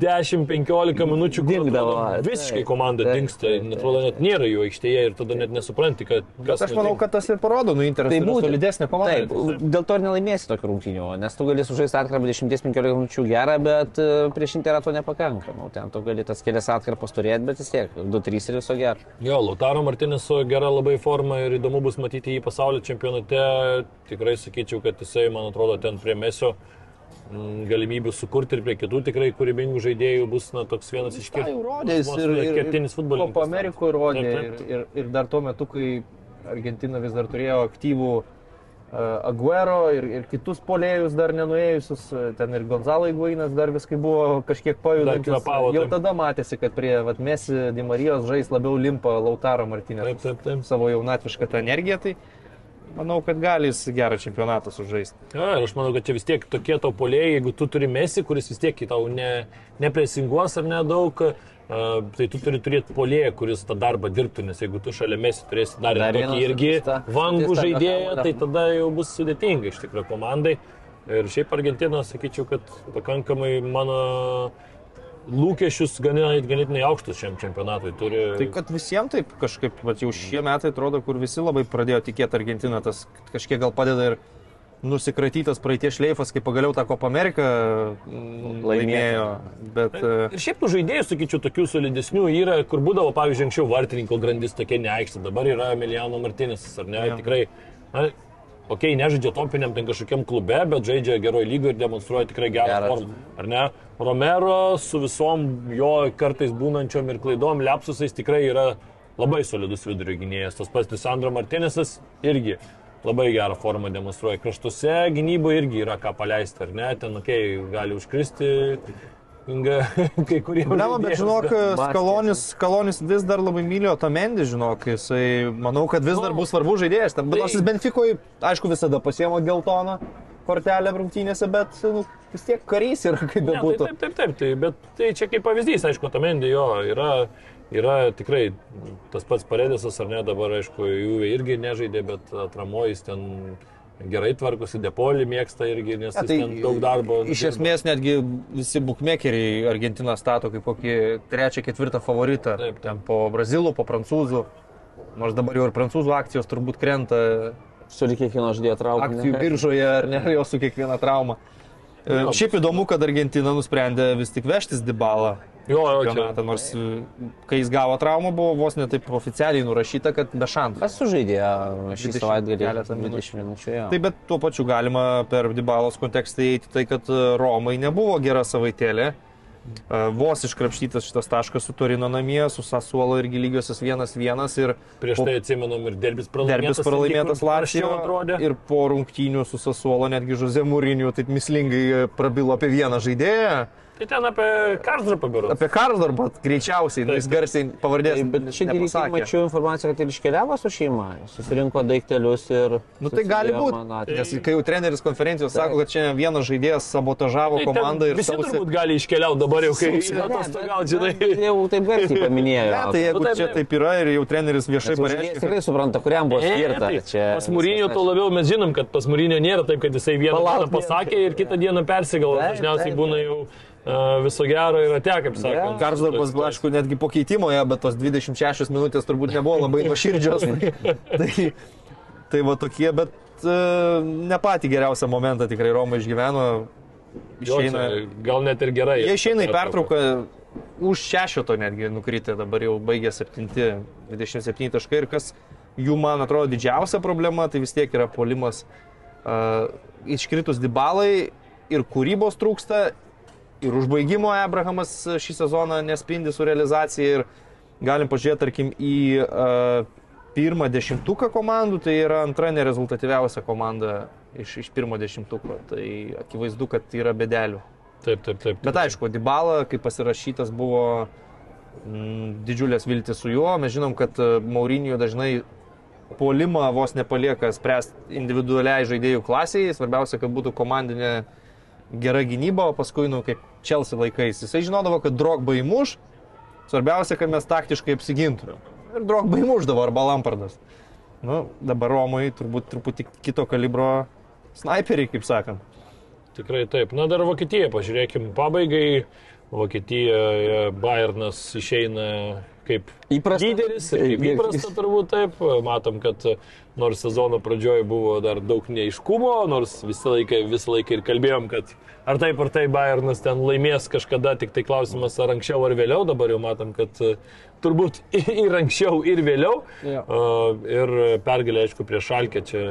10-15 minučių Dingdavo, Visiškai taip, komanda taip, dinksta, taip, taip. atrodo net nėra jų aikštėje ir tada net nesupranti, kad Bet kas. aš manau, kad tas ir parodo, nu, Interas Tai yra būtent. solidesnė komanda. Taip, dėl to ir nelaimėsi tokių rungtynių, nes tu gali sužaisti atkarpą 10-15 minučių gerą, bet e, prieš Interą to nepakanka. Nu, ten tu gali tas kelias atkarpas turėti, bet vis tiek 2-3 ir viso gero. Jo, Lautaro Martinėso gera labai forma ir įdomu bus matyti jį pasaulio čempionate. Tikrai sakyčiau, kad jisai, man atrodo, ten prie Mesio galimybių sukurti ir prie kitų tikrai kūrybingų žaidėjų bus na, toks vienas iš kertinis futbolininkas. Kopa Amerikoje rodė ir, ir, ir dar tuo metu, kai Argentina vis dar turėjo aktyvų uh, Aguero ir, ir kitus polėjus dar nenuėjusius, uh, ten ir Gonzalo Iguinas dar viskai buvo kažkiek pajudantis. kvėpavo, Jau tada matėsi, kad prie vat, Mesi Dimarijos žais labiau limpa Lautaro Martinės Taip, taip, taip. savo jaunatvišką tą energiją, tai manau, kad gali jis gerą čempionatą sužaisti. Ja, ir aš manau, kad čia vis tiek tokie tau polėjai, jeigu tu turi mesi, kuris vis tiek tau ne, nepresinguos ar nedaug, uh, tai tu turi turėti polėją, kuris tą darbą dirbtų, nes jeigu tu šalia mesi turėsi dar, Dar tokį irgi statista- vangų statista žaidėją, tai tada jau bus sudėtinga iš tikrųjų komandai. Ir šiaip Argentina, sakyčiau, kad pakankamai mano lūkesčius ganėtinai, aukštus šiam čempionatui turi. Tai kad visiems taip kažkaip, bet jau šie metai atrodo, kur visi labai pradėjo tikėti Argentiną, tas kažkiek gal padeda ir nusikratytas praeities šleifas, kai pagaliau tą Copa Ameriką mm, laimėjo. Bet, e, Ir šiaip tų žaidėjų, sakyčiau, tokių solidesnių yra, kur būdavo, pavyzdžiui, anksčiau vartininko grandis tokia neaikšta, dabar yra Emiliano Martinisas, ar ne? Jo. Tikrai, na, okei, okay, nežaidžia topiniam ten kažkokiam klube, bet žaidžia geroje lygoje ir demonstruoja tikrai gerą Geras. formą, ar ne? Romero su visom jo kartais būnančiom ir klaidom, lepsusais tikrai yra labai solidus vidurio gynėjas. Tas pats Lisandro Martinisas irgi labai gerą formą demonstruoja. Kraštuose gynyboje irgi yra ką paleisti, ar ne? Ten, okei, okay, gali užkristi. Inga, (laughs) kai kurie. Problema, bet žinok, skalonis, skalonis vis dar labai mylėjo tą mendį, žinok, jisai, manau, kad vis dar bus svarbus žaidėjas. Ten, nors jis Benfikoje, aišku, visada pasiemo geltoną kortelę rungtynėse, bet nu, vis tiek karys yra, kaip Ne, bebūtų. taip, taip, taip, taip, bet tai čia kaip pavyzdys, aišku, Tamendė jo yra, yra tikrai tas pats Paredisas, ar ne, dabar, aišku, jų irgi nežaidė, bet atramojas ten gerai tvarkosi, Depolį mėgsta irgi, nes Ne, jis ten daug darbo. Iš dirba. esmės netgi visi bukmekeriai Argentiną stato kaip kokį trečią, ketvirtą favoritą. Taip, taip. Ten po brazilų, po prancūzų. Nors dabar jau ir prancūzų akcijos turbūt krenta Suri kiekvieno žaidėjo traukti. akcijų biržoje, ar ne, jau su kiekviena trauma. E, Šiaip įdomu, kad Argentina nusprendė vis tik vežtis Dybalą. Jo, jo, čia. Čempionatą, nors e, kai jis gavo traumą, buvo vos netaip oficialiai nurašyta, kad be šansų. Kas sužaidė šį 20 savaitgalį? keletą minučių. 20 minučių. jo. Taip, bet tuo pačiu galima per Dybalos kontekstą įeiti tai, kad e, Romai nebuvo gera savaitėlė. E, Vos iškrapštytas šitas taškas su Torino namie, su Sasuolo irgi lygiosios 1-1 ir Prieš po- tai atsimenam ir derbis pralaimėtas. derbis pralaimėtas atrodė. ir po rungtynių su Sasuolo netgi Žuze Mūriniu taip mislingai prabilo apie vieną žaidėją. Tai ten apie Karsdrą pabirau. Apie Karsdarbą greičiausiai, nu, jis garsiai pavardės. Tai, bet šiandien nepasakė. mačiau informaciją, kad ir iškeliavo su šeima, susirinko daiktelius ir... Nu tai gali būti. Nes kai jau treneris konferencijos sako, kad šiandien vienas žaidėjas sabotažavo Tai komandą ir visi sausį- turbūt gali iškeliauti dabar jau, kai bet- žinai. Jau taip garsiai paminėjo. Ne, tai jeigu Nu, taip, čia taip. taip yra ir jau treneris viešai pareiškia, kad tikrai supranta, kuriam buvo Ne, skirta. tai Čia Pas Mūrinio to labiau mes žinom, kad pas Mūrinio nėra taip, kad jisai vieną pasakė ir kitą dieną persigalvo. Taip, Dažniausiai taip, būna jau viso gero ir ate, kaip sakant. Karsdarbas, aišku, netgi po keitimoje, bet tos 26 minutės turbūt nebuvo labai (laughs) nuoširdžios. (laughs) tai, tai va tokie, bet uh, ne patį geriausią momentą tikrai Roma išgyveno. Jo, Išeina, čia gal net ir gerai. jie išeina į pertrauką už šešito netgi nukritę, dabar jau baigė 7, 27 taškai ir kas jų, man atrodo, didžiausia problema, tai vis tiek yra polimas. Uh, iškritus dibalai ir kūrybos trūksta, ir užbaigimo Abrahamas šį sezoną nespindi su realizacija ir galim pažiūrėti, tarkim, į uh, pirmą dešimtuką komandų, tai yra antra nerezultatyviausia komanda iš, iš pirmo dešimtuko. Tai akivaizdu, kad yra bedelių. Taip, taip, taip. Bet aišku, Dybala, kai pasirašytas, buvo mm, didžiulės viltis su juo. Mes žinom, kad e, Maurinio dažnai polimą vos nepalieka spręsti individualiai žaidėjų klasiai. Svarbiausia, kad būtų komandinė gera gynyba, o paskui, nu, kaip Čelsi laikais. Jisai žinodavo, kad Drogba įmuš, svarbiausia, kad mes taktiškai apsigintumėm. Ir Drogba įmuždavo arba Lampardas. Nu, dabar Romai turbūt truputį kito kalibro snaiperiai, kaip sakant. Tikrai taip. Na dar Vokietija, pažiūrėkim, pabaigai. Vokietija, Bayernas išeina kaip Įprasta. lyderis ir kaip įprasta turbūt taip. Matom, kad nors sezono pradžioje buvo dar daug neiškumo, nors visą laiką, visą laiką ir kalbėjom, kad ar taip ar taip Bayernas ten laimės kažkada, tik tai klausimas ar anksčiau ar vėliau, dabar jau matom, kad e, turbūt (laughs) ir anksčiau ir vėliau. Jo. Uh, ir pergalė, aišku, prieš Šalkę čia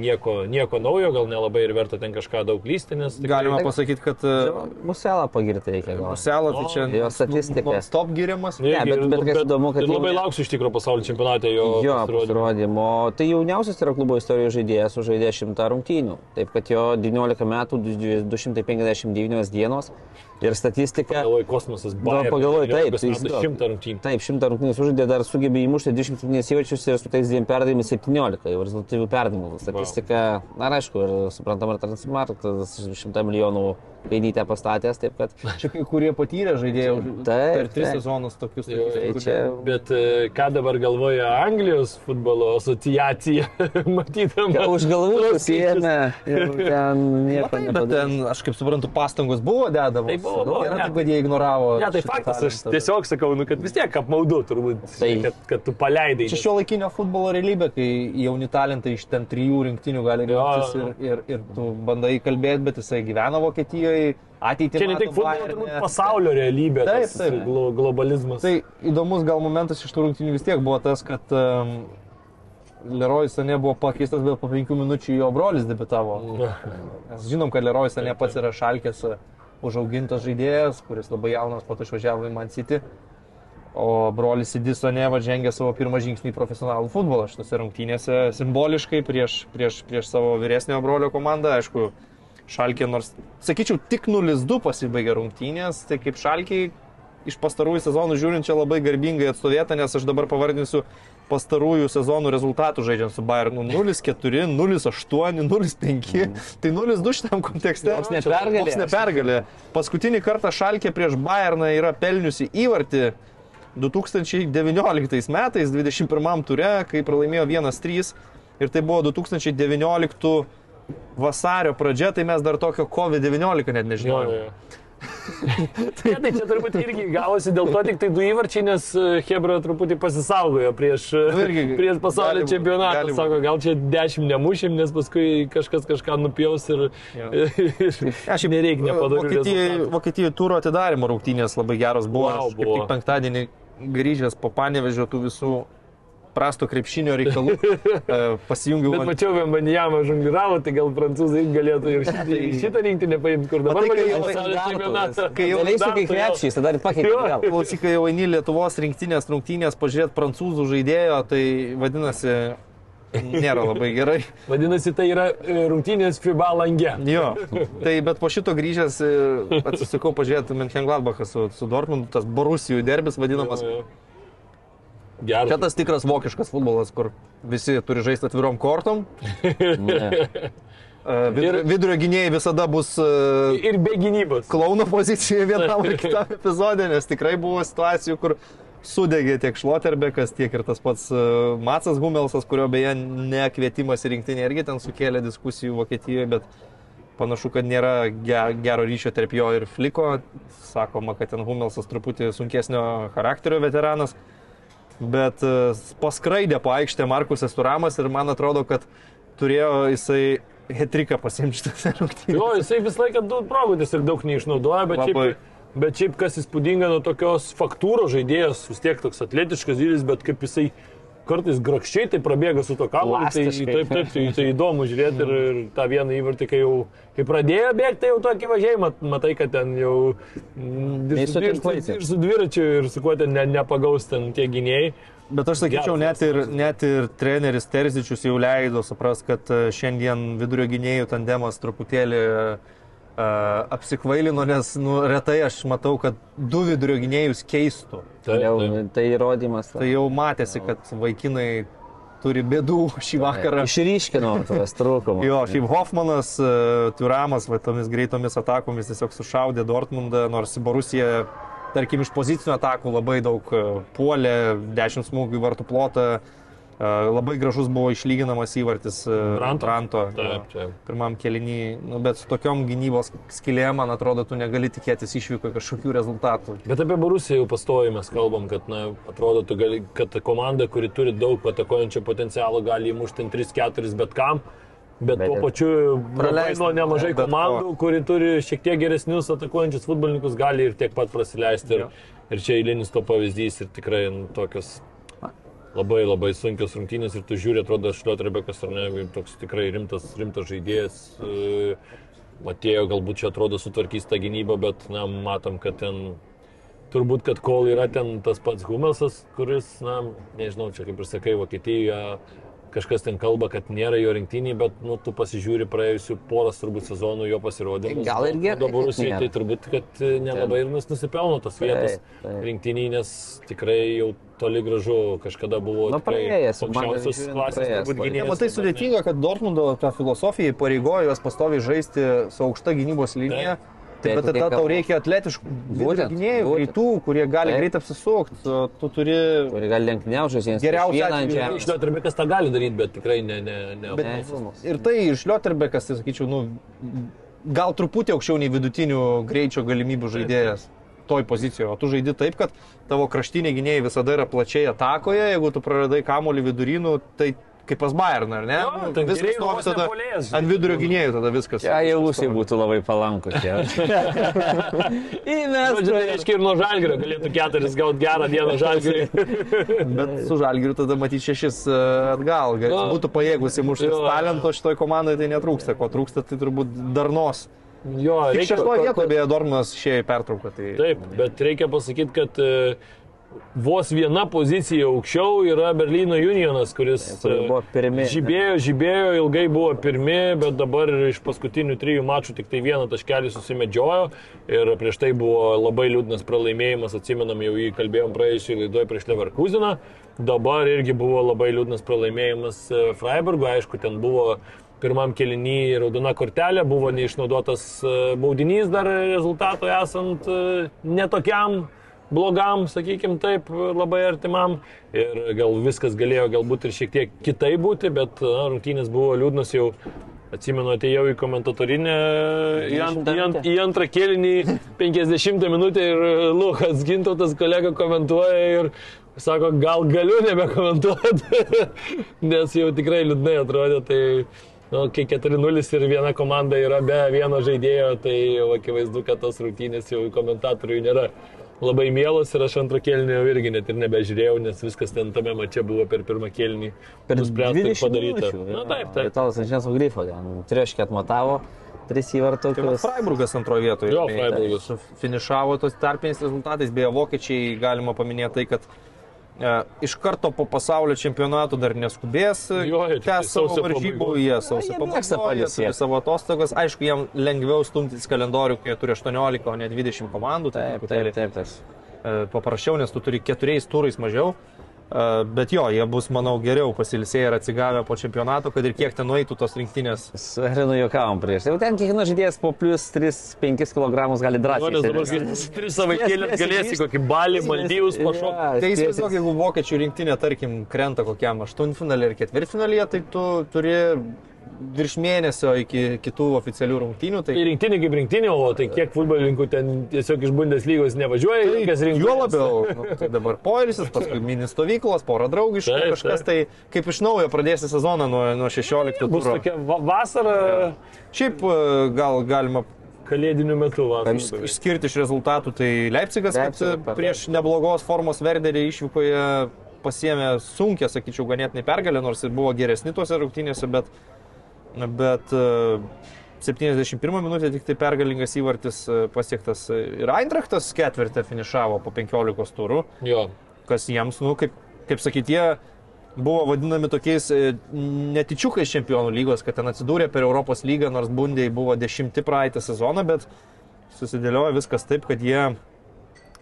nieko, nieko naujo, gal nelabai ir verta ten kažką daug lysti, nes tikrai- Galima pasakyti, kad e, Muselą pagirti reikia gal. Muselo, tai čia Jo statistika. stop giriamas. Nu, irgi- bet- bet kas įdomu, kad ir labai jau ne- lauksiu iš tikrųjų pasaulio čempionate jo, Jo, pasirodymo. Tai jauniausias yra klubo istorijos žaidėjas, sužaidė 100 rungtynių. Taip kad jo 19 metų, 259 dienos. Ir statistika. Galvoju, kosmosas Nu, buvo. pagalvoju, taip, tai tai šimtą rungtynių. Taip, šimtą rungtynės sužaidė, dar sugebėjo įmušti 27 įvarčius ir su tais dviem perdavimais 17 jau rezultatyvių perdavimų. Statistika, na ir aišku, ir suprantama, ir transmartas 100 milijonų kainytę pastatęs, taip kad... (laughs) Čia kai kurie patyrę žaidėjai per tris sezonus tokius. Jo, tokius, tai kurie- čia- Bet e, ką dabar galvoja Anglijos futbolo asociacija, (laughs) matydama. Už galvų susijęme ir ten (laughs) nieko Bet ten, aš kaip suprantu, pastangos buvo dedamos. Buvo, buvo, Yra ne. kad jie ignoravo. Ne, tai faktas, aš tiesiog sakau, nu, kad vis tiek apmaudu turbūt, Tai- kad, kad tu paleidai. Čia šio laikinio futbolo realybė, kai jauni talentai iš ten trijų rinktinių gali rinktis ir, ir, ir tu bandai kalbėti, bet jisai gyvena Vokietijoje, ateitį. Čia ne tik futbolo, turbūt pasaulio realybė, Taip, taip. glo globalizmas. Tai įdomus gal momentas iš tų rungtynių vis tiek buvo tas, kad um, Leroy Sane buvo pakeistas, bet po penkių minučių jo brolis debitavo. Mes žinom, kad Leroy Sane pats yra šalkės užaugintas žaidėjas, kuris labai jaunas po to išvažiavo į Man City. O brolis Idisone žengė savo pirmą žingsnį į profesionalų futbolą šitose rungtynėse simboliškai prieš, prieš, prieš savo vyresnio brolio komandą. Aišku, Šalkė nors, sakyčiau, tik 0-2 pasibaigė rungtynės, tai kaip Šalkiai iš pastarųjų sezonų žiūrint čia labai garbingai atstovėta, nes aš dabar pavardinsiu pastarųjų sezonų rezultatų žaidžiant su Bayernu 0-4, 0-8, 0-5. Tai 0-2 šitam kontekste. Koks nepergalė. Koks nepergalė. Paskutinį kartą Šalkė prieš Bayerną yra pelniusi įvartį 2019 metais, 21 ture, kai pralaimėjo 1-3. Ir tai buvo 2019 vasario pradžia, tai mes dar tokio COVID-19 net Jo, nežinojome. jo. ne, (laughs) tai čia turbūt irgi gavosi dėl to tik tai du įvarčiai, nes e, Hebra truputį pasisaugojo prieš, e, Nu, irgi (laughs) prieš pasaulio gali būt, čempionatą. gali būt. Sako, gal čia dešimt nemušim, nes paskui kažkas kažką nupjaus ir, (laughs) ir Aš nereikia nepadaryti. Vokietijoje, Vokietijoje turo atidarimo rungtynės labai geros buvo. Wow, buvo. tik penktadienį grįžęs po panevežio tų visų prasto krepšinio reikalų (laughs) e, pasijungiau. Bet ant- mačiau, Vembanijamą žongliravo, tai gal prancūzai galėtų ir šitą, šitą rinktinę paimti, kur dabar Matai, kai jau čempionatą. kai kiekviečiais, tada ir pakeitė. (laughs) Klausyk, kai jau eini Lietuvos rinktinės rungtynės pažiūrėti prancūzų žaidėjo, tai vadinasi, nėra labai gerai. (laughs) Vadinasi, tai yra e, rungtynės FIBA lange. Jo, tai bet po šito grįžęs e, atsisukau pažiūrėti Mönchengladbachą su, su Dortmundu, tas Borusijų derbis vadinamas. Jo, jo. Geras. Čia tas tikras vokiškas futbolas, kur visi turi žaisti atvirom kortom. Ne. (laughs) E, Vidurio, Ir- vidurio gynėjai visada bus e, Ir be gynybos. klauno pozicijoje vienam ar kitam (laughs) epizodė, nes tikrai buvo situacijų, kur sudegė tiek Šloterbekas, tiek ir tas pats e, Matsas Humelsas, kurio beje nekvietimas į rinktinį irgi ten sukėlė diskusijų Vokietijoje, bet panašu, kad nėra ge- gero ryšio tarp jo ir Fliko. Sakoma, kad ten Humelsas truputį sunkesnio charakterio veteranas. Bet e, paskraidė po aikštę Markusas Turamas ir man atrodo, kad turėjo jisai hetriką pasimti šitose rungtynėse. Jo, jisai visą laiką daug progų tiesiog daug neišnaudoja, bet Labai. šiaip, bet šiaip kas įspūdinga nuo tokios faktūros žaidėjas, vis tiek toks atletiškas dydis, bet kaip jisai kartais grakščiai tai prabėga su to kamuoliu, tai Plastiškai. taip, taip, tai, tai įdomu žiūrėti ir, ir tą vieną įvartį, kai jau kai pradėjo bėgti, tai jau tokį važiavimą, mat, matai, kad ten jau mm, ir su, ir, ir su dviračiu, ir su kuo ten ne, nepagaus ten tie gynėjai. Bet aš sakyčiau, net ir, net ir treneris Terzičius jau leido supras, kad e, šiandien vidurio gynėjų tandemas truputėlį uh, apsikvailino, nes nu, retai aš matau, kad du vidurio gynėjus keistų. Taip, Jau, tai įrodymas. Tai jau matėsi, kad vaikinai turi bėdų šį vakarą. Išryškino (laughs) tas trūkumas. Jo, šiaip Hoffmanas, Turamas, va, tomis greitomis atakomis tiesiog sušaudė Dortmundą, nors Borusija, tarkim, iš pozicinių atakų labai daug puolė, 10 smūgių į vartų plotą, labai gražus buvo išlyginamas įvartis e, Branto. Branto jo, Taip, taip. pirmam kelinį, nu, bet su tokiom gynybos skilėm, man atrodo, tu negali tikėtis išvyko kažkokių rezultatų. Bet apie Borusiją jau pastoju mes kalbam, kad, na, atrodo, tu gali, kad komanda, kuri turi daug atakuojančio potencialo, gali įmušti 3-4 bet kam. Bet, Bet tuo pačiu nuo nemažai bet ko. komandų, kuri turi šiek tiek geresnius atakuojančius futbolininkus, gali ir tiek pat praleisti. Ir, ir čia eilinis to pavyzdys ir tikrai nu, tokios labai labai sunkios rungtynės ir tu žiūri, atrodo, Šliotrebekas ar ne, toks tikrai rimtas, rimtas žaidėjas. e, Atėjo, galbūt čia atrodo sutvarkys tą gynybą, bet na, matom, kad ten turbūt, kad kol yra ten tas pats Humelsas, kuris, na, nežinau, čia kaip ir sakai, Vokietijoje kažkas ten kalba, kad nėra jo rinktiniai, bet, nu, tu pasižiūri praėjusių poros turbūt sezonų jo pasirodymus. Gal ir gerai, Dabar Rusijai tai turbūt, kad e, nelabai ir nus- nusipelno tos vietos rinktiniai, nes tikrai jau toli gražu kažkada buvo tikrai praėjęs, aukščiausios klasės turbūt gynėjas. Matai, sudėtinga, kad Dortmundo ta filosofija pareigojo juos pastoviai žaisti su aukšta gynybos linija. Taip, Tai bet tu tada kaip tau kalba. reikia atletiškų gynėjų, greitų, kurie gali Taip. greit apsisukti. Tu turi... Kuri gali lenkniaužas, jiems ant atveju- Rebekas tą gali daryti, bet tikrai ne, ne, ne. Bet, Ne. ir tai iš Liotterbekas, tai sakyčiau, nu, gal truputį aukščiau nei vidutinių greičio galimybių žaidėjas toj pozicijoje. O tu žaidi taip, kad tavo kraštiniai gynėjai visada yra plačiai atakoje, jeigu tu praradai kamolį vidurynų, tai kaip pas Bayerną, ar ne? Jo, Nu, viskas tada nepuolėjas. ant vidurio gynėjų, tada viskas. Čia jau Rusijai būtų labai palanku čia. (laughs) Įmes. Žodžiu, tai reiškia ir nuo žalgerio galėtų keturis gauti gerą dieną žalgerį. (laughs) Bet su Žalgiriu tada matyti šešis e, atgal. Gal- Nu, Būtų pajėgus įmušti talento šitoj komandai, tai netrūksta. Ko trūksta, tai turbūt darnos. jo, reikia. šeštoje vietoje beje Dormas išėjo į pertrauką. Tai... Taip, bet reikia pasakyti, kad e, vos viena pozicija aukščiau yra Berlyno Unionas, kuris e, buvo pirmi. žibėjo, žibėjo, ilgai buvo pirmi, bet dabar iš paskutinių trijų mačų tik tai vieną taškelį susimedžiojo. Ir prieš tai buvo labai liūdnas pralaimėjimas, atsimenam, jau jį kalbėjom praėjusiu laidoje prieš Leverkuseną, dabar irgi buvo labai liūdnas pralaimėjimas e, Freiburgo, aišku, ten buvo pirmam kelinį raudona kortelė, buvo neišnaudotas e, baudinys dar rezultato esant netokiam blogam, sakykime taip, labai artimam. Ir gal viskas galėjo galbūt ir šiek tiek kitai būti, bet na, rungtynės buvo liūdnos jau. Atsimenu, atėjau į komentatorinę, į, ant, į, ant, į antrą kėlinį 50 minutę ir Lukas Gintautas kolega komentuoja ir sako, gal galiu nebekomentuoti, (laughs) nes jau tikrai liūdnai atrodė. Tai, nu, kai 4-0 ir viena komanda yra be vieno žaidėjo, tai akivaizdu, kad tos rungtynės jau komentatoriui nėra labai mielos ir aš antrą kėlinį jau irgi net ir nebežiūrėjau, nes viskas ten tame mače buvo per pirmą kėlinį nuspręsta ir padaryta. Na taip, taip. Vitalas Ančianas Grifo, trieškį atmatavo, tris Tai va, įvartokius. Freiburgas antroje vietoje. Jo. Freiburgas. Finišavo tos tarpiniais rezultatais, beje, vokiečiai galima paminėti tai, kad iš karto po pasaulio čempionato dar neskubės tai tęs savo varžybų, jie sausio pabaigoje, turi savo atostogas. Aišku, jiem lengviau stumtis kalendorių, kai jie turi 18, o ne 20 komandų. Tai Taip, taip, taip. e, paprasčiau, nes tu turi keturiais turais mažiau. E, Bet jo, jie bus, manau, geriau pasilsėję ir atsigavę po čempionato, kad ir kiek ten nueitų tos rinktinės. Su Herinu juokavom prieš. Jau ten kiekvienas žaidėjas po plus 3-5 kg gali drąsiai. Žmonės dabar sėdėti. tris savaitėlės Ties- ties- galėsi ties- kokį balį, Maldyvus pašokti. Jo, Tai įsivaizduok, jeigu vokiečių rinktinė, tarkim, krenta kokiam aštuntfinalį ir ketvirtfinalį, tai tu turi virš mėnesio iki kitų oficialių rungtynių. Tai Tai rinktinė kaip rinktinė, o tai kiek futbolininkų ten tiesiog iš Bundeslygos nevažiuoja, tai kas rinktinė. Juo labiau, (laughs) nu, tai dabar poilsis, paskui mini stovyklos, pora draugiškų, Taip, kažkas tai kaip iš naujo pradėsi sezoną nuo, nuo 16 Bus turo. tokia va vasara Šiaip e, gal galima kalėdinių metų vasara. iš- išskirti iš rezultatų, tai Leipzigas, kad Leipzigas, e, per- prieš neblogos formos Verderį išvykoje pasiemė sunkę, sakyčiau, ganėtinai pergalę, nors ir buvo geresni tuose rungtynėse, bet, bet e, 71 minutė tik tai pergalingas įvartis e, pasiektas e, ir Eintrachtas ketvirtą finišavo po 15 turų, Jo. kas jiems, nu, kaip, kaip sakyti, jie buvo vadinami tokiais e, netičiukais čempionų lygos, kad ten atsidūrė per Europos lygą, nors Bundėjai buvo dešimti praeitą sezoną, bet susidėliojo viskas taip, kad jie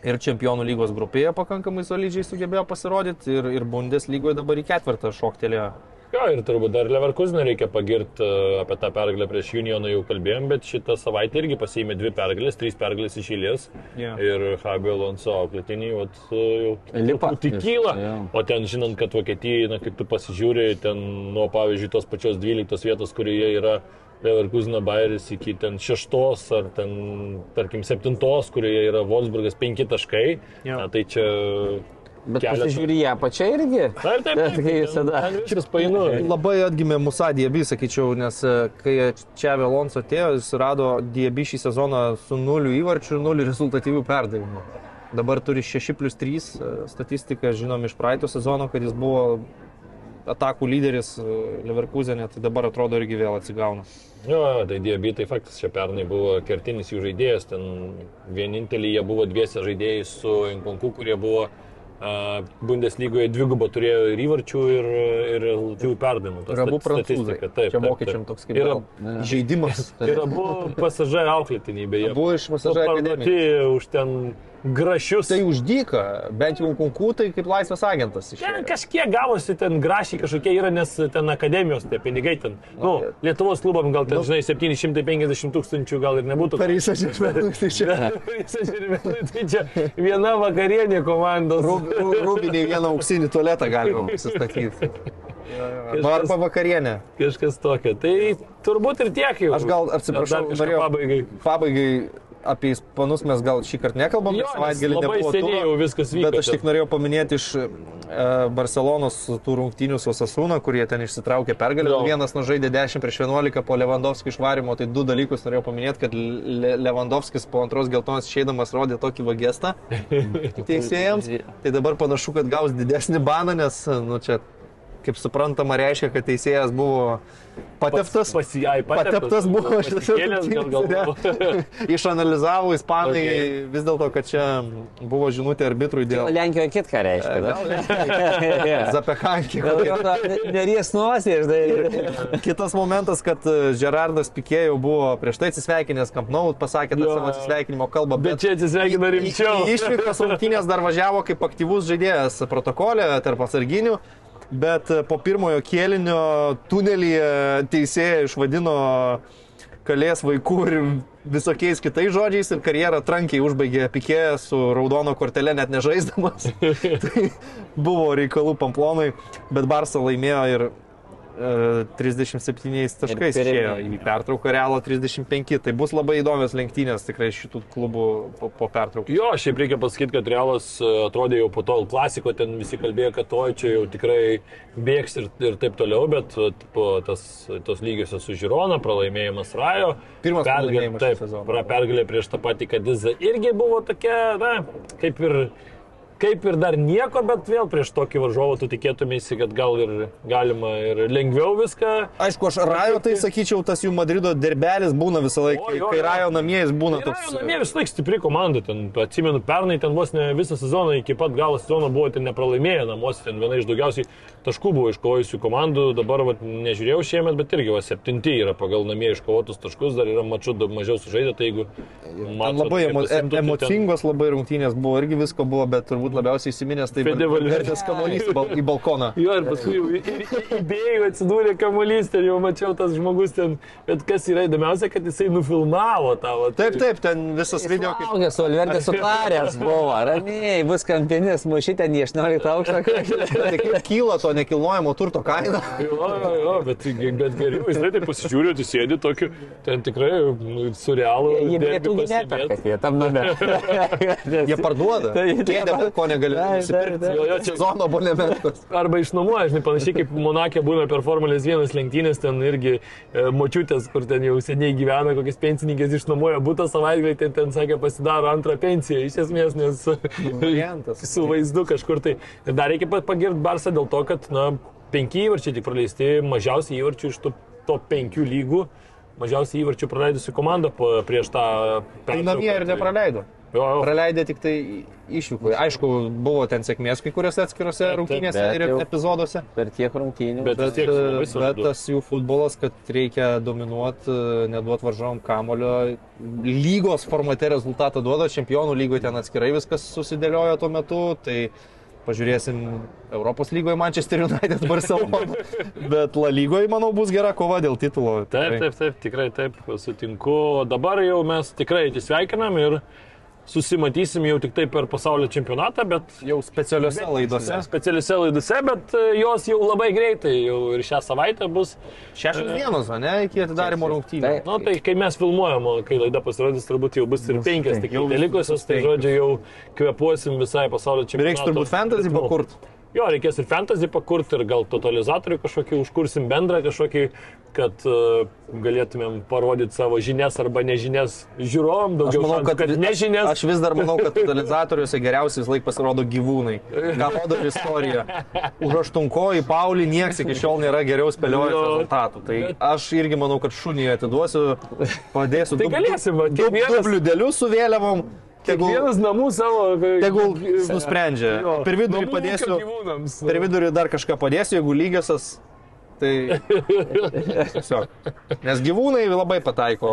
ir čempionų lygos grupėje pakankamai solidžiai sugebėjo pasirodyti ir, ir Bundes lygoje dabar į ketvirtą šoktelėjo. Jo, ir turbūt dar Leverkuseną reikia pagirti apie tą pergalę prieš Unioną jau kalbėjom, bet šitą savaitę irgi pasiėmė dvi pergalės, trys pergalės iš eilės. Jo. Ir Fabio Alonso auklėtiniai e, jau Lipa. tik kyla. Jo. O ten žinant, kad Vokietijai, na, kaip tu pasižiūri, ten nuo pavyzdžiui tos pačios 12 vietos, kurioje yra Leverkuseno Bayeris iki ten šeštos ar ten, tarkim, septintos, kurioje yra Wolfsburgas penki taškai. Jo. Na, tai čia Bet pasižiūrė ją pačią irgi. Na, ir taip, Bet (laughs) taip, kai visada. (laughs) Viskas painu. Labai atgimė Musa Diebi, sakyčiau, nes e, kai čia Alonso atėjo, jis rado Diebi šį sezoną su nuliu įvarčių ir nuliu rezultatyvių perdavimų. Dabar turi 6 plus 3 statistiką, žinom iš praeito sezono, kad jis buvo atakų lyderis e, Leverkusenė, tai dabar atrodo irgi vėl atsigauna. Jo, jo, tai Diebi, tai faktas, čia pernai buvo kertinis jų žaidėjas, ten vienintelį jie buvo dviese žaidėjai su Inkonku, kurie buvo Bundeslygoje dvigubą turėjo ir įvarčių, ir, ir rezultatyvių perdavimų. Ir abu prancūzai. Taip, Čia vokiečiam toks kaip Ir, gal žaidimas. (laughs) ir abu pasažai auklėtiniai, beje. Abu iš Masažai Parduoti už ten grašius. Tai uždyka, bent jau kunkų, tai kaip laisvas agentas Ten išėjo. kažkiek gavosi ten grašiai kažkokie yra, nes ten akademijos tie pinigai ten. Nu, Lietuvos klubam gal ten, žinai, 750 tūkstančių gal ir nebūtų. Paryžius atžvelgti, tai čia. (laughs) tai čia viena vakarienė komandos. Rūbinį vieną auksinį tualetą galima pasistatyti. (laughs) Arba vakarienę. Kažkas tokio. Tai turbūt ir tiek jau. Aš gal atsiprašau, norėjau- Pabaigai. Pabaigai apie ispanus mes gal šį kartą nekalbam, Jo, savaitgalį nebuvo seniai jau viskas vyko Bet aš tik norėjau paminėti iš e, Barcelonos tų rungtynių su Sasūna, kurie ten išsitraukė pergalę. Jo. Vienas nužaidė 10 prieš 11 po Lewandowski išvarimo, tai du dalykus norėjau paminėti, kad Le Lewandowskis po antros geltonos išeidamas rodė tokį vagestą (laughs) teisėjams. Tai dabar panašu, kad gaus didesnį baną, nes, nu, čia, kaip suprantama, reiškia, kad teisėjas buvo pateptas. Pasijai, Pateptas buvo šitas Kėlės gal gal. (laughs) Išanalizavo ispanai Okay. vis dėlto, kad čia buvo žinutė arbitrui dėl Lenkijoje kitką reiškia. da? (laughs) Zapekankį. Neries nosį, žinai. (laughs) Kitas momentas, kad e, Gerardas Pikė jau buvo prieš tai atsisveikinęs Kampnaut, pasakė tą savo atsisveikinimo kalbą, Bet čia atsisveikina rimčiau. Išvyktas rungtynės dar važiavo kaip aktyvus žaidėjas protokolė tarp atsarginių. Bet e, po pirmojo kėlinio tunelyje teisėja išvadino kalės vaikų ir visokiais kitais žodžiais ir karjerą trankiai užbaigė Pikė su raudono kortelė net nežaisdamas. (laughs) tai buvo reikalų Pamplonui, bet Barsa laimėjo ir 37 taškais Ir išėjo į pertrauką Realo 35. Tai bus labai įdomios lenktynės tikrai šitų klubų po, po pertraukos. Jo, šiaip reikia pasakyti, kad Realas e, atrodė jau po to klasiko, ten visi kalbėjo, kad to čia jau tikrai bėgs ir, ir taip toliau, bet vat, po tas, tos lygiosios su Žirona, pralaimėjimas Rajo. Pirmas pergalė, taip, sezoną. pergalė prieš tą patį Kadizą irgi buvo tokia, na, kaip ir kaip ir dar nieko, bet vėl prieš tokį varžovą tu tikėtumėsi, kad gal ir galima ir lengviau viską. Aišku, aš Rajo tai sakyčiau, tas jų Madrido derbelis būna visą laiką. O, Kai, jo, kai jo. Rajo namie jis būna Ir toks. Rajo namie vis laik stipri komanda, ten atsimenu, pernai ten vos ne visą sezoną, iki pat galo sezono buvo ten nepralaimėję namuose, ten viena iš daugiausiai taškų buvo iškovojusių komandų, dabar vat, nežiūrėjau šiemet, bet irgi va, septinti yra pagal namie iškovotus taškus, dar yra mačiu daug mažiau sužaidę, tai jeigu... Mačo labai emo, kaip pasiimtų, tai ten- emocingos labai rungtynės buvo, irgi visko buvo, bet turbūt labiausiai įsiminęs tai vertės kamuolys į bal- į balkoną. Jo, ir paskui jau įbėgo atsidūrė kamuolys, ten jau mačiau tas žmogus ten, bet kas yra įdomiausia, kad jisai nufilmavo tą. vat. Taip, taip, ten visas video kaip... Augęs, Olvertė sutaręs buvo, ramiai, bus kampinis, mušytė į 18 aukštą. Tai kaip kyla to nekilnojamo turto kaina? Jo, jo, jo, bet, bet geriau, jis taip pasižiūrė, tu sėdi tokiu, ten tikrai nu, surrealų. Jie pastebėt. neperka, jie tam name. (laughs) Jie parduoda. Tai- Kėdė, ko negali nusipirkti. Jo, jo, čia Sezono abonementas. (laughs) Arba išnuomoja, žinai, panašiai kaip Monakė būna per Formulės 1 lenktynės, ten irgi e, močiutės, kur ten jau seniai gyvena, kokias pensininkės išnuomoja būtą savaitgalį, ten, ten sakė, pasidaro antrą pensiją, iš esmės, nes variantas. su vaizdu kažkur tai. Ir dar reikia pa- pagirt Barsą dėl to, kad, na, penki įvarčiai tik praleisti, mažiausiai įvarčių iš tų top penkių lygų, mažiausiai įvarčių praleidusi komanda po, prieš tą... Tai namie ir nepraleido. Jo, jo. Praleidė tik tai išvykų. Aišku, buvo ten sėkmės kai kuriuose atskiruose rungtynėse bet ir jau- epizoduose. Per tiek rungtynių. Bet- Bet, tiek bet solidu. tas jų futbolas, kad reikia dominuoti, neduot varžovom kamulio, lygos formate rezultatą duoda, čempionų lygoje ten atskirai viskas susidėliojo tuo metu, tai pažiūrėsim Europos lygoje Manchester United (laughs) Barcelona, bet La lygoje, manau, bus gera kova dėl titulo. Taip, taip, taip, tikrai taip, sutinku. O dabar jau mes tikrai atsisveikinam ir susimatysim jau tik tai per pasaulio čempionatą, bet Jau specialiuose laidose. specialiuose laidose, bet e, jos jau labai greitai, jau ir šią savaitę bus. Šešios dienos, o ne, iki atidarimo rungtynių. Na, tai kai mes filmuojam, kai laida pasirodys, turbūt jau bus ir penkias, tik jau likusios, tai žodžiu jau kvepuosim visai pasaulio čempionatą. Reiks turbūt fantasy pakurt. Jo, reikės ir fantasy pakurti, ir gal totalizatorių kažkokį užkursim bendrą kažkokį, kad uh, galėtumėm parodyti savo žinias arba nežinias žiūrovom, Aš daugiau manau, šansų, kad, kad nežinias. aš vis dar manau, kad totalizatoriuose geriausiai vis laik pasirodo gyvūnai. Ką rodo istorija. Už aštunkojį Paulį niekas iki šiol nėra geriau spėliojęs Jo. rezultatų. Tai aš irgi manau, kad šunį atiduosiu, padėsiu Tai galėsim, va, du, kiekvienas- du bliudelius su vėliavom tegul, Kiekvienas namų savo. tegul nusprendžia. Jo, Per vidurį padėsiu, gyvūnams. per vidurį dar kažką padėsiu, jeigu lygiosios. Tai (laughs) tiesiog. Nes gyvūnai labai pataiko.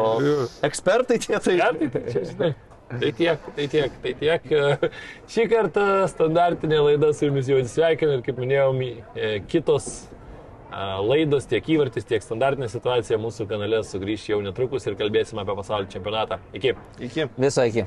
Ekspertai tie tai. Ja, tai, tai, čia, žinai, tai tiek, tai tiek, tai tiek. (laughs) Šį kartą standartinė laida su jumis jau atsisveikina ir kaip minėjau, e, kitos e, laidos, tiek įvartis, tiek standartinė situacija mūsų kanale sugrįš jau netrukus ir kalbėsime apie pasaulio čempionatą. Iki. Iki. Viso iki.